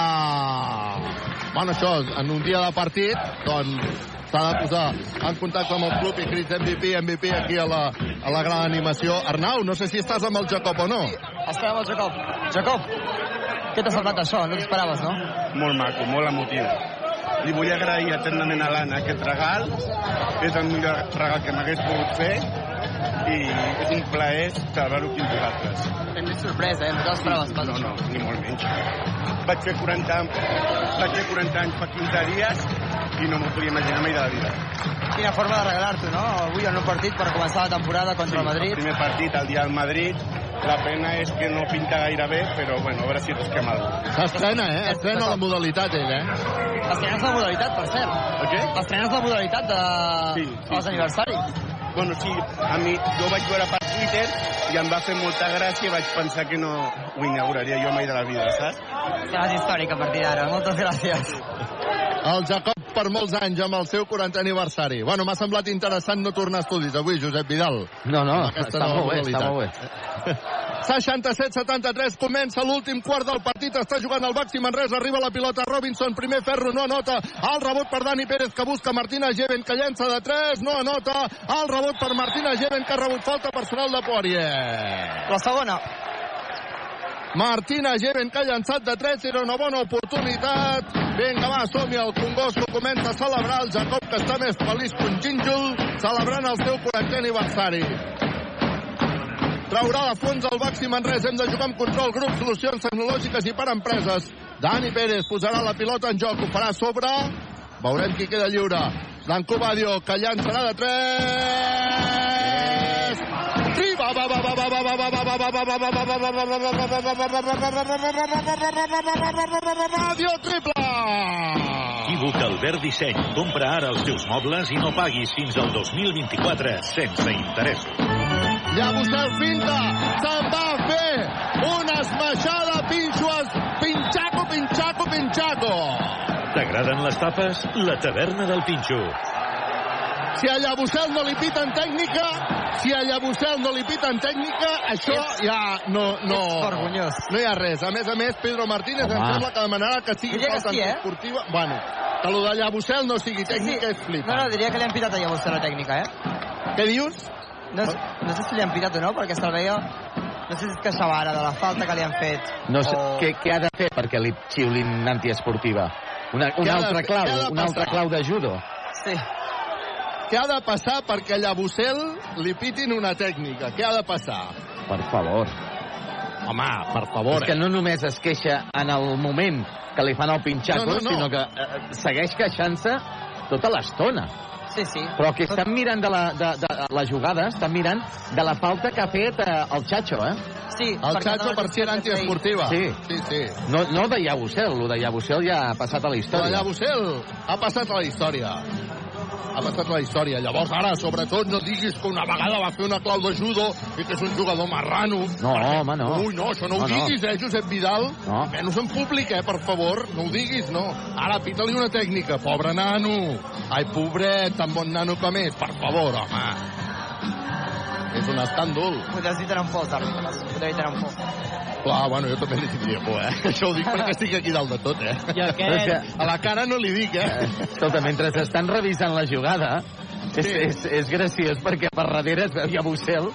Bueno, això, en un dia de partit, doncs s'ha de posar en contacte amb el club i crits MVP, MVP aquí a la, a la gran animació. Arnau, no sé si estàs amb el Jacob o no. Estem amb el Jacob. Jacob, què t'ha semblat això? No t'esperaves, no? Molt maco, molt emotiu. Li vull agrair eternament a l'Anna aquest regal. És el millor regal que m'hagués pogut fer i és un plaer celebrar-ho aquí amb vosaltres. Hem vist sorpresa, eh? No te l'esperaves pas, No, no, ni molt menys. Vaig fer 40, vaig fer 40 anys fa 15 dies i no m'ho podia imaginar mai de la vida. Quina forma de regalar-t'ho, no? Avui en un partit per començar la temporada contra el Madrid. El primer partit, el dia del Madrid. La pena és que no pinta gaire bé, però bueno, a veure si rasquem alguna cosa. S'estrena, eh? Estrena la modalitat, ell, eh? Estrenes la modalitat, per cert. El què? Estrenes la modalitat de... Sí, sí, dels aniversaris. Bueno, sí, a mi, jo vaig veure per Twitter i em va fer molta gràcia i vaig pensar que no ho inauguraria jo mai de la vida, saps? Seràs històric a partir d'ara. Moltes gràcies. El Jacob per molts anys amb el seu 40 aniversari. Bueno, m'ha semblat interessant no tornar a estudis avui, Josep Vidal. No, no, està molt bé, està molt bé. 67-73, comença l'últim quart del partit, està jugant el Baxi Manresa, arriba la pilota Robinson, primer ferro, no anota, el rebot per Dani Pérez que busca Martina Geven, que llença de 3, no anota, el rebot per Martina Geven, que ha rebut falta personal de Poirier. La segona. Martina Geven, que ha llançat de 3, era una bona oportunitat. Vinga, va, som-hi, el Congost que comença a celebrar, el Jacob, que està més feliç que un gínjol, celebrant el seu 40è aniversari. Traurà de fons el Baxi Manresa. Hem de jugar amb control, grup, solucions tecnològiques i per empreses. Dani Pérez posarà la pilota en joc, ho farà sobre. Veurem qui queda lliure. Blanco Badio, que llançarà de 3. Sí, va, va, va, va, va, va, va, va, va, va, va, va, va, va, va, va, va, Badio, triple! Equívoc Albert Disseny. Compra ara els teus mobles i no paguis fins al 2024 sense interessos. Llabusel finta, se'n va fer una esmaixada, pinxos, pinxaco, pinxaco, pinxaco. T'agraden les tapes? La taverna del Pinxo. Si a Llabusel no li piten tècnica, si a Llabusel no li piten tècnica, això ja no, no, Ets vergonyós. no hi ha res. A més a més, Pedro Martínez em Home. sembla que demanarà que sigui falta sí, eh? esportiva. Bueno, que lo de Llabusel no sigui tècnica és No, flipant. no, diria que li han pitat a Llagostera la tècnica, eh? Què dius? No, no sé si li han pitat o no, perquè se'l veia... No sé si es queixava ara de la falta que li han fet. No sé, o... què, què ha de fer perquè li xiulin antiesportiva? Una, una altra clau, una altra clau de judo. Sí. Què ha de passar perquè a Llabusel li pitin una tècnica? Què ha de passar? Per favor. Home, per favor. És que no només es queixa en el moment que li fan el pinxaco, No, no, no. sinó que eh, segueix queixant-se tota l'estona. Sí, sí. Però que estan mirant de la, de, de, la jugada, estan mirant de la falta que ha fet eh, el Chacho, eh? Sí, El Chacho per si era antiesportiva. Sí. sí, sí. No, no de Llabusel, el de Llabusel ja ha passat a la història. Llabusel ha passat a la història. Ha passat la història. Llavors, ara, sobretot, no diguis que una vegada va fer una clau de judo i que és un jugador marrano. No, home, no. Ui, no, això no, No, ho no. diguis, eh, Josep Vidal? No. Menys en públic, eh, per favor. No ho diguis, no. Ara, pita-li una tècnica. Pobre nano. Ai, pobret, tan bon nano com és. Per favor, home. És un escàndol. Podries dir tenen por, àrbitres. Podries dir tenen por. Clar, bueno, jo també li tindria por, eh? Això ho dic perquè estic aquí dalt de tot, eh? I aquest- A la cara no li dic, eh? Escolta, mentre estan revisant la jugada, és, és, és graciós perquè per darrere es veu ja Bussel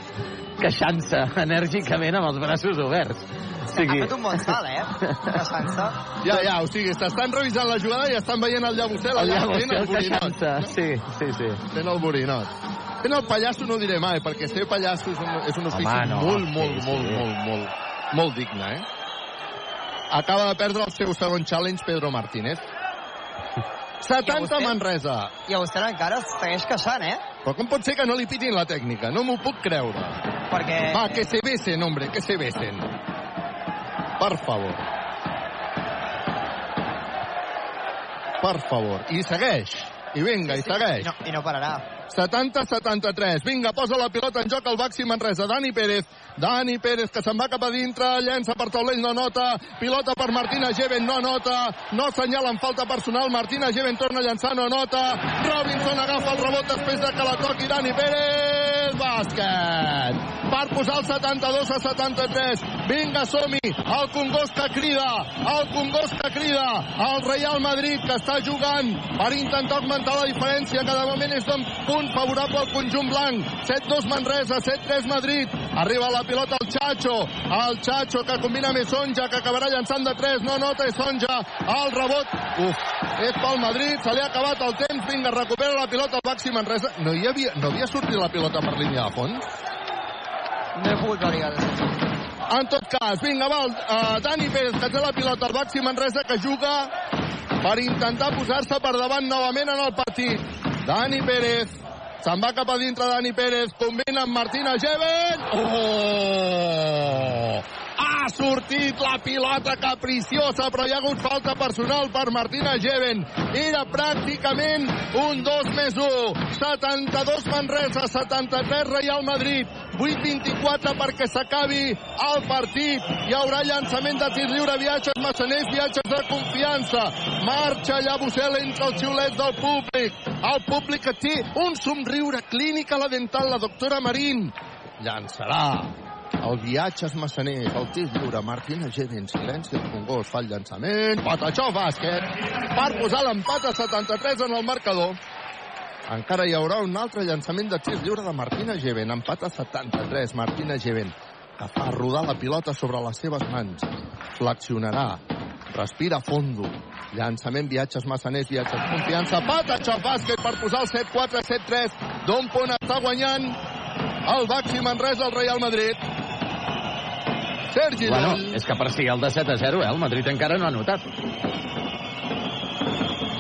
queixant-se enèrgicament amb els braços oberts. O sigui... Ha fet un bon salt, eh? Queixant-se. Ja, ja, o sigui, t'estan revisant la jugada i estan veient el Llabusel El allà Llabusel fent el borinot. sí, sí, sí. Fent el borinot. Fent el pallasso no ho diré mai, perquè ser pallasso és un, és un ofici Home, no, molt, sí, molt, sí. molt, molt, molt, molt digne, eh? Acaba de perdre el seu segon challenge Pedro Martínez. 70 vostè? Manresa. I a vostè encara es segueix queixant, eh? Però com pot ser que no li pitin la tècnica? No m'ho puc creure. Perquè... Va, que se besen, hombre, que se besen. Per favor. Per favor. I segueix. I vinga, i segueix. I no, I no pararà. 70-73. Vinga, posa la pilota en joc al Baxi Manresa. Dani Pérez. Dani Pérez, que se'n va cap a dintre. Llença per taulell, no nota. Pilota per Martina Geven, no nota. No assenyalen falta personal. Martina Geven torna a llançar, no nota. Robinson agafa el rebot després de que la toqui Dani Pérez. Bàsquet. Per posar el 72 a 73. Vinga, som-hi. El Congost que crida. El Congost que crida. El Real Madrid que està jugant per intentar augmentar la diferència de moment és d'un punt favorable al conjunt blanc. 7-2 Manresa, 7-3 Madrid. Arriba la pilota el Chacho. El Chacho que combina amb Sonja que acabarà llançant de 3. No nota Sonja. El rebot. Uf, és pel Madrid. Se li ha acabat el temps. Vinga, recupera la pilota el Baxi Manresa. No, hi havia, no havia sortit la pilota per línia de fons? No he pogut variar. En tot cas, vinga, va, el, uh, Dani Pérez, que té la pilota al Baxi Manresa, que juga per intentar posar-se per davant novament en el partit. Dani Pérez, se'n va cap a dintre Dani Pérez, combina amb Martina Geven. Oh! Ha sortit la pilota capriciosa, però hi ha hagut falta personal per Martina Geven. Era pràcticament un 2 més 1. 72 Manresa, 73 Real Madrid. 8-24 perquè s'acabi el partit. Hi haurà llançament de tir lliure, viatges massaners, viatges de confiança. Marxa Llabusel entre els xiulets del públic. El públic que té un somriure clínic a la dental, la doctora Marín. Llançarà el viatges massaners, el tir lliure, Martina Gede en silenci, el Congost fa el llançament, Patachó bàsquet, per posar l'empat a 73 en el marcador. Encara hi haurà un altre llançament de tir lliure de Martina Geven, empat a 73, Martina Geven, que fa rodar la pilota sobre les seves mans. Flexionarà, respira fondo, llançament, viatges massaners, viatges confiança, Patachó bàsquet per posar el 7-4, 7-3, d'on punt està guanyant el Baxi Manresa, el Real Madrid. Sergi Bueno, Llull. és que per si el de 7 a 0, eh? El Madrid encara no ha notat.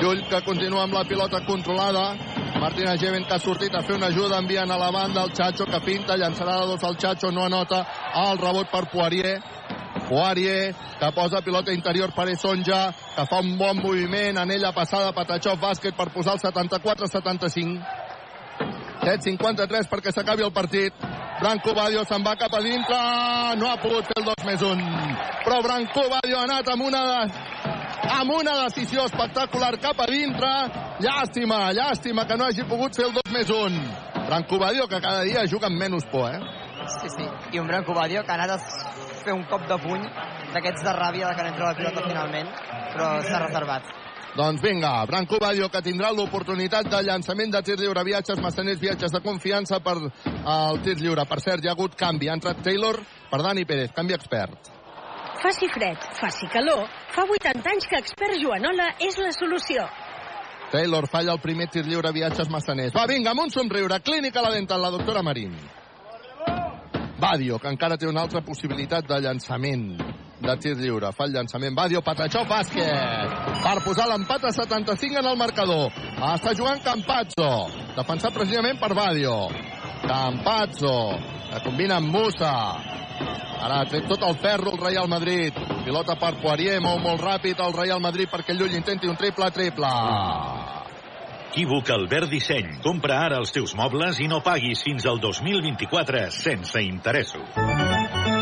Llull que continua amb la pilota controlada. Martina Geven que ha sortit a fer una ajuda enviant a la banda el Chacho que pinta, llançarà de dos al Chacho, no anota el rebot per Poirier. Poirier que posa pilota interior per Esonja, que fa un bon moviment, anella passada, Patachov bàsquet per posar el 74-75. 7.53 perquè s'acabi el partit. Branco Badio se'n va cap a dintre. No ha pogut fer el 2 més 1. Però Branco Badio ha anat amb una, amb una decisió espectacular cap a dintre. Llàstima, llàstima que no hagi pogut fer el 2 més 1. Branco Badio que cada dia juga amb menys por, eh? Sí, sí. I un Branco Badio que ha anat a fer un cop de puny d'aquests de ràbia de que n'entra la pilota finalment, però s'ha reservat. Doncs vinga, Branco Badio que tindrà l'oportunitat de llançament de tir lliure, viatges massaners, viatges de confiança per al tir lliure. Per cert, hi ha hagut canvi. Ha entrat Taylor per Dani Pérez, canvi expert. Faci fred, faci calor, fa 80 anys que Expert Joanola és la solució. Taylor falla el primer tir lliure, viatges massaners. Va, vinga, amb un somriure. Clínica la dental, la doctora Marín. Badio, que encara té una altra possibilitat de llançament de tir lliure. Fa el llançament Badio, Patachó, bàsquet. Per posar l'empat a 75 en el marcador. Està jugant Campazzo. Defensat precisament per Badio. Campazzo, que combina amb Musa. Ara ha tret tot el ferro el Real Madrid. Pilota per Poirier, mou molt ràpid el Real Madrid perquè Llull intenti un triple-triple. Equívoc Albert Disseny. Compra ara els teus mobles i no paguis fins al 2024 sense interessos.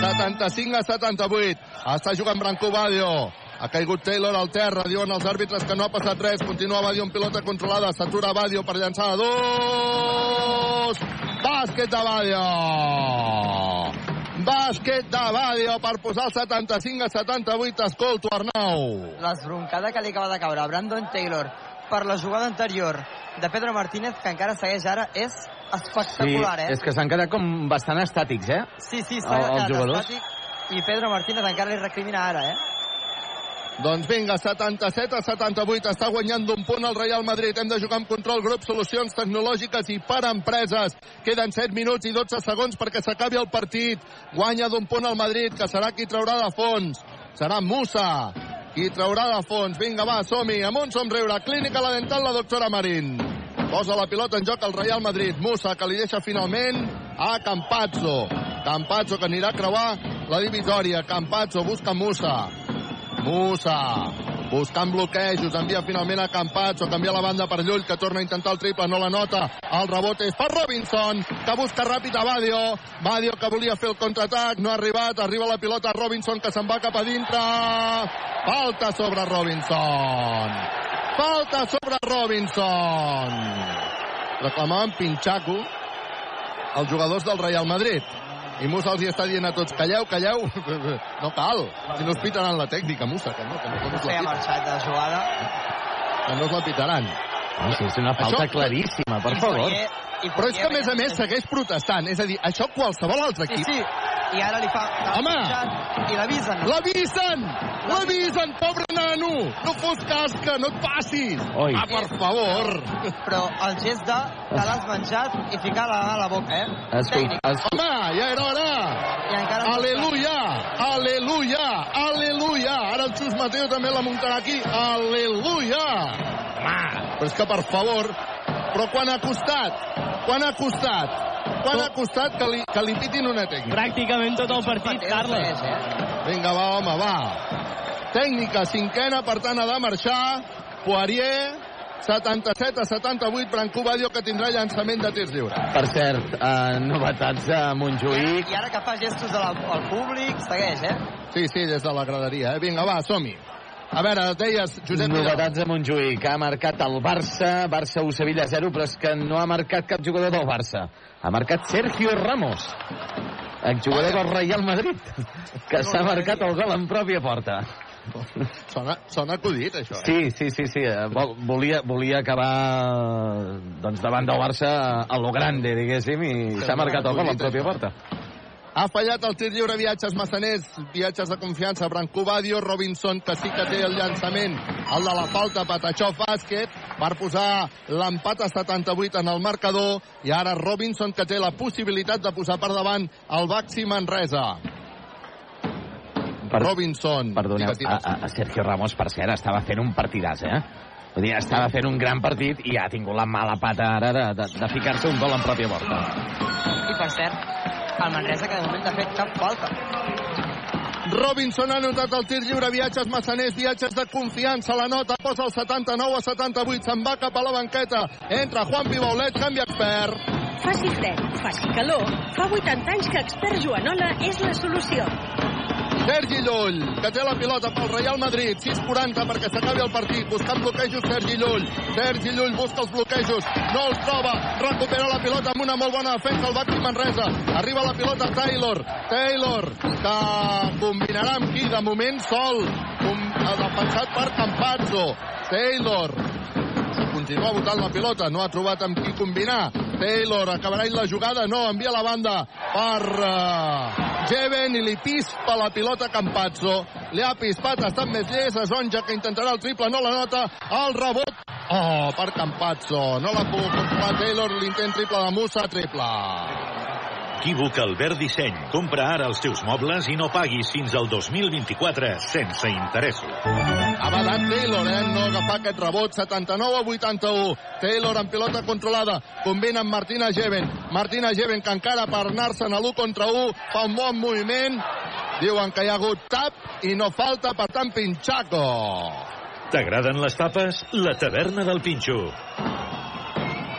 75 a 78. Està jugant Branco Badio. Ha caigut Taylor al terra, diuen els àrbitres que no ha passat res. Continua Badio amb pilota controlada. S'atura Badio per llançar a dos. Bàsquet de Badio. Bàsquet de Badio per posar el 75 a 78. Escolto, Arnau. L'esbroncada que li acaba de caure a Brandon Taylor per la jugada anterior de Pedro Martínez, que encara segueix ara, és espectacular, eh? és que s'han quedat com bastant estàtics, eh? Sí, sí, els quedat jugadors. estàtic i Pedro Martínez encara li recrimina ara, eh? Doncs vinga, 77 a 78. Està guanyant d'un punt el Real Madrid. Hem de jugar amb control grup, solucions tecnològiques i per empreses. Queden 7 minuts i 12 segons perquè s'acabi el partit. Guanya d'un punt el Madrid, que serà qui traurà de fons. Serà Musa qui traurà de fons. Vinga, va, som-hi. Amb un somriure. Clínica La Dental, la doctora Marín. Posa la pilota en joc el Real Madrid. Musa, que li deixa finalment a Campazzo. Campazzo, que anirà a creuar la divisòria. Campazzo busca Musa. Musa, buscant bloquejos, envia finalment a Campazzo, canvia la banda per Llull, que torna a intentar el triple, no la nota. El rebot és per Robinson, que busca ràpid a Badio. Badio, que volia fer el contraatac, no ha arribat, arriba la pilota Robinson, que se'n va cap a dintre. Falta sobre Robinson. Falta sobre Robinson. Reclamaven Pinxaco els jugadors del Real Madrid. I Musa els hi està dient a tots, calleu, calleu. No cal, si no es pitaran la tècnica, Musa, que no, que no, que no, No us sé, la ha pitaran. marxat de jugada. Que no us la pitaran. No, sí, és una falta Això- claríssima, per favor. Però és que, a més a més, segueix protestant. És a dir, això qualsevol altre Sí, equip... sí. I ara li fa... Home! I l'avisen. L'avisen! L'avisen, pobre nano! No fos casca, no et passis! Oi. Ah, per favor! Però el gest de te l'has menjat i ficar la mà a la boca, eh? Escolta, es... Home, ja era hora! I encara... Aleluia! Aleluia! Aleluia! Ara el Xus Mateo també la muntarà aquí. Aleluia! Home, però és que, per favor, però quan ha costat? Quan ha costat? Quan ha costat que li, que li pitin una tècnica? Pràcticament tot el partit, Carles. Vinga, va, home, va. Tècnica cinquena, per tant, ha de marxar. Poirier, 77 a 78, Brancú Badio, que tindrà llançament de tirs lliures. Per cert, eh, novetats a Montjuïc. I ara que fa gestos al, al públic, segueix, eh? Sí, sí, des de la graderia. Eh? Vinga, va, som-hi. A veure, deies, Josep. Novetats a Montjuïc. Ha marcat el Barça, Barça 1, Sevilla 0, però és que no ha marcat cap jugador del Barça. Ha marcat Sergio Ramos, exjugador del Real Madrid, que s'ha marcat el gol en pròpia porta. Sona, sona acudit, això. Eh? Sí, sí, sí, sí. vol- Volia, volia acabar doncs, davant del Barça a lo grande, diguéssim, i s'ha marcat el gol en pròpia porta. Ha fallat el tir lliure viatges massaners, viatges de confiança, Brancú Badio, Robinson, que sí que té el llançament, el de la falta, Patachó bàsquet, per posar l'empat a 78 en el marcador, i ara Robinson, que té la possibilitat de posar per davant el Baxi Manresa. Per- Robinson. Perdoneu, a, a Sergio Ramos, per cert, estava fent un partidàs, eh? Vull dir, estava fent un gran partit i ha tingut la mala pata ara de, de, de ficar-se un gol en pròpia porta. I per cert, el Manresa que de moment no ha fet cap falta. Robinson ha anotat el tir lliure, viatges massaners, viatges de confiança, la nota posa el 79 a 78, se'n va cap a la banqueta, entra Juan Pibaulet, canvi expert. Faci fred, faci calor. Fa 80 anys que Expert Joanola és la solució. Sergi Llull, que té la pilota pel Real Madrid, 6'40 perquè s'acabi el partit, buscant bloquejos Sergi Llull. Sergi Llull busca els bloquejos, no els troba, recupera la pilota amb una molt bona defensa el Baxi Manresa. Arriba la pilota Taylor, Taylor, que combinarà amb qui? De moment sol, com, defensat per Campazzo. Taylor, continua votant la pilota, no ha trobat amb qui combinar. Taylor acabarà la jugada, no, envia la banda per uh, Jeven i li pispa la pilota Campazzo. Li ha pispat, ha estat més llest, és Onja que intentarà el triple, no la nota, el rebot, oh, per Campazzo. No l'ha pogut controlar Taylor, l'intent triple de Musa, triple. Equívoc Albert Disseny. Compra ara els teus mobles i no paguis fins al 2024 sense interessos. Ha badat Taylor, eh? No agafar aquest rebot. 79 a 81. Taylor amb pilota controlada. Combina amb Martina Jeven. Martina Jeven que encara per anar-se'n a l'1 contra 1 fa un bon moviment. Diuen que hi ha hagut tap i no falta, per tant, Pinchaco. T'agraden les tapes? La taverna del Pinxo.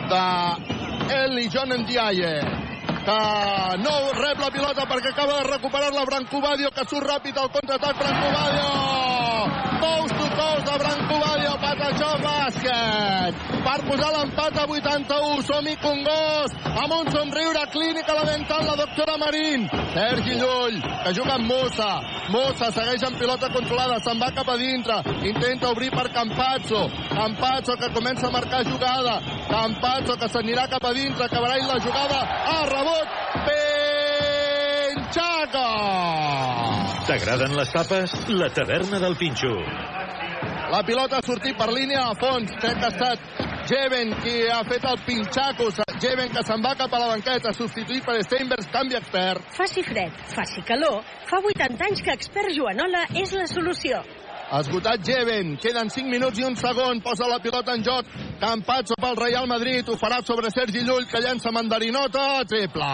de Eli John Ndiaye que no rep la pilota perquè acaba de recuperar la Brancobadio que surt ràpid al contraatac. Brancobadio! Coast to coast de Brancobadio Patachó bàsquet. Per posar l'empat a 81 som-hi Congost amb un somriure clínic a la dental la doctora Marín. Sergi Llull que juga amb Mossa. Mossa segueix amb pilota controlada se'n va cap a dintre. Intenta obrir per Campazzo. Campazzo que comença a marcar jugada Campazzo que s'anirà cap a dintre acabarà ell la jugada a rebot Penxaca T'agraden les tapes? La taverna del Pinxo. la pilota ha sortit per línia a fons crec que ha estat Jeven qui ha fet el pinxaco Jeven que se'n va cap a la banqueta substituït per Steinbergs, canvi expert Faci fred, faci calor, fa 80 anys que expert Joanola és la solució. Esgotat Jeven, queden 5 minuts i un segon, posa la pilota en joc, Campazzo pel Real Madrid, ho farà sobre Sergi Llull, que llença mandarinota, triple.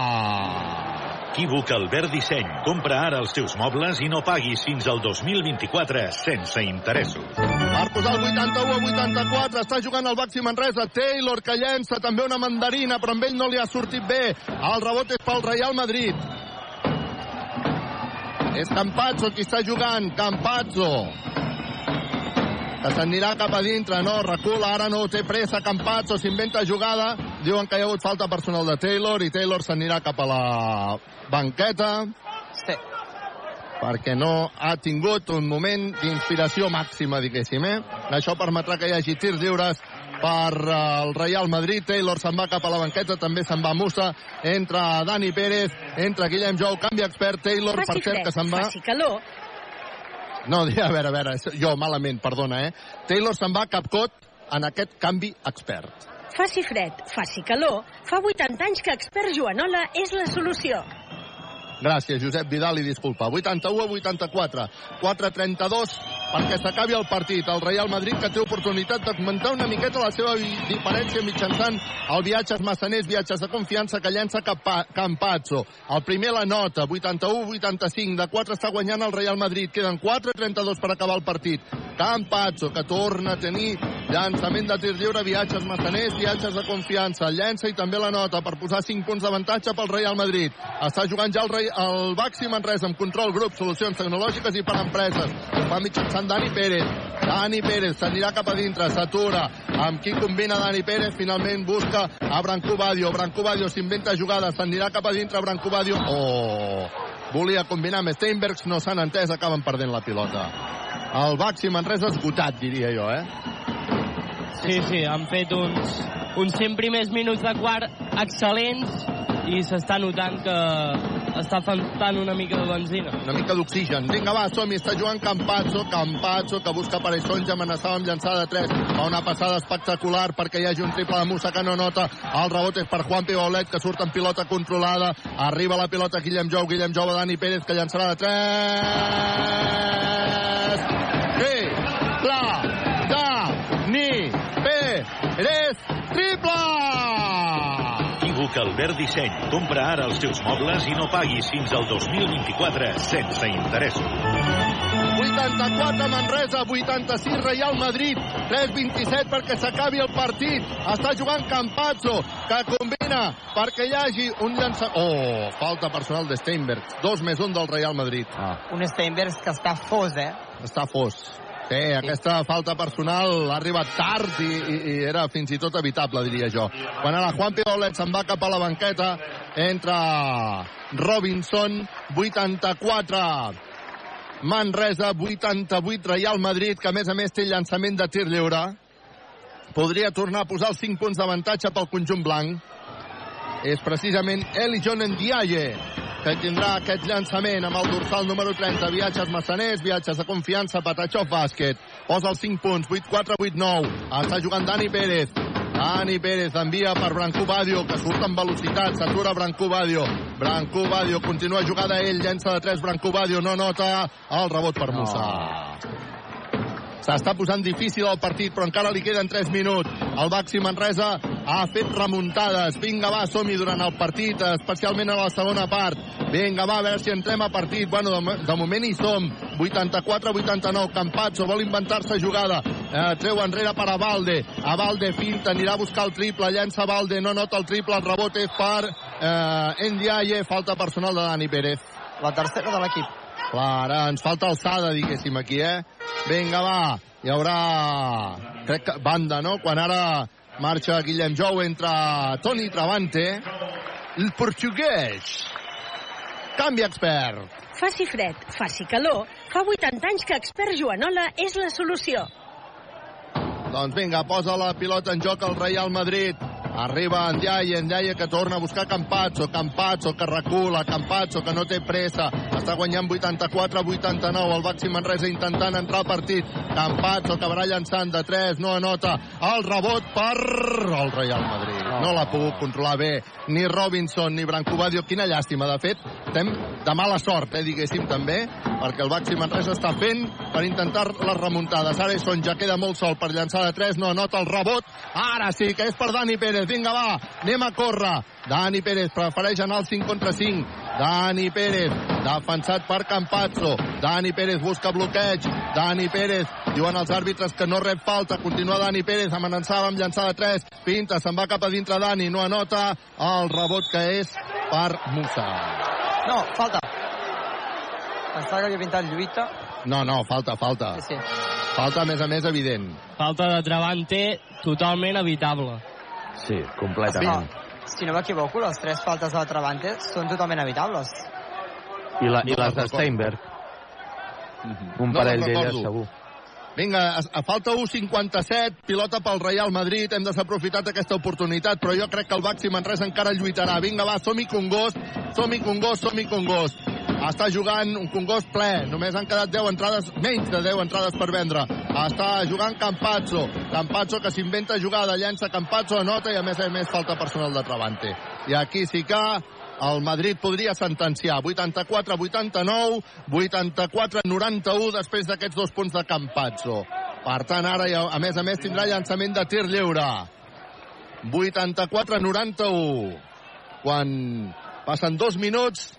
Equívoc Albert Disseny. Compra ara els teus mobles i no paguis fins al 2024 sense interessos. Per posar el 81 a 84, està jugant el Baxi Manresa, Taylor que llença també una mandarina, però amb ell no li ha sortit bé. El rebot és pel Real Madrid. És Campazzo qui està jugant, Campazzo. Que s'anirà cap a dintre, no, recula, ara no té pressa, Campazzo s'inventa jugada, diuen que hi ha hagut falta personal de Taylor i Taylor s'anirà cap a la banqueta. Sí. perquè no ha tingut un moment d'inspiració màxima, diguéssim, eh? Això permetrà que hi hagi tirs lliures per eh, el Real Madrid. Taylor se'n va cap a la banqueta, també se'n va Musa. Entra Dani Pérez, entra Guillem Jou, canvi expert. Taylor, per Faci cert, fred, que se'n va... faci calor, No, a veure, a veure, jo malament, perdona, eh? Taylor se'n va cap cot en aquest canvi expert. faci fred, faci calor, fa 80 anys que expert Joanola és la solució. Gràcies, Josep Vidal, i disculpa. 81 a 84, 4-32 perquè s'acabi el partit. El Real Madrid que té oportunitat de comentar una miqueta la seva diferència mitjançant el viatges massaners, viatges de confiança que llença Campazzo. El primer la nota, 81-85, de 4 està guanyant el Real Madrid. Queden 4-32 per acabar el partit. Campazzo, que torna a tenir llançament de tir lliure, viatges massaners, viatges de confiança. Llença i també la nota per posar 5 punts d'avantatge pel Real Madrid. Està jugant ja el, rei, el Baxi Manresa amb control grup, solucions tecnològiques i per empreses. Fa mitjançant Dani Pérez. Dani Pérez s'anirà cap a dintre, s'atura. Amb qui combina Dani Pérez? Finalment busca a Branco Badio. Branco Badio s'inventa jugada, s'anirà cap a dintre Branco Badio. Oh! Volia combinar amb Steinbergs, no s'han entès, acaben perdent la pilota. El Baxi Manresa esgotat, diria jo, eh? Sí, sí, han fet uns, uns 100 primers minuts de quart excel·lents i s'està notant que està faltant una mica de benzina. Una mica d'oxigen. Vinga, va, som-hi. Està jugant Campazzo. Campazzo, que busca per Sonja, amenaçava amb llançada de 3. Fa una passada espectacular perquè hi hagi un triple de Musa que no nota. El rebot és per Juan Pibaulet, que surt en pilota controlada. Arriba la pilota Guillem Jou. Guillem Jou Dani Pérez, que llançarà de 3. Albert Disseny. Compra ara els teus mobles i no paguis fins al 2024 sense interessos. 84 Manresa, 86 Real Madrid, 3-27 perquè s'acabi el partit. Està jugant Campazzo, que combina perquè hi hagi un llança... Oh, falta personal de Steinberg. Dos més un del Real Madrid. Ah. Un Steinbergs que està fos, eh? Està fos. Sí, aquesta falta personal ha arribat tard i, i, i era fins i tot evitable, diria jo. Quan ara Juan Piolet se'n va cap a la banqueta, entra Robinson, 84 Manresa, 88 Real Madrid, que a més a més té llançament de tir lliure. Podria tornar a posar els 5 punts d'avantatge pel conjunt blanc. És precisament Eli John Ndiaye que tindrà aquest llançament amb el dorsal número 30. Viatges massaners, viatges de confiança, Patachó bàsquet. Posa els 5 punts, 8-4, 8-9. Està jugant Dani Pérez. Dani Pérez envia per Brancú Badio, que surt amb velocitat, s'atura Brancú Badio. Brancú Badio continua jugada ell, llença de 3, Brancú Badio no nota el rebot per Musa. S'està posant difícil el partit, però encara li queden 3 minuts. El Baxi Manresa ha fet remuntades. Vinga, va, som-hi durant el partit, especialment a la segona part. Vinga, va, a veure si entrem a partit. Bueno, de, de moment hi som. 84-89. Campazzo vol inventar-se jugada. eh, treu enrere per a Valde, a Valde finta, anirà a buscar el triple, llença Valde, no nota el triple, el rebot és per eh, Ndiaye, falta personal de Dani Pérez. La tercera de l'equip. Clar, ara ens falta alçada, diguéssim, aquí, eh? Vinga, va, hi haurà, crec que banda, no? Quan ara marxa Guillem Jou, entra Toni Travante, el portuguès. Canvi expert. Faci fred, faci calor, fa 80 anys que Expert Joanola és la solució. Doncs vinga, posa la pilota en joc el Real Madrid. Arriba Ndiaye, Ndiaye que torna a buscar Campazzo, Campazzo que recula, Campazzo que no té pressa, està guanyant 84-89, el Baxi Manresa intentant entrar al partit, Campazzo que acabarà llançant de 3, no anota, el rebot per el Real Madrid. No. L'ha pogut controlar bé. Ni Robinson ni Brancobadio, quina llàstima, de fet, estem de mala sort, eh, diguéssim també, perquè el Baxi Manresa està fent per intentar les remuntades. Ara Son ja queda molt sol per llançar de 3, no anota el rebot, ara sí que és per Dani Pérez, vinga va, anem a córrer. Dani Pérez prefereix anar al 5 contra 5. Dani Pérez, defensat per Campazzo. Dani Pérez busca bloqueig. Dani Pérez, diuen els àrbitres que no rep falta. Continua Dani Pérez, amenaçava amb llançar de 3. Pinta, se'n va cap a dintre Dani, no anota el rebot que és per Musa. No, falta. Està que havia pintat lluita. No, no, falta, falta. Sí, sí. Falta, a més a més, evident. Falta de Travante totalment evitable. Sí, completament. No, si no m'equivoco, les tres faltes de Travante són totalment evitables. I, la, i les de. Steinberg. Un No parell les d'elles, segur. Vinga, a, a falta 1.57, pilota pel Real Madrid, hem desaprofitat aquesta oportunitat, però jo crec que el Baxi Manresa encara lluitarà. Vinga, va, som-hi Congost, som-hi Congost, som-hi Congost. Està jugant un Congost ple, només han quedat 10 entrades, menys de 10 entrades per vendre. Està jugant Campazzo, Campazzo que s'inventa jugada, llença Campazzo, anota i a més a més falta personal de Travante. I aquí sí que el Madrid podria sentenciar 84-89, 84-91 després d'aquests dos punts de Campazzo. Per tant, ara, a més a més, tindrà llançament de tir lliure. 84-91. Quan passen dos minuts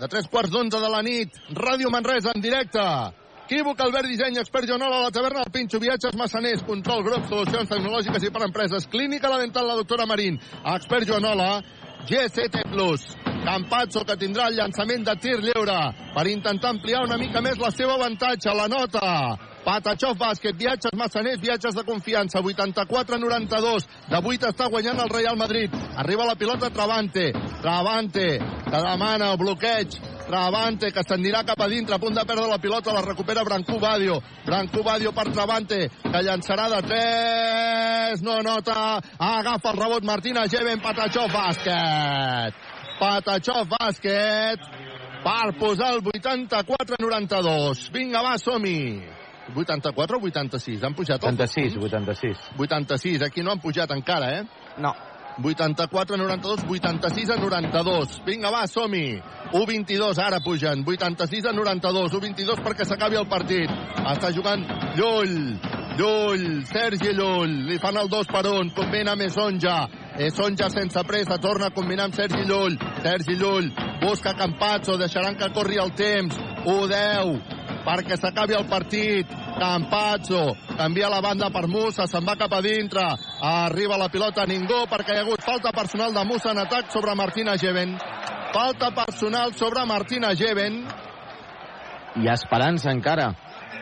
de tres quarts d'onze de la nit, Ràdio Manresa en directe. Equívoc, Albert Disseny, expert Joanola, la taverna del Pinxo, viatges Massaners, control grup, solucions tecnològiques i per empreses, clínica la dental, la doctora Marín, expert Joanola, GCT Plus, Campazzo que tindrà el llançament de tir lliure per intentar ampliar una mica més la seva avantatge, la nota. Patachov Bàsquet, viatges massaners, viatges de confiança, 84-92. De 8 està guanyant el Real Madrid. Arriba la pilota Travante. Travante, que demana bloqueig. Travante, que s'anirà cap a dintre, a punt de perdre la pilota, la recupera Brancú Badio. Brancú Badio per Travante, que llançarà de 3, no nota, agafa el rebot Martina Geven, Patachov Bàsquet. Patachov Bàsquet per posar el 84-92. Vinga, va, som-hi. 84 o 86? Han pujat els 86, 86. 86, aquí no han pujat encara, eh? No. 84 a 92, 86 a 92. Vinga, va, som-hi. 1-22, ara pugen. 86 a 92, 1-22 perquè s'acabi el partit. Està jugant Llull, Llull, Sergi Llull. Li fan el 2 per 1, combina amb Esonja. Esonja sense pressa, torna a combinar amb Sergi Llull. Sergi Llull busca Campazzo, deixaran que corri el temps. 1-10 perquè s'acabi el partit. Campazzo canvia la banda per Musa, se'n va cap a dintre. Arriba la pilota ningú perquè hi ha hagut falta personal de Musa en atac sobre Martina Geven. Falta personal sobre Martina Geven. Hi ha esperança encara.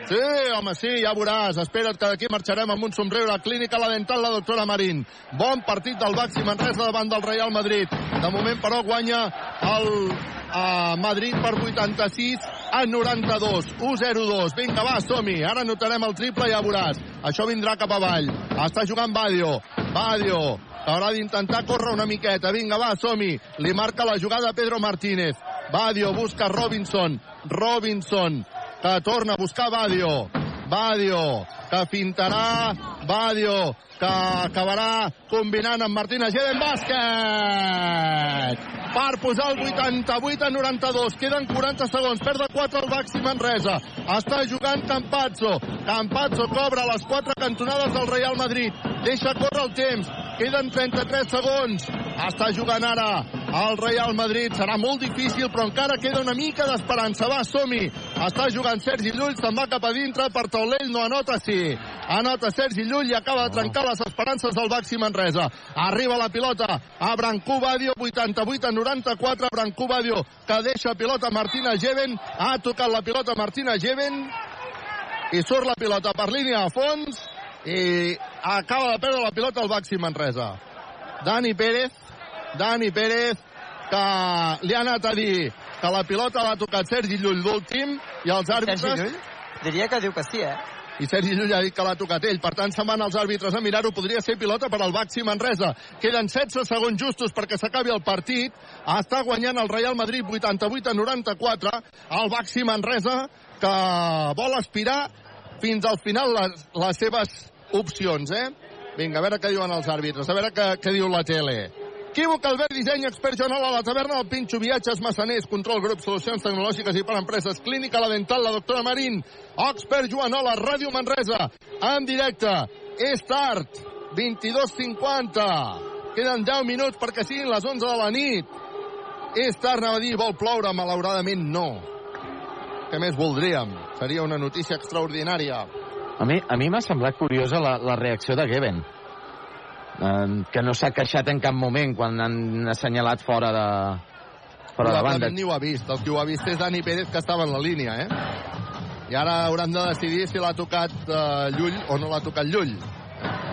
Sí, home, sí, ja veuràs. Espera't que d'aquí marxarem amb un somriure. Clínica La Dental, la doctora Marín. Bon partit del Baxi Manresa davant del Real Madrid. De moment, però, guanya el a Madrid per 86 a 92. 1-0-2. Vinga, va, som-hi. Ara notarem el triple, ja veuràs. Això vindrà cap avall. Està jugant Badio. Badio, haurà d'intentar córrer una miqueta. Vinga, va, som-hi. Li marca la jugada Pedro Martínez. Badio busca Robinson. Robinson, que torna a buscar Badio. Badio, que fintarà. Badio, que acabarà combinant amb Martina Geden bàsquet per posar el 88 a 92 queden 40 segons, perd de 4 el Baxi Manresa, està jugant Campazzo. Campazzo cobra les 4 cantonades del Real Madrid. Deixa córrer el temps, queden 33 segons. Està jugant ara el Real Madrid, serà molt difícil però encara queda una mica d'esperança, va, som-hi Està jugant Sergi Llull, se'n va cap a dintre per Taulell, no anota, sí. Anota Sergi Llull i acaba de trencar les esperances del Baxi Manresa. Arriba la pilota a Brancú Badio, 88 a 94. Brancú Badio que deixa pilota Martina Geven. Ha tocat la pilota Martina Geven i surt la pilota per línia a fons i acaba de perdre la pilota el Baxi Manresa. Dani Pérez, Dani Pérez, que li ha anat a dir que la pilota l'ha tocat Sergi Llull l'últim i els àrbitres... Sergi Llull? Diria que diu que sí, eh? i Sergi Llull ha dit que l'ha tocat ell. Per tant, se'n van els àrbitres a mirar-ho. Podria ser pilota per al Baxi Manresa. Queden 16 segons justos perquè s'acabi el partit. Està guanyant el Real Madrid 88 a 94. El Baxi Manresa que vol aspirar fins al final les, les seves opcions, eh? Vinga, a veure què diuen els àrbitres, a veure què, què diu la tele. Equívoc, Albert Disseny, expert a la taverna del Pinxo, viatges, massaners, control grup, solucions tecnològiques i per empreses, clínica, la dental, la doctora Marín, expert Joanola, Ràdio Manresa, en directe, és tard, 22.50, queden 10 minuts perquè siguin les 11 de la nit. És tard, anava a dir, vol ploure, malauradament no. Què més voldríem? Seria una notícia extraordinària. A mi, a mi m'ha semblat curiosa la, la reacció de Geben, que no s'ha queixat en cap moment quan han assenyalat fora de, fora de banda. Ni ho ha vist. El que ho ha vist és Dani Pérez, que estava en la línia, eh? I ara hauran de decidir si l'ha tocat eh, Llull o no l'ha tocat Llull.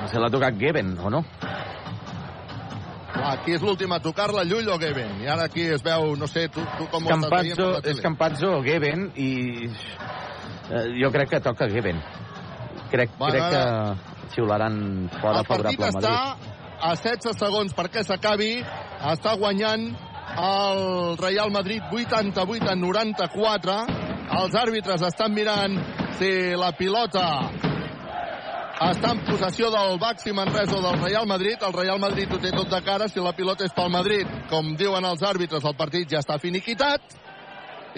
Si l'ha tocat Geben o no. Aquí és l'últim a tocar-la, Llull o Geben? I ara aquí es veu, no sé, tu, tu com ho estàs Campazzo, la tele? és Campazzo o Geben i eh, jo crec que toca Geben. Crec, Bueno, crec ara- que xiularan fora favorable al està Madrid. a 16 segons perquè s'acabi. Està guanyant el Real Madrid 88 a 94. Els àrbitres estan mirant si la pilota està en possessió del Baxi Manresa del Real Madrid. El Real Madrid ho té tot de cara si la pilota és pel Madrid. Com diuen els àrbitres, el partit ja està finiquitat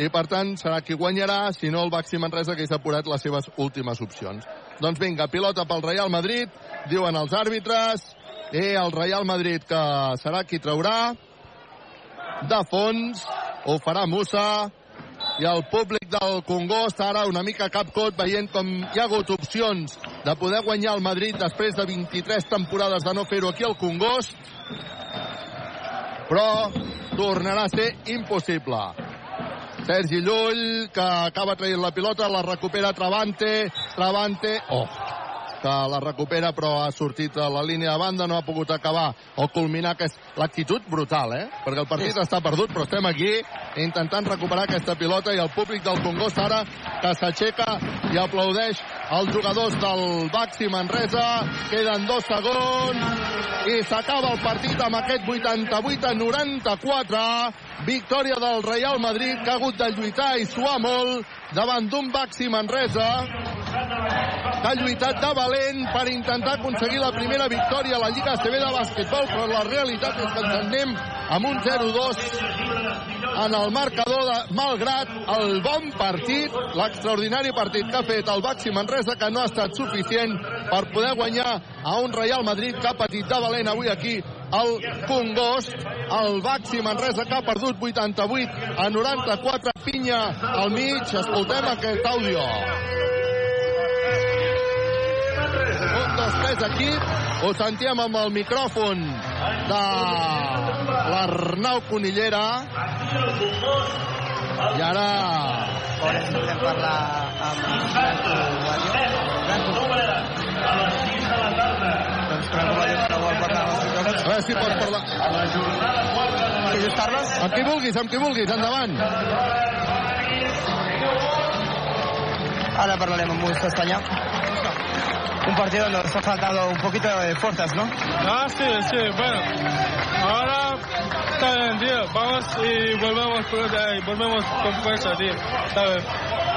i per tant serà qui guanyarà, si no el Baxi Manresa que s'ha apurat les seves últimes opcions. Doncs vinga, pilota pel Real Madrid, diuen els àrbitres, i el Real Madrid que serà qui traurà. De fons, ho farà Musa, i el públic del Congost ara una mica capcot veient com hi ha hagut opcions de poder guanyar el Madrid després de 23 temporades de no fer-ho aquí al Congost. Però tornarà a ser impossible Sergi Llull que acaba traient la pilota la recupera Travante Travante, oh que la recupera però ha sortit a la línia de banda, no ha pogut acabar o culminar que és l'actitud brutal, eh? Perquè el partit està perdut, però estem aquí intentant recuperar aquesta pilota i el públic del Congost ara que s'aixeca i aplaudeix els jugadors del Baxi Manresa. Queden dos segons i s'acaba el partit amb aquest 88 a 94. Victòria del Real Madrid que ha hagut de lluitar i suar molt davant d'un Baxi Manresa. Que ha lluitat de valent per intentar aconseguir la primera victòria a la Lliga CB de bàsquetbol, però la realitat és que ens en anem amb un 0-2 en el marcador, de, malgrat el bon partit, l'extraordinari partit que ha fet el Baxi Manresa, que no ha estat suficient per poder guanyar a un Real Madrid que ha patit de valent avui aquí al Congost, el Baxi Manresa que ha perdut 88 a 94, pinya al mig, escoltem aquest àudio. Un, dos, tres, aquí. Ho sentíem amb el micròfon de l'Arnau Conillera. I ara... Podem parlar amb Franco Badio. Doncs Franco Badio que no vol parlar amb els micròfons. A veure si pots parlar. Sí, Lluís Carles? Amb qui vulguis, amb qui vulguis, endavant. Ahora hablaremos muy Castaña. Un partido donde nos ha faltado un poquito de fuerzas, ¿no? Ah, sí, sí, bueno. Ahora está bien, tío. Vamos y volvemos, y volvemos con fuerza, tío. Está bien.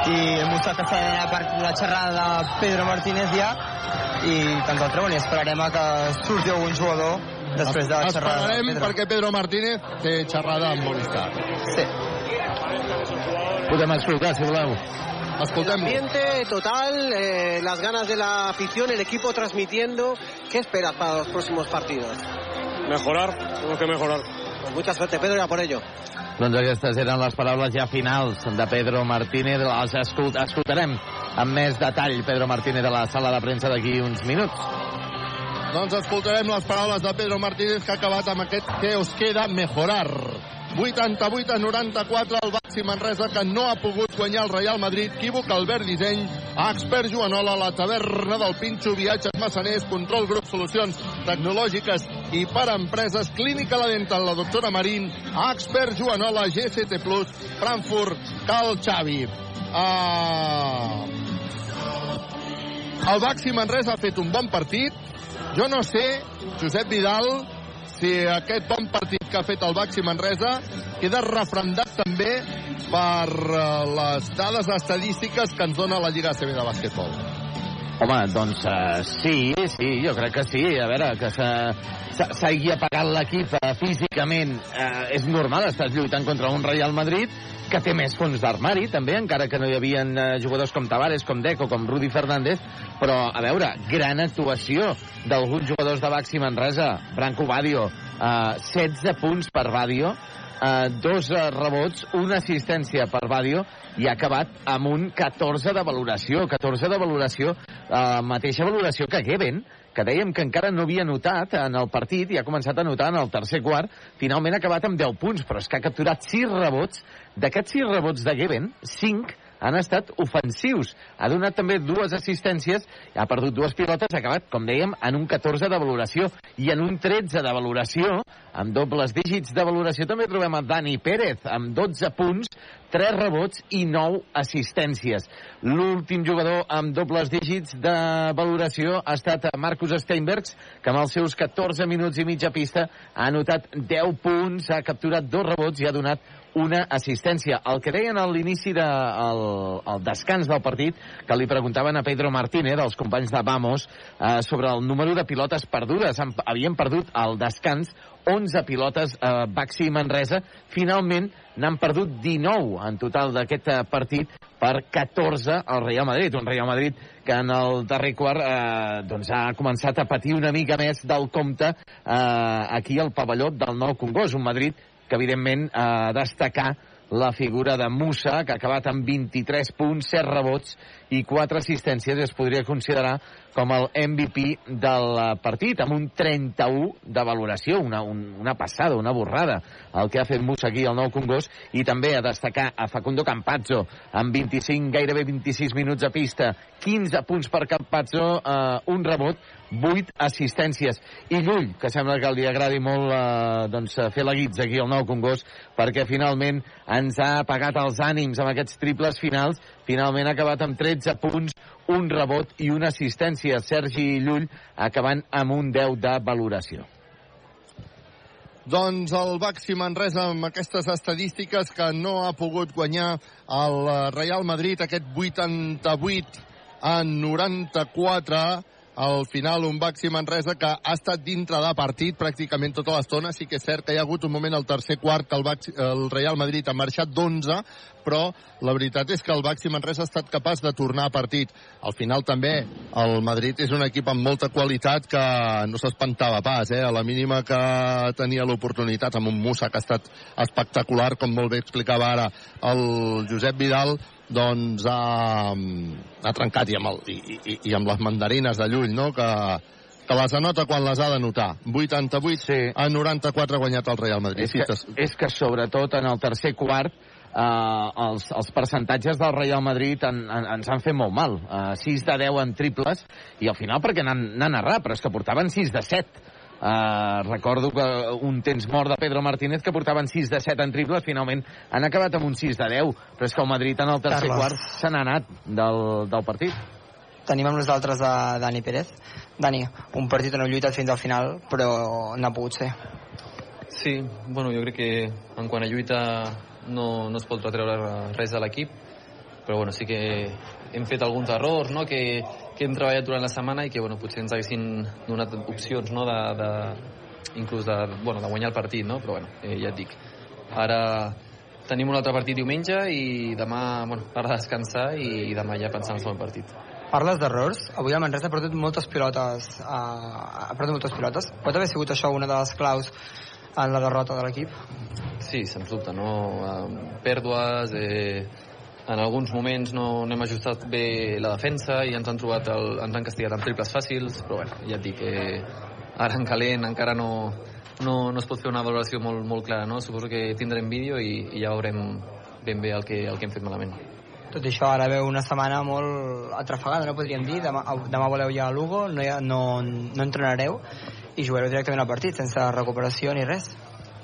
Y hem mostrat que està en la, part, la xerrada de Pedro Martínez ja i tant el treuen i esperarem a que surti algun jugador després de la xerrada de Esperarem Pedro. perquè Pedro Martínez té xerrada amb Movistar. Sí. Podem escoltar, si voleu. Escoltem. Ambiente total, eh, las ganas de la afición, el equipo transmitiendo. ¿Qué esperas para los próximos partidos? Mejorar, tenemos que mejorar. Pues mucha suerte, Pedro, y a por ello. Doncs aquestes eren les paraules ja finals de Pedro Martínez. Les escolt escoltarem amb més detall Pedro Martínez de la sala de premsa d'aquí uns minuts. Doncs escoltarem les paraules de Pedro Martínez que ha acabat amb aquest que us queda mejorar. 88 a 94 el Baxi Manresa que no ha pogut guanyar el Real Madrid. Equívoc, Albert Disseny, Expert Joanola, la taverna del Pinxo, viatges massaners, control grup, solucions tecnològiques i per empreses, clínica la dental, la doctora Marín, Expert Joanola, GCT Plus, Frankfurt, Cal Xavi. Uh... El Baxi Manresa ha fet un bon partit. Jo no sé, Josep Vidal, si aquest bon partit que ha fet el Baxi Manresa queda refrendat també per eh, les dades estadístiques que ens dona la Lliga ACB de bàsquetbol. Home, doncs uh, sí, sí, jo crec que sí. A veure, que s'hagi apagat l'equip uh, físicament uh, és normal, estàs lluitant contra un Real Madrid que té més fons d'armari, també, encara que no hi havia uh, jugadors com Tavares, com Deco, com Rudi Fernández, però, a veure, gran actuació d'alguns jugadors de Baxi Manresa. Branco Badio, uh, 16 punts per Badio, uh, dos uh, rebots, una assistència per Badio, i ha acabat amb un 14 de valoració. 14 de valoració, uh, mateixa valoració que Geben, que dèiem que encara no havia notat en el partit i ha començat a notar en el tercer quart. Finalment ha acabat amb 10 punts, però és que ha capturat 6 rebots. D'aquests 6 rebots de Geben, 5 han estat ofensius. Ha donat també dues assistències, ha perdut dues pilotes, ha acabat, com dèiem, en un 14 de valoració i en un 13 de valoració, amb dobles dígits de valoració, també trobem a Dani Pérez, amb 12 punts, 3 rebots i 9 assistències. L'últim jugador amb dobles dígits de valoració ha estat Marcus Steinbergs, que amb els seus 14 minuts i mitja pista ha anotat 10 punts, ha capturat dos rebots i ha donat una assistència. El que deien a l'inici del de, el, descans del partit, que li preguntaven a Pedro Martínez, dels companys de Vamos, eh, sobre el número de pilotes perdudes. Havien perdut al descans 11 pilotes eh, Baxi Manresa. Finalment n'han perdut 19 en total d'aquest eh, partit per 14 al Real Madrid. Un Real Madrid que en el darrer quart eh, doncs ha començat a patir una mica més del compte eh, aquí al pavelló del Nou Congost. Un Madrid que evidentment eh, destacar la figura de Musa, que ha acabat amb 23 punts, 7 rebots i 4 assistències, es podria considerar com el MVP del partit, amb un 31 de valoració, una, un, una passada, una borrada, el que ha fet Musa aquí al Nou Congost, i també a destacar a Facundo Campazzo, amb 25, gairebé 26 minuts a pista, 15 punts per Campazzo, eh, un rebot, 8 assistències. I Llull, que sembla que li agradi molt eh, doncs, fer la guitza aquí al Nou Congost, perquè finalment ens ha pagat els ànims amb aquests triples finals. Finalment ha acabat amb 13 punts, un rebot i una assistència. Sergi Llull acabant amb un 10 de valoració. Doncs el Baxi Manresa amb aquestes estadístiques que no ha pogut guanyar el Real Madrid aquest 88 a 94 al final un Baxi Manresa que ha estat dintre de partit pràcticament tota l'estona. Sí que és cert que hi ha hagut un moment al tercer quart que el, Baxi, el Real Madrid ha marxat d'11, però la veritat és que el Baxi Manresa ha estat capaç de tornar a partit. Al final també el Madrid és un equip amb molta qualitat que no s'espantava pas, eh? A la mínima que tenia l'oportunitat amb un Musa que ha estat espectacular, com molt bé explicava ara el Josep Vidal, doncs ha, ha trencat i amb, el, i, i, i amb les mandarines de Llull, no?, que, que les anota quan les ha de notar. 88 sí. a 94 ha guanyat el Real Madrid. És que, és que sobretot en el tercer quart eh, els, els percentatges del Real Madrid en, en, ens han fet molt mal. Eh, 6 de 10 en triples i al final perquè n'han errat, però és que portaven 6 de 7. Uh, recordo que un temps mort de Pedro Martínez que portaven 6 de 7 en triples, finalment han acabat amb un 6 de 10, però és que el Madrid en el tercer Carles. quart se n'ha anat del, del partit. Tenim amb nosaltres a Dani Pérez. Dani, un partit on heu lluitat fins al final, però no ha pogut ser. Sí, bueno, jo crec que en quant a lluita no, no es pot retreure res a l'equip, però bueno, sí que hem fet alguns errors no? que, que hem treballat durant la setmana i que bueno, potser ens haguessin donat opcions no? de, de, inclús de, bueno, de guanyar el partit, no? però bueno, eh, ja et dic. Ara tenim un altre partit diumenge i demà, bueno, per descansar i, i demà ja pensar en el segon partit. Parles d'errors. Avui el Manresa ha perdut moltes pilotes. Uh, ha perdut moltes pilotes. Pot haver sigut això una de les claus en la derrota de l'equip. Sí, sens dubte, no? Eh, pèrdues, eh, en alguns moments no, no hem ajustat bé la defensa i ens han trobat el, ens han castigat amb triples fàcils, però bueno, ja et dic que ara en calent encara no, no, no es pot fer una valoració molt, molt clara, no? Suposo que tindrem vídeo i, i ja veurem ben bé el que, el que hem fet malament. Tot això, ara veu una setmana molt atrafegada, no podríem dir. Demà, demà voleu ja a Lugo, no, ha, no, no entrenareu i jugareu directament al partit, sense recuperació ni res.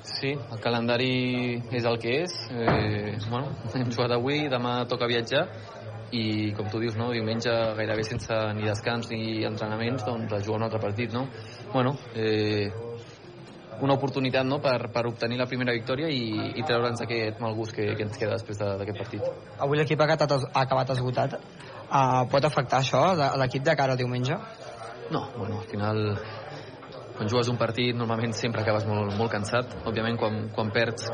Sí, el calendari és el que és. Eh, bueno, hem jugat avui, demà toca viatjar i, com tu dius, no, diumenge gairebé sense ni descans ni entrenaments, doncs a jugar un altre partit, no? Bueno, eh, una oportunitat no, per, per obtenir la primera victòria i, i treure'ns aquest mal gust que, que ens queda després de- d'aquest partit. Avui l'equip ha, ha acabat esgotat. Uh, pot afectar això a l'equip de cara al diumenge? No, bueno, al final quan jugues un partit normalment sempre acabes molt, molt cansat òbviament quan, quan perds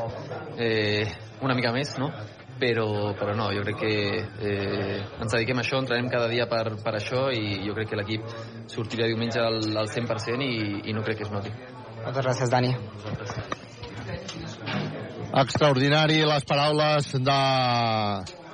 eh, una mica més no? però, però no, jo crec que eh, ens dediquem a això, entrenem cada dia per, per això i jo crec que l'equip sortirà diumenge al, al 100% i, i no crec que es noti Moltes gràcies, Dani. Extraordinari les paraules de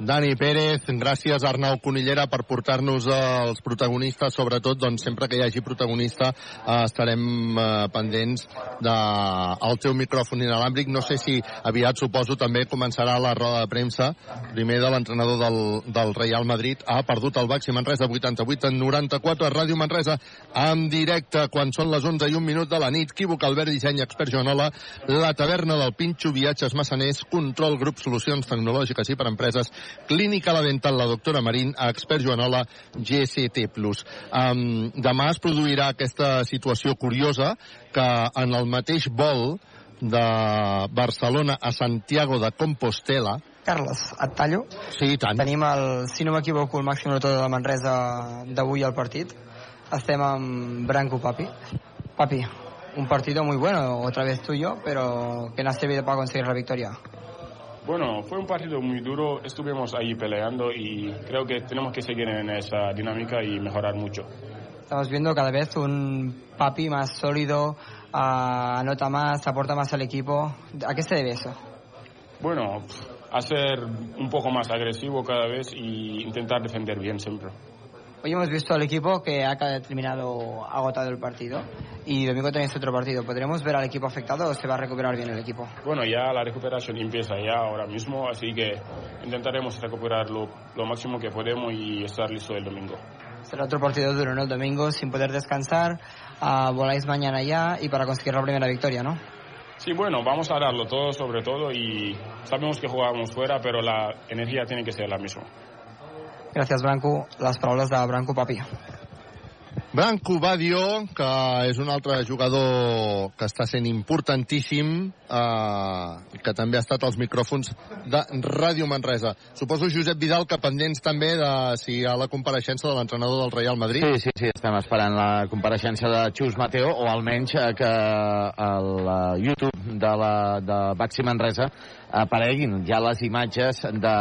Dani Pérez. Gràcies, Arnau Conillera, per portar-nos els protagonistes. Sobretot, doncs, sempre que hi hagi protagonista eh, estarem eh, pendents del de, teu micròfon inalàmbric. No sé si aviat, suposo, també començarà la roda de premsa. Primer de l'entrenador del, del Real Madrid. Ha perdut el Baxi Manresa 88 en 94 a Ràdio Manresa en directe quan són les 11 i un minut de la nit. Quívoc, Albert Disseny, Expert Joanola, la taverna del Pinxo, viatges massaners, control, grup, solucions tecnològiques i per empreses, clínica la dental, la doctora Marín, Expert Joanola, GCT+. Um, demà es produirà aquesta situació curiosa que en el mateix vol de Barcelona a Santiago de Compostela Carles, et tallo? Sí, i tant. Tenim, el, si no m'equivoco, el màxim notador de Manresa d'avui al partit. Estem amb Branco Papi. Papi, un partido muy bueno, otra vez tuyo, pero que no ha servido para conseguir la victoria. Bueno, fue un partido muy duro, estuvimos ahí peleando y creo que tenemos que seguir en esa dinámica y mejorar mucho. Estamos viendo cada vez un Papi más sólido, ah, anota más, aporta más al equipo. ¿A qué se debe eso? Bueno, a ser un poco más agresivo cada vez y intentar defender bien siempre. Hoy hemos visto al equipo que ha terminado agotado el partido y domingo tenéis otro partido. ¿Podremos ver al equipo afectado o se va a recuperar bien el equipo? Bueno, ya la recuperación empieza ya ahora mismo, así que intentaremos recuperar lo, lo máximo que podemos y estar listo el domingo. Será otro partido duro, ¿no? El domingo sin poder descansar, ah, voláis mañana ya y para conseguir la primera victoria, ¿no? Sí, bueno, vamos a darlo todo sobre todo y sabemos que jugamos fuera, pero la energía tiene que ser la misma. Gràcies, Branco. Les paraules de Branco Papi. Branco Badio, que és un altre jugador que està sent importantíssim, eh, que també ha estat als micròfons de Ràdio Manresa. Suposo, Josep Vidal, que pendents també de si hi ha la compareixença de l'entrenador del Real Madrid. Sí, sí, sí, estem esperant la compareixença de Xus Mateo, o almenys eh, que el eh, YouTube de la de Baxi Manresa apareguin ja les imatges de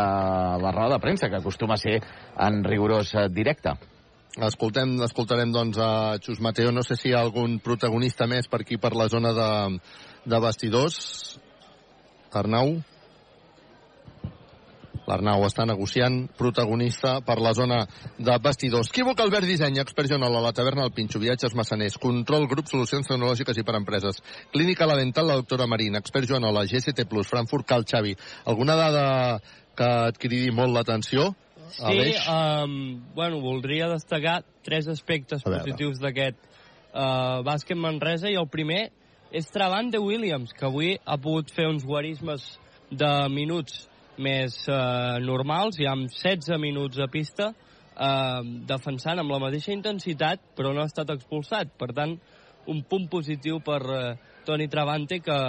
la roda de premsa, que acostuma a ser en rigorós eh, directe. Escoltem, escoltarem doncs a Xus Mateo. No sé si hi ha algun protagonista més per aquí, per la zona de, de vestidors. Arnau? L'Arnau està negociant protagonista per la zona de vestidors. Quívoc Albert Disseny, expert Joanola, la taverna del Pinxo, viatges massaners, control, grup, solucions tecnològiques i per empreses, clínica La Dental, la doctora Marín, expert Joanola, GCT+, Frankfurt, Cal Xavi. Alguna dada que et cridi molt l'atenció? Sí, Aleix? um, bueno, voldria destacar tres aspectes A positius d'aquest uh, bàsquet Manresa i el primer és Travante Williams, que avui ha pogut fer uns guarismes de minuts més uh, normals, i amb 16 minuts a pista, uh, defensant amb la mateixa intensitat, però no ha estat expulsat. Per tant, un punt positiu per uh, Toni Travante, que,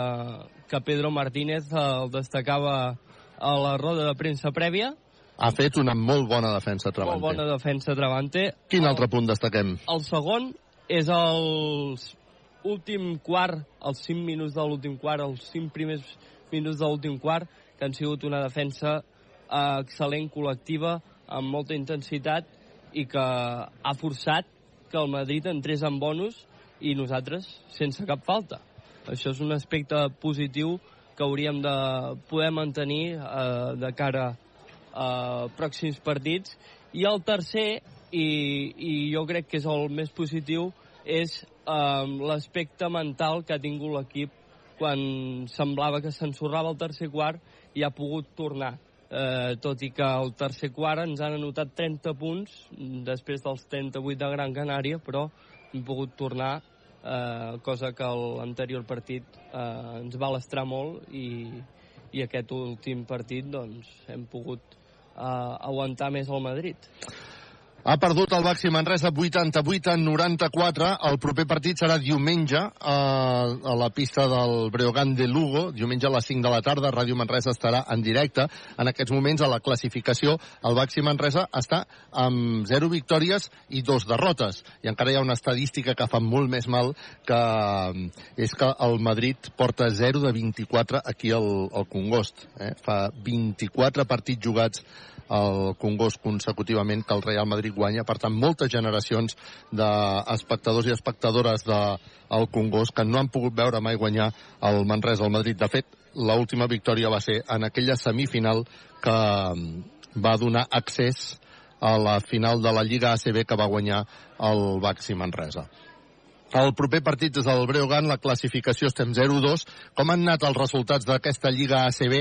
que Pedro Martínez uh, el destacava a la roda de premsa prèvia, Ha fet una molt bona defensa molt Travante. bona defensa Travante. Quin altre punt destaquem? El segon és els últim quart, els 5 minuts de l'últim quart, els 5 primers minuts de l'últim quart, que han sigut una defensa eh, excel·lent, col·lectiva, amb molta intensitat i que ha forçat que el Madrid entrés en bonus i nosaltres sense cap falta. Això és un aspecte positiu que hauríem de poder mantenir eh, de cara a pròxims partits. I el tercer, i, i jo crec que és el més positiu, és eh, l'aspecte mental que ha tingut l'equip quan semblava que s'ensorrava el tercer quart i ha pogut tornar. Eh, tot i que el tercer quart ens han anotat 30 punts després dels 38 de Gran Canària, però hem pogut tornar, eh, cosa que l'anterior partit eh, ens va lastrar molt i, i aquest últim partit doncs, hem pogut eh, aguantar més el Madrid. Ha perdut el Baxi Manresa 88 a 94. El proper partit serà diumenge a, a la pista del Breogán de Lugo. Diumenge a les 5 de la tarda. Ràdio Manresa estarà en directe. En aquests moments, a la classificació, el Baxi Manresa està amb 0 victòries i 2 derrotes. I encara hi ha una estadística que fa molt més mal, que és que el Madrid porta 0 de 24 aquí al, al Congost. Eh? Fa 24 partits jugats el Congost consecutivament que el Real Madrid guanya. Per tant, moltes generacions d'espectadors i espectadores del de Congost que no han pogut veure mai guanyar el Manresa al Madrid. De fet, l'última victòria va ser en aquella semifinal que va donar accés a la final de la Lliga ACB que va guanyar el Baxi Manresa. El proper partit és el Breogán, la classificació estem 0-2. Com han anat els resultats d'aquesta Lliga ACB?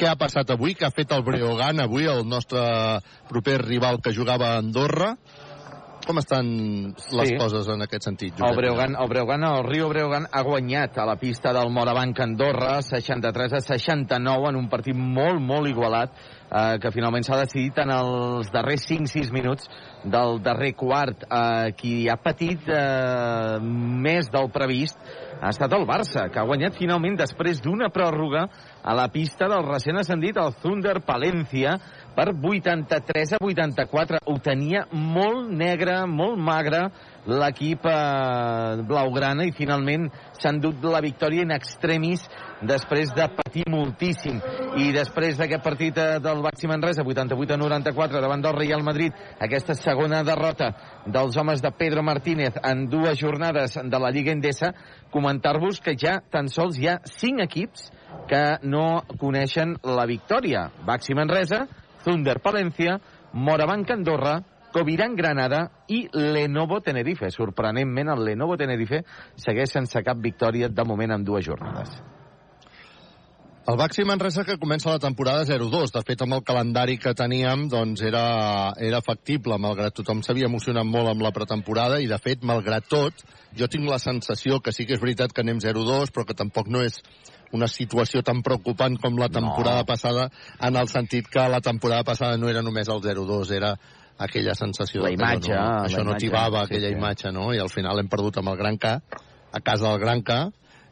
Què ha passat avui? Què ha fet el Breogán avui, el nostre proper rival que jugava a Andorra? Com estan les Sí. coses en aquest sentit, Josep? El Breogán, el Breogán, el Rio Breogán ha guanyat a la pista del Morabanc Andorra 63 a 69 en un partit molt, molt igualat eh, que finalment s'ha decidit en els darrers 5-6 minuts del darrer quart. Eh, qui ha patit eh, més del previst ha estat el Barça, que ha guanyat finalment després d'una pròrroga a la pista del recent ascendit, el Thunder Palencia, per 83 a 84. Ho tenia molt negre, molt magre, l'equip eh, blaugrana i finalment s'han dut la victòria in extremis després de patir moltíssim. I després d'aquest partit eh, del Baxi Manresa, 88 a 94, davant del Real Madrid, aquesta segona derrota dels homes de Pedro Martínez en dues jornades de la Lliga Endesa, comentar-vos que ja tan sols hi ha cinc equips que no coneixen la victòria. Baxi Manresa, Thunder Palencia, Morabanc Andorra, Coviran Granada i Lenovo Tenerife. Sorprenentment, el Lenovo Tenerife segueix sense cap victòria de moment en dues jornades. El Baxi Manresa que comença la temporada 0-2. De fet, amb el calendari que teníem, doncs era, era factible, malgrat tothom s'havia emocionat molt amb la pretemporada, i de fet, malgrat tot, jo tinc la sensació que sí que és veritat que anem 0-2, però que tampoc no és una situació tan preocupant com la temporada no. passada, en el sentit que la temporada passada no era només el 0-2, era aquella sensació La imatge, no, la això no tibava, sí, aquella sí. imatge, no? I al final hem perdut amb el Gran K, a casa del Gran K,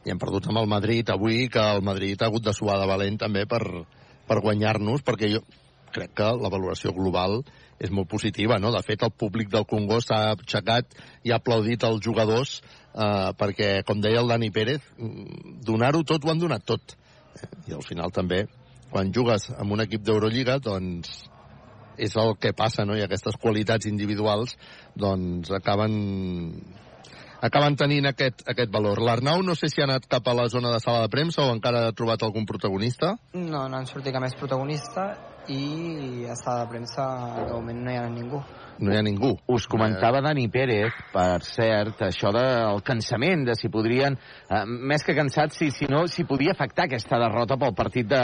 i hem perdut amb el Madrid avui, que el Madrid ha hagut de suar de valent també per, per guanyar-nos, perquè jo crec que la valoració global és molt positiva, no? De fet, el públic del Congo s'ha aixecat i ha aplaudit els jugadors eh, perquè, com deia el Dani Pérez, donar-ho tot ho han donat tot. I al final també, quan jugues amb un equip d'Eurolliga, doncs és el que passa, no? I aquestes qualitats individuals, doncs, acaben acaben tenint aquest, aquest valor. L'Arnau no sé si ha anat cap a la zona de sala de premsa o encara ha trobat algun protagonista. No, no han sortit cap més protagonista i a sala de premsa de moment no hi ha ningú. No hi ha ningú. Us comentava Dani Pérez, per cert, això del cansament, de si podrien, eh, més que cansats, si, si no, si podia afectar aquesta derrota pel partit de,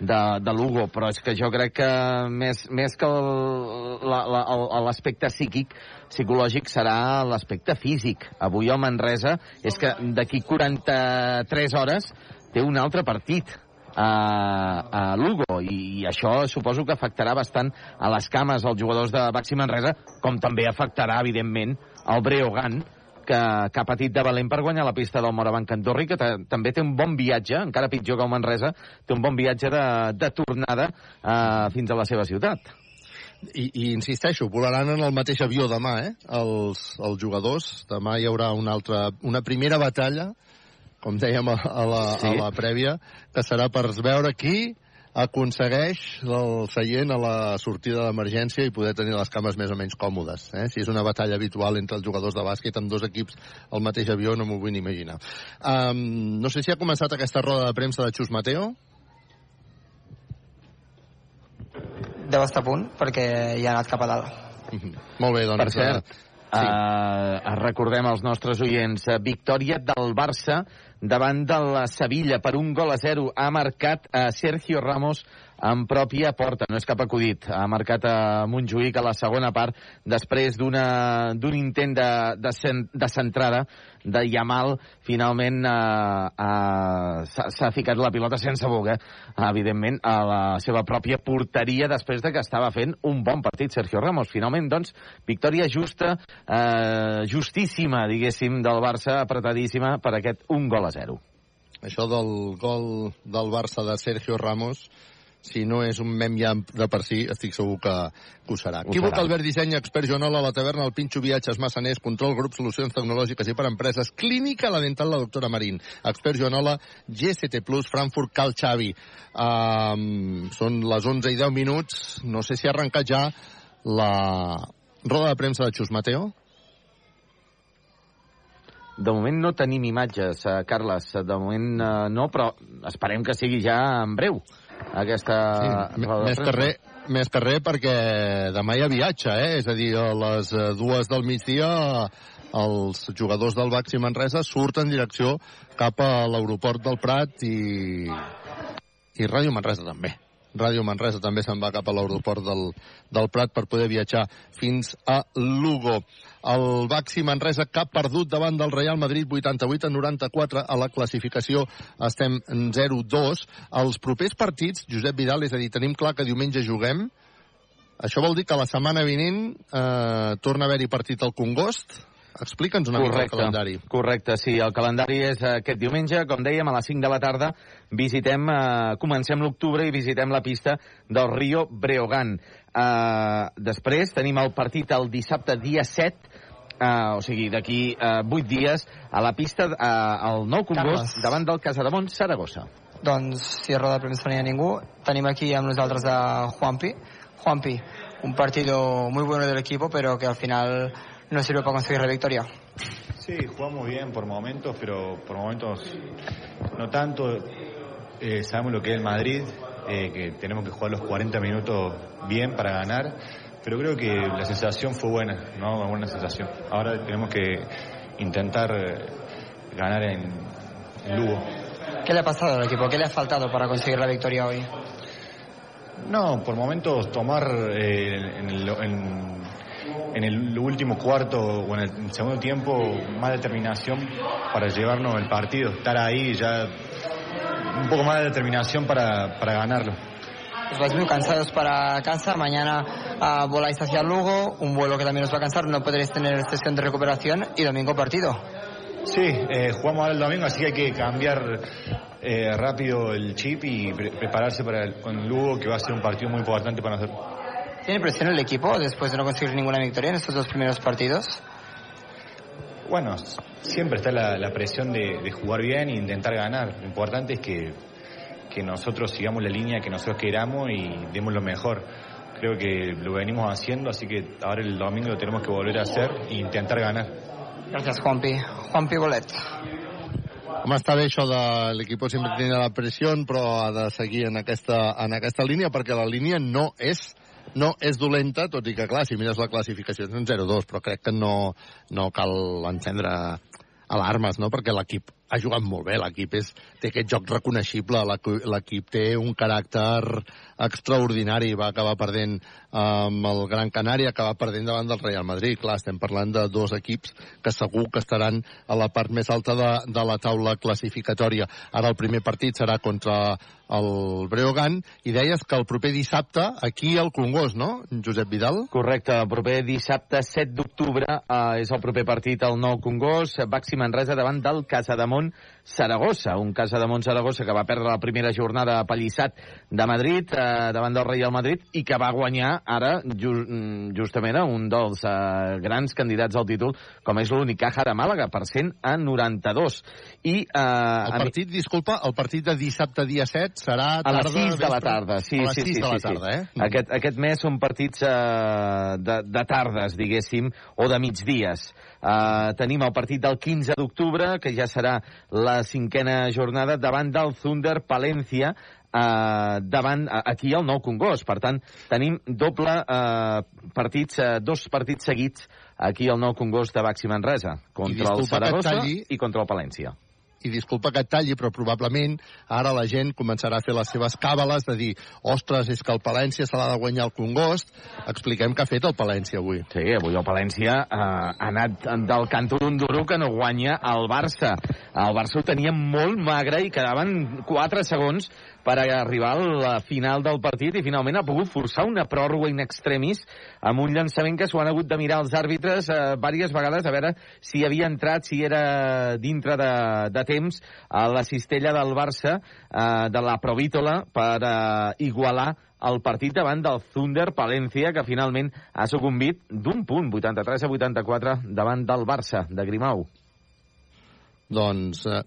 de, de Lugo, però és que jo crec que més, més que el- la- la- l'aspecte psíquic, psicològic serà l'aspecte físic. Avui el Manresa és que d'aquí 43 hores té un altre partit a, a Lugo i, i això suposo que afectarà bastant a les cames als jugadors de Baxi Manresa com també afectarà evidentment al Breogán que, que ha patit de valent per guanyar la pista del Morabanc Andorri, que ta- també té un bon viatge, encara pitjor que el Manresa, té un bon viatge de, de tornada eh, fins a la seva ciutat. I, I insisteixo, volaran en el mateix avió demà, eh? Els, els jugadors. Demà hi haurà una altra, una primera batalla, com dèiem a, a, la, Sí. a la prèvia, que serà per veure qui aconsegueix el seient a la sortida d'emergència i poder tenir les cames més o menys còmodes. Eh? Si és una batalla habitual entre els jugadors de bàsquet amb dos equips al mateix avió, no m'ho vull ni imaginar. Um, no sé si ha començat aquesta roda de premsa de Xus Mateo. Deu estar a punt, perquè ja ha anat cap a dalt. Molt bé, doncs... Per cert, eh, Sí. Uh, recordem als nostres oients, uh, victòria del Barça davant de la Sevilla per un gol a zero. Ha marcat uh, Sergio Ramos en pròpia porta, no és cap acudit. Ha marcat a Montjuïc a la segona part després d'un intent de, de, cen- de centrada de Yamal. Finalment eh, eh, s'ha ficat la pilota sense voler, evidentment, a la seva pròpia porteria després de que estava fent un bon partit Sergio Ramos. Finalment, doncs, victòria justa, eh, justíssima, diguéssim, del Barça, apretadíssima per aquest un gol a zero. Això del gol del Barça de Sergio Ramos, si no és un mem ja de per si, estic segur que, que ho serà. Ho Equívoc serà. Albert Disseny, expert Joanola, la taverna, el Pinxo Viatges, Massaners, Control Grup, Solucions Tecnològiques i per Empreses, Clínica La Dental, la doctora Marín, expert Joanola, Plus, Frankfurt, Cal Xavi. Um, són les 11 i 10 minuts. No sé si ha arrencat ja la roda de premsa de Xus Mateo. De moment no tenim imatges, eh, Carles. De moment eh, no, però esperem que sigui ja en breu. Aquesta... Sí, roda més que res, més que res perquè demà hi ha viatge, eh? És a dir, a les eh, dues del migdia els jugadors del Baxi Manresa surten en direcció cap a l'aeroport del Prat i, i Ràdio Manresa també. Ràdio Manresa també se'n va cap a l'aeroport del, del Prat per poder viatjar fins a Lugo. El Baxi Manresa ha perdut davant del Real Madrid 88 a 94 a la classificació estem en 0-2. Els propers partits, Josep Vidal, és a dir, tenim clar que diumenge juguem. Això vol dir que la setmana vinent eh, torna a haver-hi partit al Congost. Explica'ns una mica el calendari. Correcte, sí. El calendari és aquest diumenge, com dèiem, a les 5 de la tarda visitem, eh, comencem l'octubre i visitem la pista del Rio Breogán. Eh, després tenim el partit el dissabte dia 7, eh, o sigui, d'aquí eh, 8 dies, a la pista, eh, al Nou Congost, Carles. davant del Casademont, Saragossa. Doncs, si a roda de premsa no hi ha ningú, tenim aquí amb nosaltres a Juanpi. Juanpi, un partido muy bueno del equipo, pero que al final no sirve para conseguir la victoria. Sí, jugamos bien por momentos, pero por momentos no tanto. Eh, sabemos lo que es el Madrid, eh, que tenemos que jugar los 40 minutos bien para ganar, pero creo que la sensación fue buena, ¿no? Una buena sensación. Ahora tenemos que intentar ganar en, en Lugo. ¿Qué le ha pasado al equipo? ¿Qué le ha faltado para conseguir la victoria hoy? No, por momentos tomar eh, en, el, en- en el último cuarto o en el segundo tiempo más determinación para llevarnos el partido, estar ahí ya un poco más de determinación para, para ganarlo. Os vais muy cansados para casa, mañana ah, voláis hacia Lugo, un vuelo que también os va a cansar, no podréis tener sesión de recuperación y domingo partido. Sí, eh, jugamos ahora el domingo, así que hay que cambiar eh, rápido el chip y pre- prepararse para el, con Lugo, que va a ser un partido muy importante para nosotros. ¿Tiene presión el equipo después de no conseguir ninguna victoria en estos dos primeros partidos? Bueno, siempre está la, la presión de, de jugar bien e intentar ganar. Lo importante es que, que nosotros sigamos la línea que nosotros queramos y demos lo mejor. Creo que lo venimos haciendo, así que ahora el domingo lo tenemos que volver a hacer e intentar ganar. Gracias, Juanpi. Juanpi Bolet. Home, està bé això de l'equip sempre tindrà la pressió, però ha de seguir en aquesta, en aquesta línia, perquè la línia no és no és dolenta, tot i que, clar, si mires la classificació és un 0-2, però crec que no, no cal encendre alarmes, no?, perquè l'equip ha jugat molt bé, l'equip té aquest joc reconeixible, l'equi- l'equip té un caràcter extraordinari, va acabar perdent amb el Gran Canària, acabar perdent davant del Real Madrid. Clar, estem parlant de dos equips que segur que estaran a la part més alta de, de la taula classificatòria. Ara el primer partit serà contra el Breogán, i deies que el proper dissabte, aquí al Congost, no, Josep Vidal? Correcte, el proper dissabte 7 d'octubre eh, és el proper partit al Nou Congost, Baxi Manresa davant del Casademont. Saragossa, un Casademont Saragossa que va perdre la primera jornada a Pallissat de Madrid eh, davant del Real Madrid i que va guanyar ara ju justament a un dels eh, grans candidats al títol com és l'Unicaja de Màlaga per 100 a 92 i eh, el partit, mi... disculpa, el partit de dissabte dia 7 serà tarda, a les 6 de la tarda sí, a les 6 sí, sí, de la sí, tarda, sí. eh? Aquest, aquest mes són partits eh, de, de tardes, diguéssim, o de migdies. Uh, tenim el partit del 15 d'octubre, que ja serà la cinquena jornada, davant del Thunder Palència, uh, davant, aquí al Nou Congost. Per tant, tenim doble uh, partits, uh, dos partits seguits aquí al Nou Congost de Baxi Manresa, contra el Saragossa i contra el Palència i disculpa que et talli, però probablement ara la gent començarà a fer les seves càbales de dir, ostres, és que el Palència se l'ha de guanyar el Congost. Expliquem què ha fet el Palència avui. Sí, avui el Palència eh, ha anat del canto d'un duro que no guanya el Barça. El Barça ho tenia molt magre i quedaven 4 segons per arribar a la final del partit i finalment ha pogut forçar una pròrroga in extremis amb un llançament que s'ho han hagut de mirar els àrbitres eh, diverses vegades a veure si havia entrat, si era dintre de, de temps a la cistella del Barça eh, de la Provítola per eh, igualar el partit davant del Thunder Palència, que finalment ha sucumbit d'un punt, 83 a 84, davant del Barça, de Grimau. Doncs eh,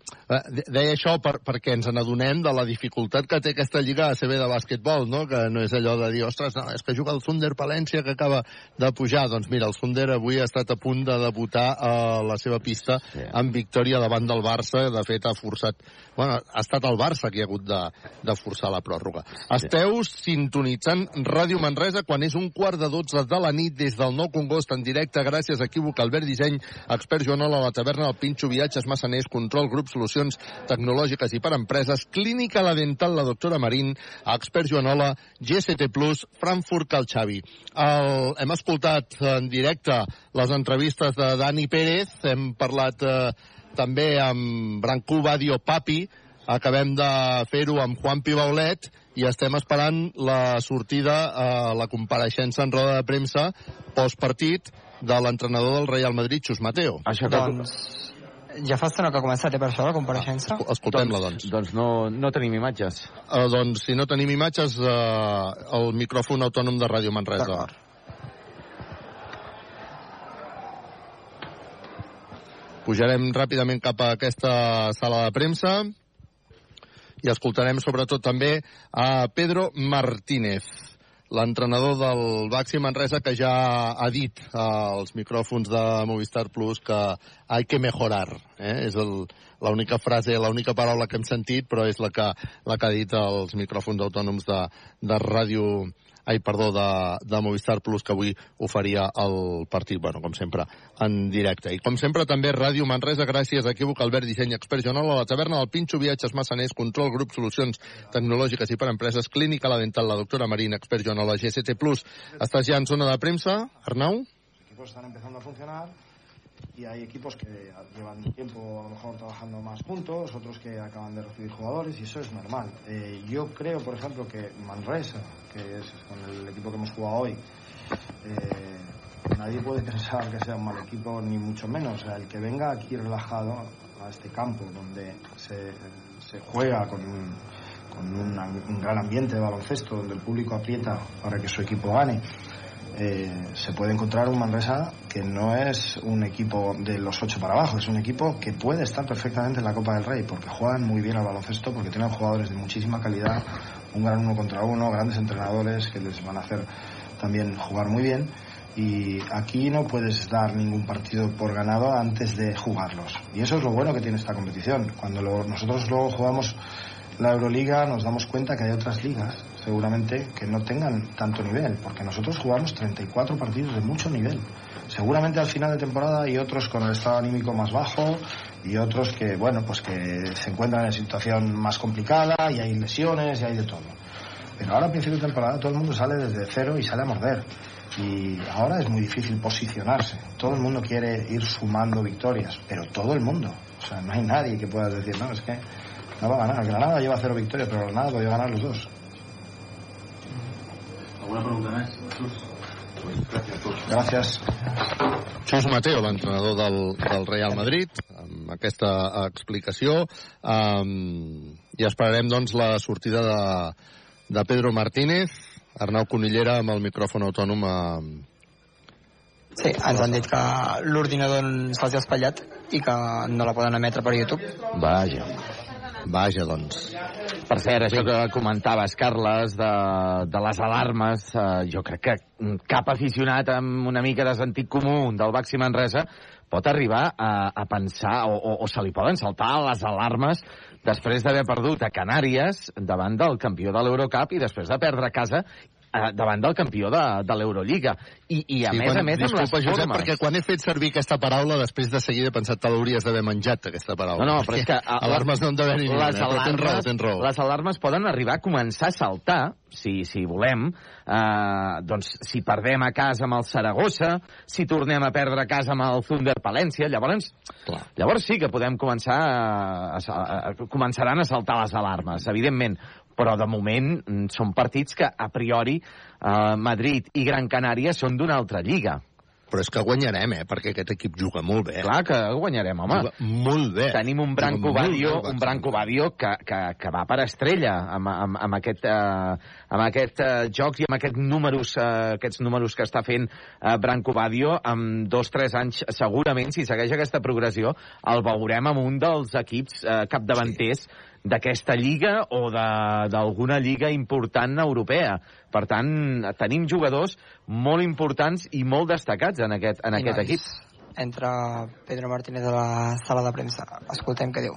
deia això per, perquè ens n'adonem de la dificultat que té aquesta lliga ACB de bàsquetbol, no? que no és allò de dir, ostres, no, és que juga el Thunder Palència que acaba de pujar. Doncs mira, el Thunder avui ha estat a punt de debutar a la seva pista sí. amb victòria davant del Barça. De fet, ha forçat... Bueno, ha estat el Barça qui ha hagut de, de forçar la pròrroga. Sí. Esteu sintonitzant Ràdio Manresa quan és un quart de dotze de la nit des del Nou Congost en directe gràcies a Equívoc Albert Disseny, expert Joanol a la taverna del Pinxo Viatges Massaners, Control Grup Solucions Tecnològiques i per Empreses, Clínica La Dental, la doctora Marín, expert Joanola, GST Plus, Frankfurt Cal Xavi. El, hem escoltat en directe les entrevistes de Dani Pérez, hem parlat eh, també amb Brancú Badio Papi, acabem de fer-ho amb Juan Pibaulet i estem esperant la sortida, eh, la compareixença en roda de premsa postpartit de l'entrenador del Real Madrid, Xus Mateo. Això que... Doncs ja fa estona que ha començat, eh, per això, la compareixença? Ah, Escoltem-la, doncs. Doncs no, no tenim imatges. Uh, doncs, si no tenim imatges, uh, el micròfon autònom de Ràdio Manresa. Pujarem ràpidament cap a aquesta sala de premsa i escoltarem sobretot també a Pedro Martínez l'entrenador del Baxi Manresa que ja ha dit als micròfons de Movistar Plus que hay que mejorar. Eh? És l'única frase, l'única paraula que hem sentit, però és la que, la que ha dit als micròfons autònoms de, de ràdio ai, perdó, de, de Movistar Plus, que avui oferia el partit, bueno, com sempre, en directe. I com sempre també Ràdio Manresa, gràcies a Equívoc, Albert Disseny, Expert Jonol, a la taverna del Pinxo, Viatges Massaners, Control Grup, Solucions Tecnològiques i per Empreses, Clínica La Dental, la doctora Marina, Expert Jonol, la GST Plus. Estàs ja en zona de premsa, Arnau? equipos están empezando a funcionar y hay equipos que llevan tiempo a lo mejor trabajando más juntos, otros que acaban de recibir jugadores y eso es normal. Eh, yo creo, por ejemplo, que Manresa, que es con el equipo que hemos jugado hoy, eh, nadie puede pensar que sea un mal equipo, ni mucho menos. O sea, el que venga aquí relajado a este campo donde se, se juega con, un, con un gran ambiente de baloncesto, donde el público aprieta para que su equipo gane eh, se puede encontrar un Manresa que no es un equipo de los ocho para abajo, es un equipo que puede estar perfectamente en la Copa del Rey, porque juegan muy bien al baloncesto, porque tienen jugadores de muchísima calidad, un gran uno contra uno, grandes entrenadores que les van a hacer también jugar muy bien. Y aquí no puedes dar ningún partido por ganado antes de jugarlos. Y eso es lo bueno que tiene esta competición. Cuando lo, nosotros luego jugamos la Euroliga nos damos cuenta que hay otras ligas seguramente que no tengan tanto nivel, porque nosotros jugamos 34 partidos de mucho nivel. Seguramente al final de temporada hay otros con el estado anímico más bajo y otros que, bueno, pues que se encuentran en situación más complicada y hay lesiones y hay de todo. Pero ahora a principio de temporada todo el mundo sale desde cero y sale a morder. Y ahora es muy difícil posicionarse. Todo el mundo quiere ir sumando victorias, pero todo el mundo. O sea, no hay nadie que pueda decir, no, es que no va a ganar. Granada lleva cero victorias, pero Granada podía ganar los dos. ¿Alguna pregunta más? Gràcies. Xus Mateo, l'entrenador del, del Real Madrid, amb aquesta explicació um, i esperarem doncs la sortida de, de Pedro Martínez Arnau Conillera amb el micròfon autònom a... Sí, ens han dit que l'ordinador se'ls ha espatllat i que no la poden emetre per YouTube. Vaja. Vaja, doncs. Per cert, això que comentaves, Carles, de, de les alarmes, eh, jo crec que cap aficionat amb una mica de sentit comú del Baxi Manresa pot arribar a, a pensar, o, o, o se li poden saltar les alarmes després d'haver perdut a Canàries davant del campió de l'Eurocup i després de perdre a casa davant del campió de, de l'Eurolliga. I, I a Sí, més quan- a més amb les Josep, formes. perquè quan he fet servir aquesta paraula, després de seguida he pensat que l'hauries d'haver menjat, aquesta paraula. No, no, però és que... Perquè alarmes no en deu haver ni una, les eh? tens raó, tens raó. Les alarmes poden arribar a començar a saltar, si, si volem, eh, doncs si perdem a casa amb el Saragossa, si tornem a perdre a casa amb el Thunder Palència, llavors, Clar. llavors sí que podem començar a, a, a, començaran a saltar les alarmes, evidentment, però de moment mm, són partits que a priori eh, Madrid i Gran Canària són d'una altra lliga. Però és que guanyarem, eh? Perquè aquest equip juga molt bé. Clar que guanyarem, home. Juga molt bé. Tenim un Branco Badio, un Branco Badio que, que, que va per estrella amb, amb, amb aquest, eh, amb aquest eh, joc i amb aquest números, eh, aquests números que està fent eh, Branco Badio amb dos, tres anys segurament, si segueix aquesta progressió, el veurem amb un dels equips eh, capdavanters d'aquesta lliga o de- d'alguna lliga important europea. Per tant, tenim jugadors molt importants i molt destacats en aquest, en I aquest nois, equip. Entra Pedro Martínez a la sala de premsa. Escoltem què diu.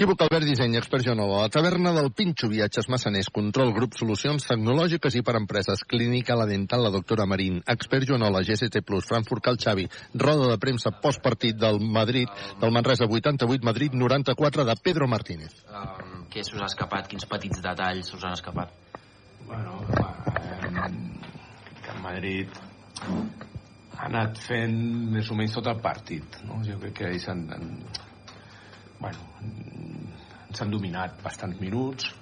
Equívoc Albert Disseny, expert Genova. La taverna del Pinxo, viatges massaners, control, grup, solucions tecnològiques i per empreses, clínica, la dental, la doctora Marín, expert Joanola, GST+, Frankfurt Cal Xavi, roda de premsa postpartit del Madrid, del Manresa 88, Madrid 94, de Pedro Martínez. Um, què s'us ha escapat? Quins petits detalls us han escapat? Bueno, eh, que el Madrid ha anat fent més o menys tot el partit. No? Jo crec que ells han, han, bueno, ens han dominat bastants minuts,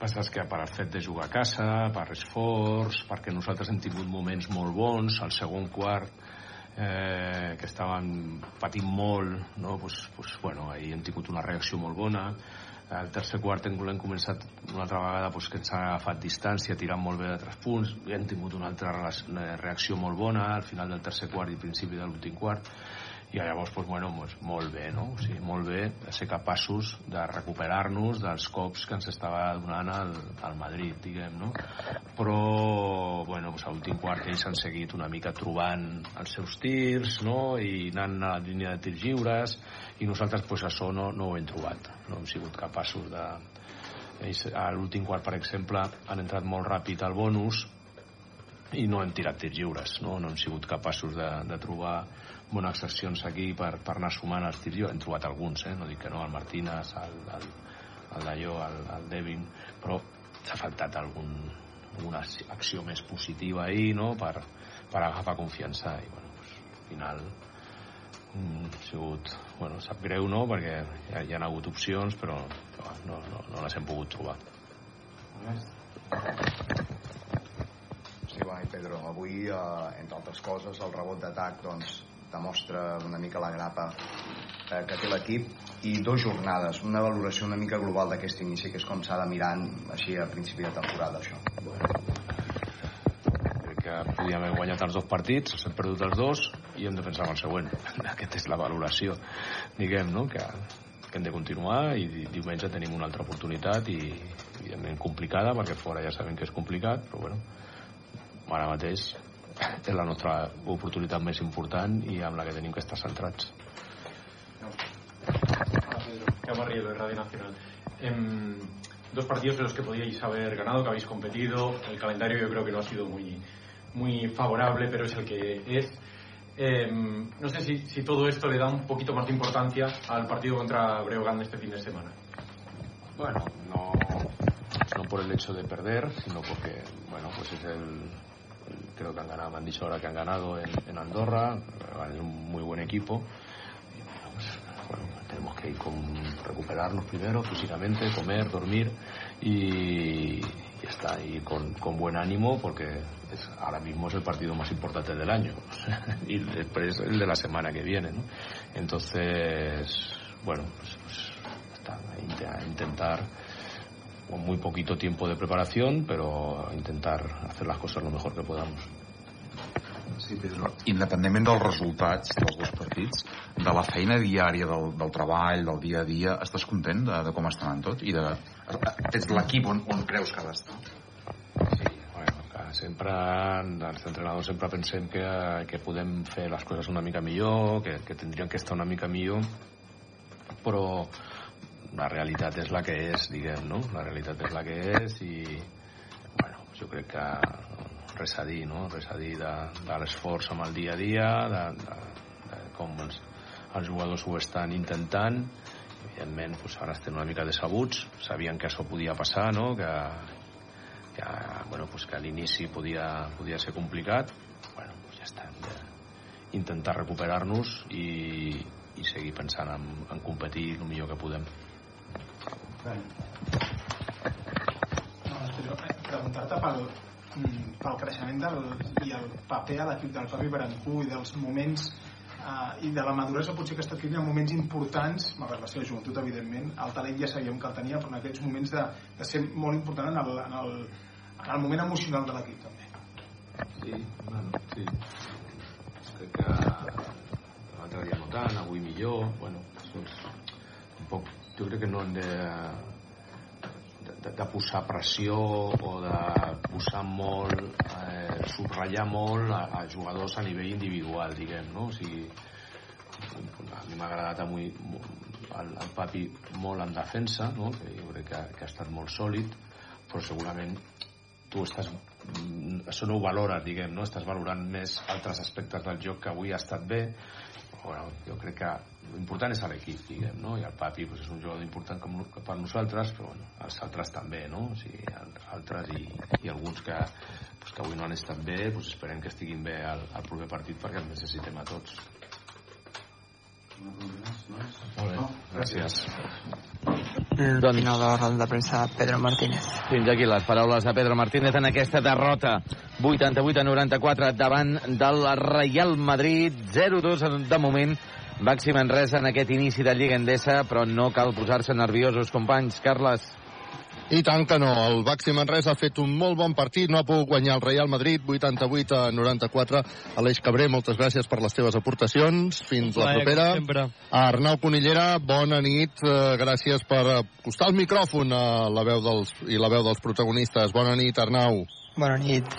Passa que per el fet de jugar a casa, per esforç, perquè nosaltres hem tingut moments molt bons, al segon quart, eh, que estaven patint molt, no? pues, pues, bueno, ahir hem tingut una reacció molt bona, al tercer quart hem, començat una altra vegada pues, que ens ha agafat distància, tirant molt bé de tres punts, hem tingut una altra reacció molt bona al final del tercer quart i principi de l'últim quart, i llavors, pues, bueno, pues, molt bé, no? O sigui, molt bé ser capaços de recuperar-nos dels cops que ens estava donant el, el Madrid, diguem, no? Però, bueno, pues, a l'últim quart ells han seguit una mica trobant els seus tirs, no? I anant a la línia de tirs lliures, i nosaltres, pues, això no, no ho hem trobat. No hem sigut capaços de... Ells, a l'últim quart, per exemple, han entrat molt ràpid al bonus, i no hem tirat tirs lliures, no, no hem sigut capaços de, de trobar bones accions aquí per, per anar sumant els tirs lliures. Hem trobat alguns, eh? no dic que no, el Martínez, el, el, el Dalló, el, el Devin, però s'ha faltat algun, alguna acció més positiva ahir no? per, per agafar confiança i bueno, pues, al final mm, ha sigut, bueno, sap greu no? perquè ja, hi ha hagut opcions però, però no, no, no les hem pogut trobar Sí, i Pedro, avui, eh, entre altres coses, el rebot d'atac doncs, demostra una mica la grapa eh, que té l'equip i dues jornades, una valoració una mica global d'aquest inici, que és com s'ha de mirar així a principi de temporada, això. crec que podíem haver guanyat els dos partits, hem perdut els dos i hem de pensar en el següent. Aquesta és la valoració, diguem, no? que, que hem de continuar i di- diumenge tenim una altra oportunitat i evidentment complicada perquè fora ja sabem que és complicat però bueno, ara mateix és la nostra oportunitat més important i amb la que tenim que estar centrats Rielo de Radio Nacional. Em, dos partidos en los que podíais haber ganado, que habéis competido. El calendario yo creo que no ha sido muy, muy favorable, pero es el que es. Em, no sé si, si todo esto le da un poquito más de importancia al partido contra Breogán de este fin de semana. Bueno, no, no por el hecho de perder, sino porque, bueno, pues es el. Creo que han ganado, me han dicho ahora que han ganado en, en Andorra, es un muy buen equipo. Y, pues, bueno, tenemos que ir con recuperarnos primero físicamente, comer, dormir y, ya está, y con, con buen ánimo porque ahora mismo es el partido más importante del año y después el de la semana que viene. Entonces, bueno, pues, pues está, a intentar con muy poquito tiempo de preparación, pero intentar hacer las cosas lo mejor que podamos. Sí, Pedro. Independentment dels resultats dels dos partits, de la feina diària, del, del treball, del dia a dia, estàs content de, de com està anant tot? I de, ets l'equip on, on creus que ha d'estar? Sí, bueno, que sempre, els entrenadors sempre pensem que, que podem fer les coses una mica millor, que, que tindrien que estar una mica millor, però la realitat és la que és, diguem, no? La realitat és la que és i, bueno, jo crec que res a dir, no? Res a dir de, de l'esforç amb el dia a dia, de, de, de com els, els jugadors ho estan intentant. Evidentment, doncs, ara estem una mica decebuts, sabien que això podia passar, no? Que, que, bueno, doncs que a l'inici podia, podia ser complicat. Bueno, doncs ja està, hem d'intentar recuperar-nos i, i seguir pensant en, en competir el millor que podem. Preguntar-te pel, mm, pel creixement del, i el paper a l'equip del Papi Barancú i dels moments eh, i de la maduresa potser que està adquirint en moments importants, malgrat la seva joventut evidentment, el talent ja sabíem que el tenia però en aquests moments de, de ser molt important en el, en el, en el moment emocional de l'equip també. Sí, bueno, sí. Crec que l'altre dia no tant, avui millor bueno, això és un poc jo crec que no hem de de, de posar pressió o de posar molt, eh, subratllar molt a, a jugadors a nivell individual, diguem, no? O sigui, a mi m'ha agradat avui el, el Papi molt en defensa, no? que jo crec que, que ha estat molt sòlid, però segurament tu estàs això no ho valores, diguem, no? Estàs valorant més altres aspectes del joc que avui ha estat bé. Bueno, jo crec que l'important és l'equip, diguem, no? I el Papi pues, és un jugador important com, per nosaltres, però bueno, els altres també, no? O sigui, els altres i, i alguns que, pues, que avui no han estat bé, pues, esperem que estiguin bé al, al proper partit perquè els necessitem a tots. Molt bé, gràcies. Doncs... La ronda de premsa, Pedro Martínez. Fins aquí les paraules de Pedro Martínez en aquesta derrota 88 a 94 davant del Real Madrid 0-2 de moment Baxi Manresa en aquest inici de Lliga Endesa però no cal posar-se nerviosos companys Carles i tant que no. El Baxi Manresa ha fet un molt bon partit. No ha pogut guanyar el Real Madrid 88 a 94. Aleix Cabré, moltes gràcies per les teves aportacions. Fins la propera. A Arnau Conillera, bona nit. Eh, gràcies per acostar el micròfon a la veu dels, i la veu dels protagonistes. Bona nit, Arnau. Bona nit.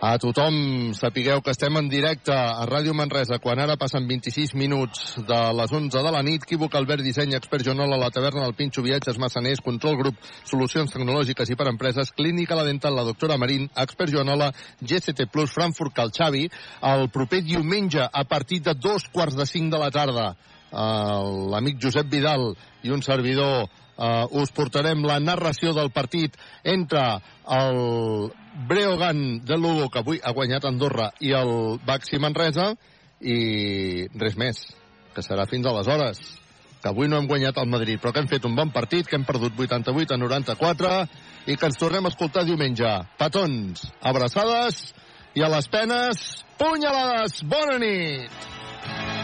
A tothom, sapigueu que estem en directe a Ràdio Manresa, quan ara passen 26 minuts de les 11 de la nit. Equívoc, Albert Disseny, Expert Jonola, La Taverna del Pinxo, Viatges Massaners, Control Grup, Solucions Tecnològiques i per Empreses, Clínica La Dental, la doctora Marín, Expert Jonola, GCT Plus, Frankfurt Calxavi, el proper diumenge a partir de dos quarts de cinc de la tarda. L'amic Josep Vidal i un servidor uh, us portarem la narració del partit entre el Breogan de Lugo, que avui ha guanyat Andorra, i el Baxi Manresa, i res més, que serà fins aleshores que avui no hem guanyat al Madrid, però que hem fet un bon partit, que hem perdut 88 a 94 i que ens tornem a escoltar diumenge. Petons, abraçades i a les penes, punyalades. Bona nit!